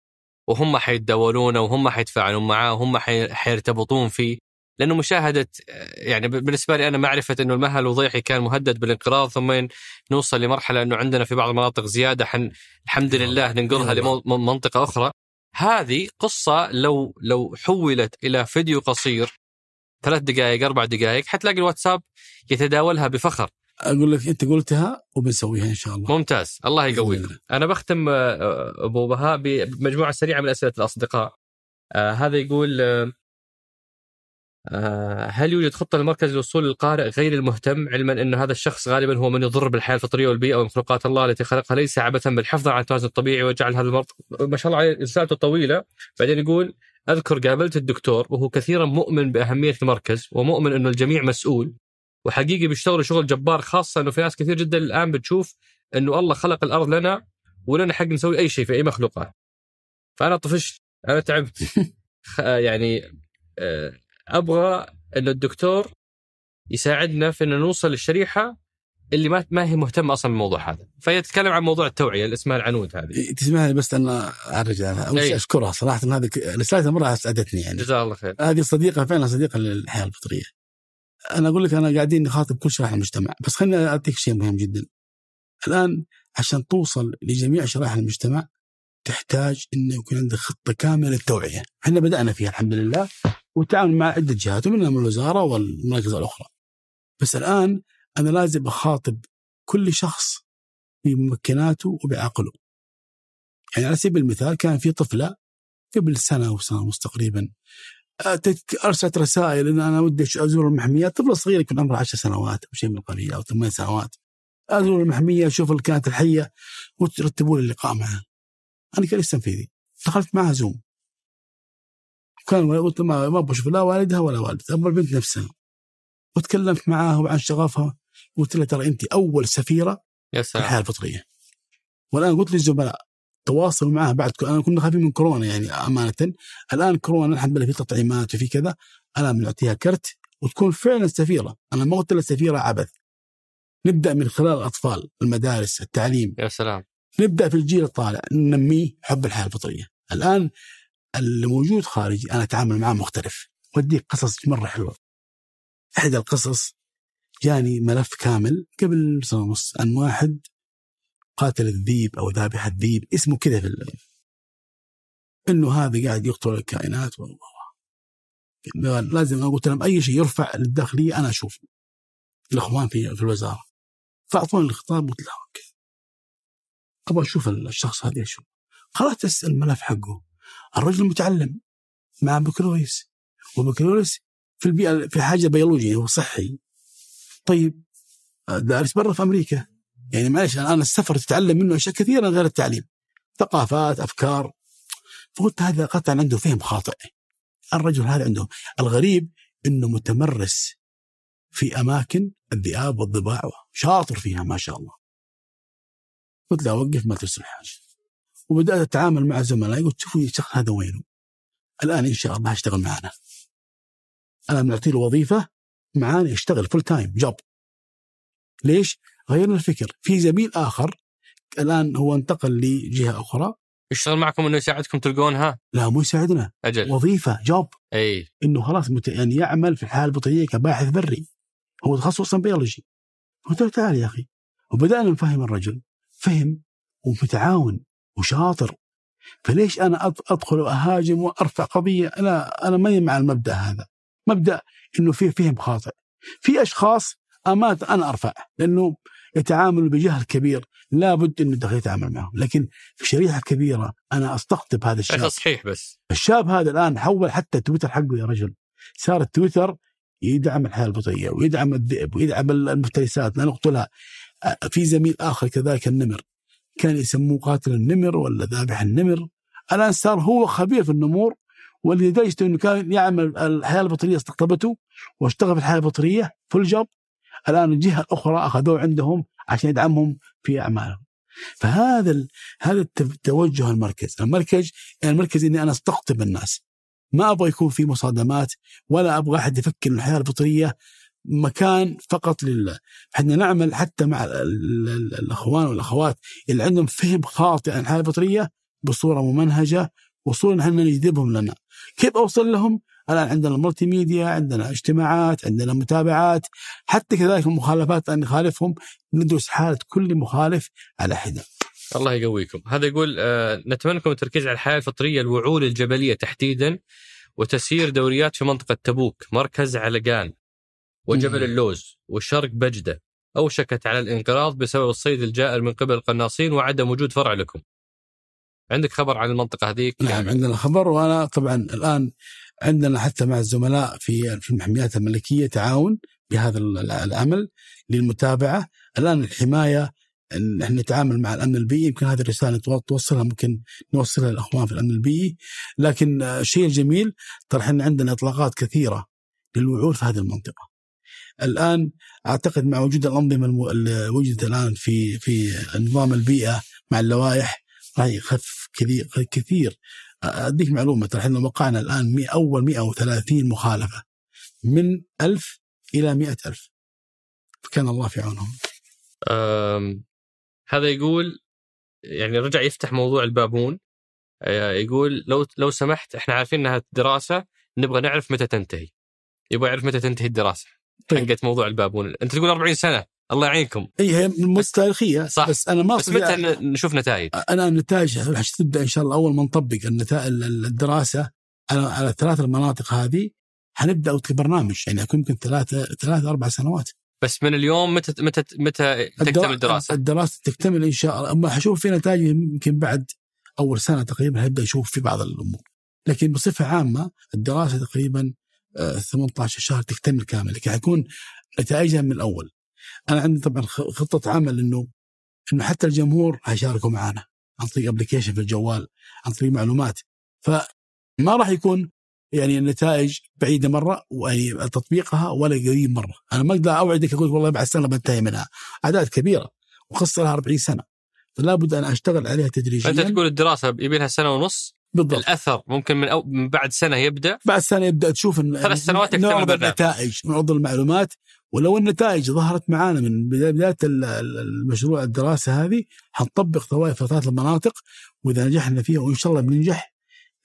وهم حيتداولونه وهم حيتفاعلون معاه وهم حيرتبطون فيه لأنه مشاهدة يعني بالنسبة لي أنا معرفة إنه المهل الوضيحي كان مهدد بالانقراض ثم نوصل لمرحلة إنه عندنا في بعض المناطق زيادة حن الحمد لله ننقلها لمنطقه أخرى. هذه قصة لو لو حولت إلى فيديو قصير ثلاث دقائق أربع دقائق حتلاقي الواتساب يتداولها بفخر. أقول لك أنت قلتها وبنسويها إن شاء الله. ممتاز. الله يقويك. أنا بختم آه، أبو بهاء بمجموعة سريعة من أسئلة الأصدقاء. آه هذا يقول آه، هل يوجد خطة للمركز للوصول للقارئ غير المهتم؟ علما إن هذا الشخص غالبا هو من يضر بالحياة الفطرية والبيئة ومخلوقات الله التي خلقها ليس عبثا بالحفظ على التوازن الطبيعي وجعل هذا المرض. ما شاء الله عليه رسالته طويلة. بعدين يقول أذكر قابلت الدكتور وهو كثيرا مؤمن بأهمية المركز ومؤمن إنه الجميع مسؤول. وحقيقي بيشتغلوا شغل جبار خاصة إنه في ناس كثير جدا الآن بتشوف إنه الله خلق الأرض لنا ولنا حق نسوي أي شيء في أي مخلوقات. فأنا طفشت أنا تعبت. يعني آه، أبغى إن الدكتور يساعدنا في إن نوصل للشريحه اللي ما ما هي مهتمة أصلا بالموضوع هذا فيتكلم عن موضوع التوعية اللي اسمها العنود هذه تسمح لي بس ان أعرج أول أي. شيء أشكرها صراحة هذه رسالتها مرة أسعدتني يعني جزاه الله خير هذه صديقة فعلا صديقة للحياة الفطرية. أنا أقول لك أنا قاعدين نخاطب كل شرائح المجتمع بس خليني أعطيك شيء مهم جدا. الآن عشان توصل لجميع شرائح المجتمع تحتاج إنه يكون عندك خطة كاملة للتوعية. إحنا بدأنا فيها الحمد لله والتعاون مع عدة جهات ومنها من الوزارة والمراكز الأخرى. بس الآن أنا لازم أخاطب كل شخص بممكناته وبعقله. يعني على سبيل المثال كان في طفلة قبل سنة وسنه ونص تقريبا أتت- أرسلت رسائل إن أنا ودي أزور المحميات طفلة صغيرة يكون عمرها 10 سنوات أو شيء من القبيل أو ثمان سنوات. أزور المحمية أشوف اللي كانت الحية وترتبوا لي اللقاء معها. أنا كرئيس تنفيذي دخلت معها زوم. كان قلت ما ما أبغى أشوف لا والدها ولا والدتها أبغى البنت نفسها. وتكلمت معاها وعن شغفها قلت لها ترى انت أول سفيرة يا في سلام. الحياة الفطرية. والآن قلت للزملاء تواصلوا معها بعد أنا كنا خايفين من كورونا يعني أمانة. الآن كورونا الحمد لله في تطعيمات وفي كذا أنا بنعطيها كرت وتكون فعلا سفيرة. أنا ما قلت لها سفيرة عبث نبدأ من خلال الأطفال المدارس التعليم. يا سلام. نبدأ في الجيل الطالع ننميه حب الحياة الفطرية. الآن اللي موجود خارجي أنا أتعامل معاه مختلف. وديك قصص مرة حلوة. إحدى القصص جاني ملف كامل قبل سنة ونص عن واحد قاتل الذيب أو ذابح الذيب اسمه كذا في إنه هذا قاعد يقتل الكائنات و- و- و- لازم أنا قلت لهم أي شيء يرفع للداخليه أنا أشوفه. الإخوان في في الوزارة. فأعطوني الخطاب قلت له أوكي. أبغى أشوف الشخص هذا هو قرأت الملف حقه. الرجل متعلم مع بكالوريوس وبكالوريوس في البيئة في حاجة بيولوجية هو صحي. طيب دارس برا في أمريكا. يعني معلش الآن السفر تتعلم منه أشياء كثيرة غير التعليم. ثقافات أفكار. فقلت هذا قطعا عنده فهم خاطئ. الرجل هذا عنده. الغريب إنه متمرس في أماكن الذئاب والضباع شاطر فيها ما شاء الله. قلت له وقف ما ترسل حاجة. وبدأت أتعامل مع زملائي قلت شوفوا الشخص هذا وينه الآن إن شاء الله هيشتغل معنا. أنا بنعطي له وظيفه معانا يشتغل full time job ليش؟ غيرنا الفكر. في زميل آخر الآن هو انتقل لجهة أخرى. يشتغل معكم إنه يساعدكم تلقونها لا مو يساعدنا. أجل. وظيفة job أي. إنه خلاص مت... يعني يعمل في الحياة الفطرية كباحث بري. هو تخصصا بيولوجي. قلت له تعال يا أخي. وبدأنا نفهم الرجل. فهم ومتعاون وشاطر. فليش أنا أدخل وأهاجم وأرفع قضية؟ لا أنا ماني مع المبدأ هذا. مبدأ إنه فيه فهم خاطئ. في أشخاص امات أنا أرفع لأنه يتعاملوا بجهل كبير. لابد إنه دخل يتعامل معهم. لكن في شريحة كبيرة أنا أستقطب هذا الشاب. هذا صحيح بس. الشاب هذا الآن حول حتى تويتر حقه يا رجل. صار التويتر يدعم الحياة الفطرية ويدعم الذئب ويدعم المفترسات لا نقتلها. في زميل آخر كذلك النمر. كان يسموه قاتل النمر ولا ذابح النمر. الآن صار هو خبير في النمور ولدرجه إنه كان يعمل الحياة الفطرية استقطبته واشتغل في الحياة الفطرية full job الآن الجهة الأخرى أخذوه عندهم عشان يدعمهم في أعمالهم. فهذا. هذا الت- توجه المركز. المركز المركز إني أنا أستقطب الناس. ما أبغى يكون في مصادمات ولا أبغى أحد يفكر ان الحياة الفطريه مكان فقط لله. إحنا نعمل حتى مع ال- ال- ال- الأخوان والأخوات اللي عندهم فهم خاطئ عن الحياة الفطريه بصورة ممنهجة وصوره نحن نجذبهم لنا. كيف أوصل لهم؟ الآن عندنا المالتي ميديا عندنا اجتماعات عندنا متابعات حتى كذلك المخالفات أن نخالفهم ندرس حالة كل مخالف على حدة. الله يقويكم. هذا يقول آه نتمنى لكم التركيز على الحياة الفطرية الوعول الجبلية تحديدا وتسيير دوريات في منطقة تبوك مركز علقان. وجبل. اللوز وشرق بجدة اوشكت على الانقراض بسبب الصيد الجائر من قبل القناصين وعدم وجود فرع لكم. عندك خبر عن المنطقة هذيك؟ نعم عندنا خبر وأنا طبعا الآن عندنا حتى مع الزملاء في في المحميات الملكية تعاون بهذا ال- العمل للمتابعة الآن الحماية إن إحنا نتعامل مع الأمن البيئي يمكن هذه الرسالة تو- توصلها ممكن نوصلها للأخوان في الأمن البيئي لكن آه، الشيء الجميل ترى إحنا عندنا إطلاقات كثيرة للوعول في هذه المنطقة. الآن أعتقد مع وجود الأنظمة اللي وجدت الآن في في نظام البيئة مع اللوائح راح يخفف كثير كثير. أديك معلومة ترى إحنا وقعنا الآن مئة أول 130 مخالفة. من 1000 إلى 100000 فكان الله في عونهم. هذا يقول يعني رجع يفتح موضوع البابون. آه، يقول لو لو سمحت إحنا عارفين إنها دراسة نبغى نعرف متى تنتهي. يبغى يعرف متى تنتهي الدراسة. طيب. حقت موضوع البابون. انت تقول 40 سنة. الله يعينكم. اي هي تاريخية. صح. بس أنا ما بس متى نشوف نتائج؟ أنا النتائج راح تبدأ إن شاء الله أول ما نطبق النتائج الدراسة على على الثلاث المناطق هذه حنبدأ كبرنامج يعني يكون يمكن ثلاثة ثلاثة أربع سنوات. بس من اليوم متى متى متى تكتمل الدراسة؟ الدراسة تكتمل إن شاء الله. أما حشوف في نتائج يمكن بعد أول سنة تقريبا هيبدأ يشوف في بعض الأمور. لكن بصفة عامة الدراسة تقريبا 18 شهر تكتمل كامل. لكن حيكون نتائجها من الأول. أنا عندي طبعا خ- خطة عمل إنه إنه حتى الجمهور هيشاركوا معنا عن طريق ابلكيشن في الجوال عن طريق معلومات. فما راح يكون يعني النتائج مرة ويعني تطبيقها ولا قريب مرة. أنا ما أقدر أوعدك أقول والله بعد سنة بنتهي منها. أعداد كبيرة وخص لها 40 سنة. فلا بد أن أشتغل عليها تدريجيا. فانت تقول الدراسة يبي لها سنة ونص؟ بالضبط. الأثر ممكن من, أو من بعد سنة يبدأ؟ بعد سنة يبدأ. تشوف إن ثلاث سنوات نعرض. النتائج نعرض المعلومات. ولو النتائج ظهرت معانا من بدا- بداية ال- ال- المشروع الدراسة هذه حنطبق طوائف ثلاث المناطق. وإذا نجحنا فيها وإن شاء الله بننجح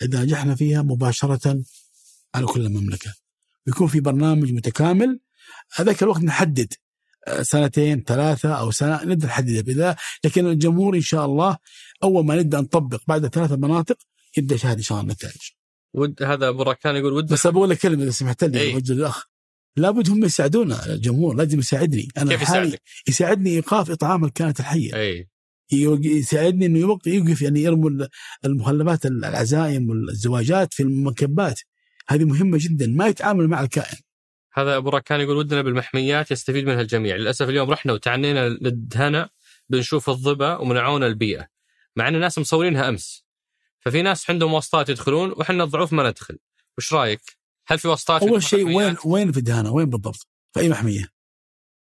إذا نجحنا فيها مباشرة على كل المملكة. ويكون في برنامج متكامل. هذاك الوقت نحدد آه، سنتين ثلاثة أو سنة نبدأ نحددها بذا لكن الجمهور إن شاء الله أول ما نبدأ نطبق بعد ثلاثة مناطق يبدأ يشاهد إن شاء الله النتائج ود هذا أبو ركان يقول ود بس بقول لك كلمة إذا سمحت لي. اوجه للاخ لابد هم يساعدونا الجمهور لازم يساعدني. أنا كيف يساعدك؟ يساعدني إيقاف إطعام الكائنات الحية. اي يساعدني إنه يوق- يوقف يعني يرموا ال- المخلفات العزائم والزواجات في المنكبات هذه مهمة جدا ما يتعامل مع الكائن. هذا أبو ركان يقول ودنا بالمحميات يستفيد منها الجميع. للأسف اليوم رحنا وتعنينا للدهنة بنشوف الظبا ومنعونا البيئة. مع إن الناس مصورينها أمس. ففي ناس عندهم واسطات يدخلون وإحنا الضعوف ما ندخل. وش رأيك؟ هل في واسطات أول شيء وين؟ وين في الدهانة؟ وين بالضبط؟ في أي محمية؟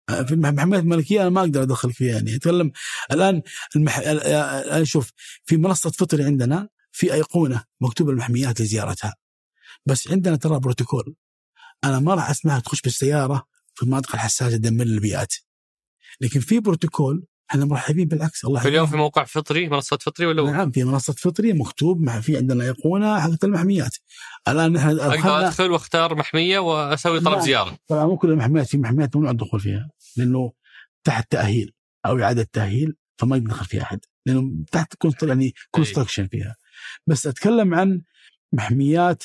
آه، في المحميات الملكية أنا ما أقدر أدخل فيها يعني. أتكلم الآن المح... الان شوف في منصة فطري عندنا في أيقونة مكتوب المحميات لزيارتها. بس عندنا ترى بروتوكول. أنا ما راح أسمعها تخش بالسيارة في المناطق الحساسة تدمر البيئات لكن في بروتوكول إحنا مرحبين بالعكس الله اليوم في. موقع فطري منصة فطري ولا نعم في منصة فطري مكتوب مع في عندنا ايقونه حقت المحميات. الآن نحن أقدر أدخل وأختار محمية وأسوي طلب نعم. زيارة. طبعا مو كل المحميات في محميات ممنوع الدخول فيها لأنه تحت تأهيل أو إعادة تأهيل فما يدخل فيها أحد لأنه تحت يعني كونستراكشن فيها. بس أتكلم عن محميات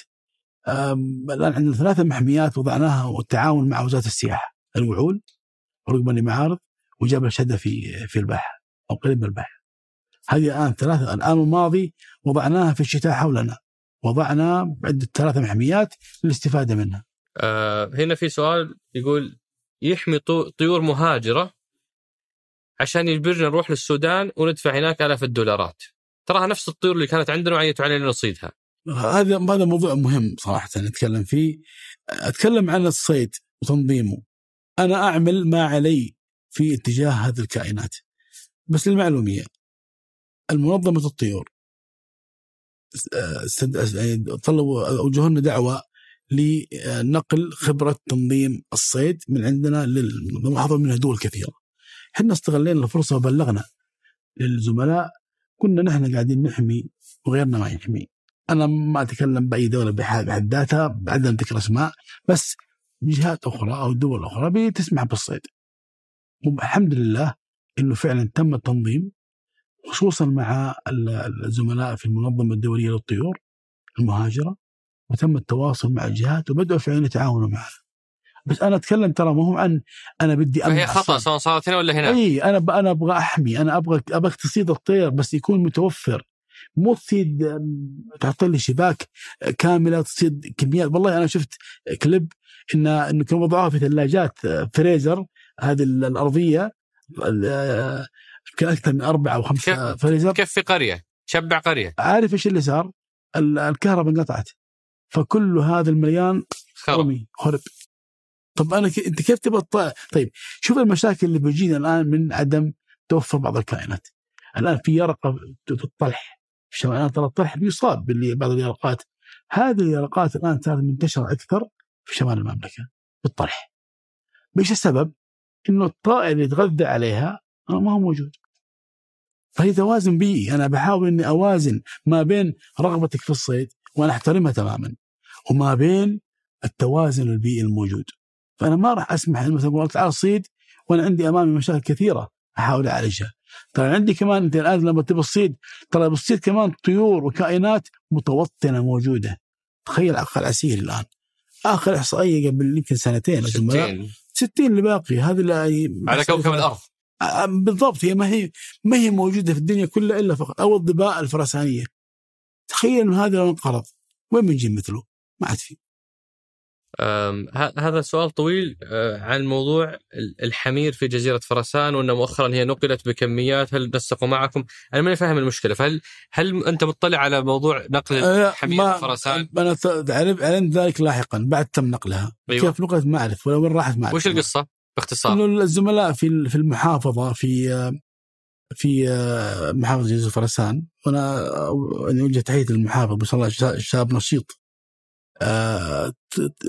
الآن عندنا ثلاثة محميات وضعناها والتعاون مع وزارة السياحة. الوعول ورقم المعارض وجبل شدة في في الباحة أو قريب من الباحة. هذه الآن ثلاثة الآن الماضي وضعناها في الشتاء حولنا وضعنا عده ثلاثة محميات للاستفادة منها. آه هنا في سؤال يقول يحمي طيور مهاجرة عشان يجبرنا نروح للسودان وندفع هناك آلاف الدولارات. تراها نفس الطيور اللي كانت عندنا وعيتوا علينا نصيدها هذا هذا موضوع مهم صراحة نتكلم فيه. أتكلم عن الصيد وتنظيمه. أنا أعمل ما علي في اتجاه هذه الكائنات بس للمعلومية المنظمة الطيور آه، استد- يعني طلبوا اوجهوا لنا دعوة لنقل خبرة تنظيم الصيد من عندنا وحضر منها دول كثيره. إحنا استغلينا الفرصة وبلغنا للزملاء كنا نحن قاعدين نحمي وغيرنا ما يحمي. أنا ما أتكلم بأي دولة بحد ذاتها عدم ذكر اسماء بس جهات أخرى أو دول أخرى بتسمح بالصيد. والحمد لله إنه فعلا تم التنظيم خصوصا مع ال- الزملاء في المنظمة الدولية للطيور المهاجرة وتم التواصل مع الجهات وبدأوا فعلا يتعاونوا معنا. بس أنا أتكلم ترى ما هو عن أنا بدي فهي أمنع خطأ. سواء صارت هنا ولا هناك إي أنا أنا أبغى أحمي أنا أبغى أبغى تصيد الطير بس يكون متوفر مو تصيد تحط لي شباك كاملة تصيد كميات والله أنا شفت كليب ان إنه كانوا وضعوها في ثلاجات آه، فريزر هذه ال- الأرضية أكثر من أربعة أو خمسة فريزر كيف في قرية تشبع قرية. عارف إيش اللي صار؟ ال- الكهرباء انقطعت فكل هذا المليان خرب. رمي خرب. طب أنا ك... أنت كيف تبغى طيب شوف المشاكل اللي بتجينا الآن من عدم توفر بعض الكائنات. الآن في يرقة في الطلح الان ترى الطلح بيصاب بعض اليرقات. هذه اليرقات الآن صارت منتشرة أكثر في شمال المملكة بالطلح. إيش السبب؟ إنه الطائر اللي يتغذى عليها ما هو موجود. فهي توازن بيئي أنا بحاول إني أوازن ما بين رغبتك في الصيد وأنا أحترمها تماما وما بين التوازن البيئي الموجود. فأنا ما راح أسمح مثلا أقول تعال صيد وأنا عندي أمامي مشاكل كثيرة أحاول أعالجها. ترى عندي كمان أنت الآن لما تبغى تصيد ترى بتصيد كمان طيور وكائنات متوطنة موجودة. تخيل عقل عسير الآن. آخر إحصائية قبل يمكن سنتين 60 60 اللي باقي هذه على كوكب الأرض. بالضبط هي ما هي ما هي موجودة في الدنيا كلها إلا فقط أو الظباء الفرسانية. تخيل إنه هذا لو انقرض وين بنجيب مثله؟ ما عاد في. هذا سؤال طويل أه، عن موضوع ال- الحمير في جزيرة فرسان وان مؤخرا هي نقلت بكميات هل نسقوا معكم؟ أنا ماني فاهم المشكلة فهل هل أنت مطلع على موضوع نقل آه، الحمير ما- في فرسان؟ أنا ت- علم- علمت ذلك لاحقا بعد تم نقلها أيوة. كيف نقلت ما أعرف ولا وين راحت ما أعرف وش القصة؟ باختصار إنه الزملاء في في المحافظة في في محافظة جزيرة فرسان وأنا يعني وجه تحية للمحافظ ما شاء الله شا- شاب نشيط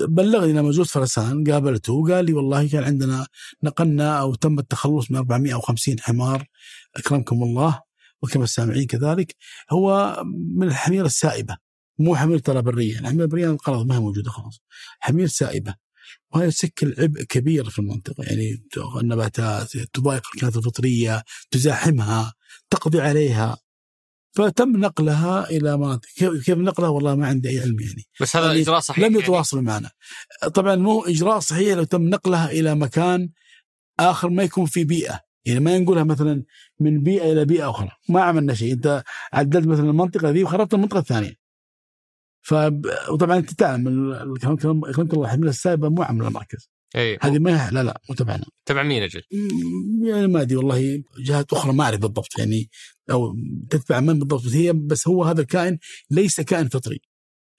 بلغني لما زرت فرسان قابلته وقال لي والله كان عندنا نقلنا أو تم التخلص من 450 حمار أكرمكم الله وكما السامعين كذلك هو من الحمير السائبة مو حمير ترى برية، الحمير البريه انقرض ما هي موجودة خلاص. حمير سائبة وهي تشكل عبء كبير في المنطقة يعني النباتات تضايق الكائنات الفطرية تزاحمها تقضي عليها فتم نقلها إلى مناطق كيف نقلها؟ والله ما عندي أي علم يعني. بس هذا يعني إجراء صحيح لم يعني. يتواصلوا معنا. طبعا مو إجراء صحيح لو تم نقلها إلى مكان آخر ما يكون في بيئة. يعني ما نقولها مثلا من بيئة إلى بيئة أخرى. ما عملنا شيء. أنت عدلت مثلا المنطقة ذي وخربت المنطقة الثانية. ف وطبعا أنت تعلم ال- ال- كلام كلام الله الحمله السائبه مو عامله المركز. إي. هذه ما هي- لا لا مو تبعنا. تبع مين أجل؟ يعني ما أدري والله جهات أخرى ما أعرف بالضبط. يعني أو تتبع من بالضبط. هي بس هو هذا الكائن ليس كائن فطري.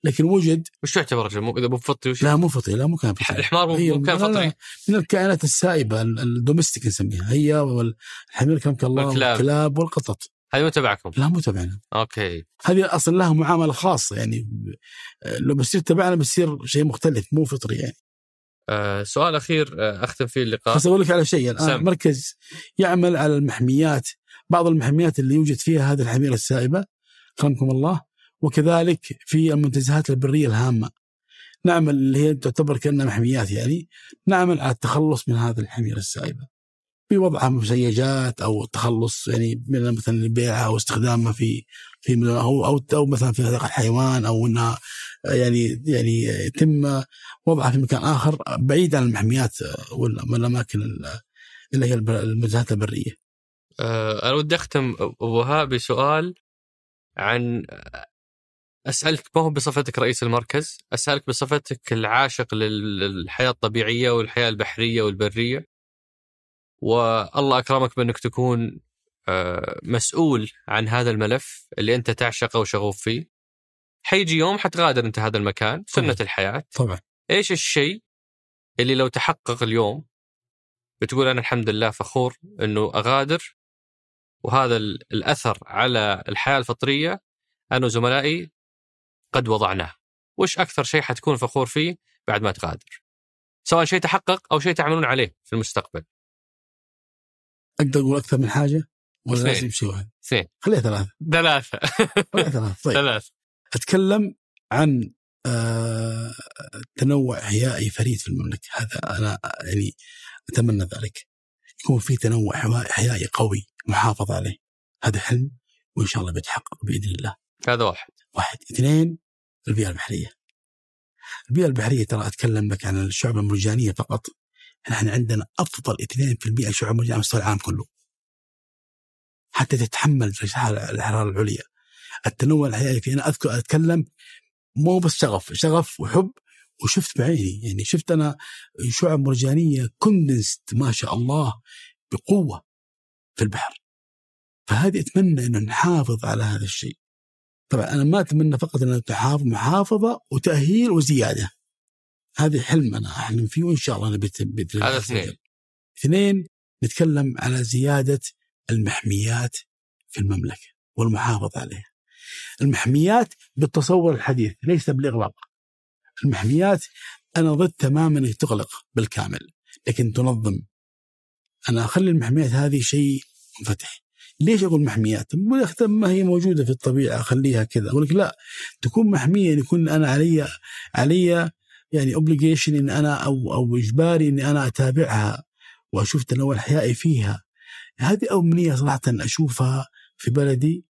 لكن وجد وش تعتبر؟ مو إذا مو فطري وش؟ لا مو فطري. لا مو كائن فطري. الحمار مو لا، فطري. من الكائنات السائبة ال- ال domestic نسميها. هي والحمير كرمك الله؟ والكلاب. والقطط. هذه مو تبعكم؟ لا مو تبعنا. okay. هذه أصلا لها معاملة خاصة يعني لو بصير تبعنا بصير شيء مختلف مو فطري يعني. آه سؤال أخير آه أختم فيه اللقاء. بس أقول لك على شيء الآن. سم. المركز يعمل على المحميات بعض المحميات اللي يوجد فيها هذه الحميرة السائبة. كرمكم الله. وكذلك في المنتزهات البرية الهامة. نعمل اللي هي تعتبر كأنها محميات يعني. نعمل على التخلص من هذه الحميرة السائبة. بوضعها مسيجات أو التخلص يعني من مثلا بيعها أو استخدامها في في أو أو أو مثلا في حديقه الحيوان أو إنها يعني يعني يتم وضعها في مكان آخر بعيد عن المحميات وال- والأماكن ال- اللي هي المنتزهات البرية. آه أنا ودي أختم ابو بسؤال عن أسألك ما هو بصفتك رئيس المركز، أسألك بصفتك العاشق لل- للحياة الطبيعية والحياة البحرية والبرية. والله أكرمك بأنك تكون آه، مسؤول عن هذا الملف اللي أنت تعشقه وشغوف فيه. حيجي يوم حتغادر أنت هذا المكان، سنة طبعاً. الحياة. طبعا إيش الشيء اللي لو تحقق اليوم بتقول أنا الحمد لله فخور إنه أغادر وهذا ال- الأثر على الحياة الفطرية أنا وزملائي قد وضعناه. وش أكثر شيء حتكون فخور فيه بعد ما تغادر؟ سواء شيء تحقق أو شيء تعملون عليه في المستقبل. أقدر أقول أكثر من حاجة ولا. لازم شيء واحد؟ اثنين خليها ثلاثة ثلاثة خليها ثلاثة طيب ثلاث أتكلم عن آه، تنوع احيائي فريد في المملكة هذا أنا يعني أتمنى ذلك يكون في تنوع احيائي قوي محافظ عليه. هذا حلم وإن شاء الله بيتحقق بإذن الله. هذا واحد. واحد. اثنين البيئة البحرية. البيئة البحرية ترى أتكلم لك عن الشعب المرجانية فقط. نحن عندنا افضل اثنين في البيئة شعب مرجانيه على مستوى العالم كله. حتى تتحمل درجات الحراره العليا. التنوع الحيوي في أنا اذكر أتكلم مو بس شغف. شغف وحب وشفت بعيني. يعني شفت أنا شعب مرجانية كوندنست ما شاء الله بقوة. في البحر فهذه أتمنى أن نحافظ على هذا الشيء طبعا أنا ما أتمنى فقط أن تحافظ محافظة وتأهيل وزيادة هذه حلم أنا احلم فيه وإن شاء الله نبي بإذن هذا اثنين. اثنين نتكلم على زيادة المحميات في المملكة والمحافظة عليها. المحميات بالتصور الحديث ليس بالإغلاق. المحميات أنا ضد تماما تغلق بالكامل لكن تنظم أنا أخلي المحميات هذه شيء منفتح. ليش أقول محميات؟ ما هي موجودة في الطبيعة أخليها كذا. أقول لك لا تكون محمية يكون أنا علي علي يعني اوبليجيشن إن أنا أو أو إجباري إني أنا أتابعها وأشوف تنوع احيائي فيها. هذه امنيه صراحة أشوفها في بلدي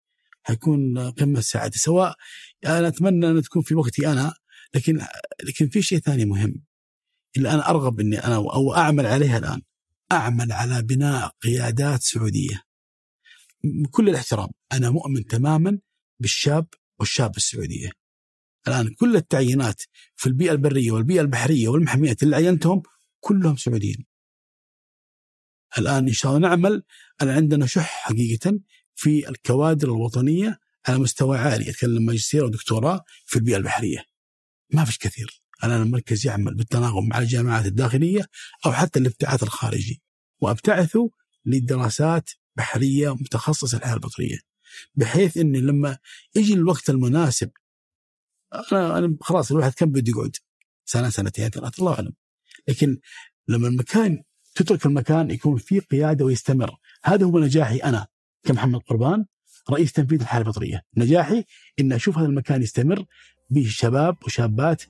حيكون قمه السعاده سواء أنا أتمنى أن تكون في وقتي أنا لكن لكن في شيء ثاني مهم. اللي أنا أرغب إني أنا أو أعمل عليها الآن. أعمل على بناء قيادات سعودية. بكل الاحترام أنا مؤمن تماما بالشاب والشاب السعودية. الآن كل التعيينات في البيئة البرية والبيئة البحرية والمحميات اللي عينتهم كلهم سعوديين. الآن إن شاء الله نعمل أنا عندنا شح حقيقة في الكوادر الوطنية على مستوى عالي. أتكلم ماجستير ودكتوراه في البيئة البحرية. ما فيش كثير. الان المركز يعمل بالتناغم مع الجامعات الداخلية أو حتى الابتعاث الخارجي وابتعثوا لدراسات بحرية متخصصة الحياة البطريه بحيث ان لما يجي الوقت المناسب أنا أنا خلاص الواحد كم بده يقعد؟ سنة سنتين ثلاث الله أعلم. لكن لما المكان تترك المكان يكون فيه قيادة ويستمر. هذا هو نجاحي أنا كمحمد قربان رئيس تنفيذ الحاله الفطريه نجاحي ان أشوف هذا المكان يستمر بشباب وشابات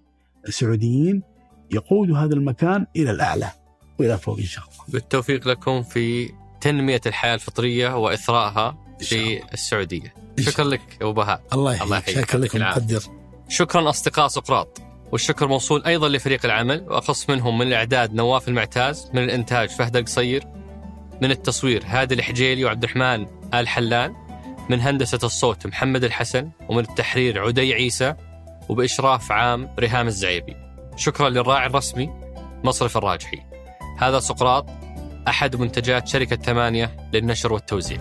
سعوديين يقودوا هذا المكان إلى الأعلى وإلى فوق إن شاء الله. بالتوفيق لكم في تنمية الحياة الفطرية وإثرائها في السعودية. شكرا لك أبو بهاء. الله يحييك. شكرا لك مقدر. شكرا أصدقاء سقراط. والشكر موصول أيضا لفريق العمل وأخص منهم من الإعداد نواف المعتاز، من الإنتاج فهد القصير، من التصوير هادي الحجيلي وعبد الرحمن آل حلان، من هندسة الصوت محمد الحسن، ومن التحرير عدي عيسى، وبإشراف عام ريهام الزعيبي. شكرا للراعي الرسمي مصرف الراجحي. هذا سقراط أحد منتجات شركة ثمانية للنشر والتوزيع.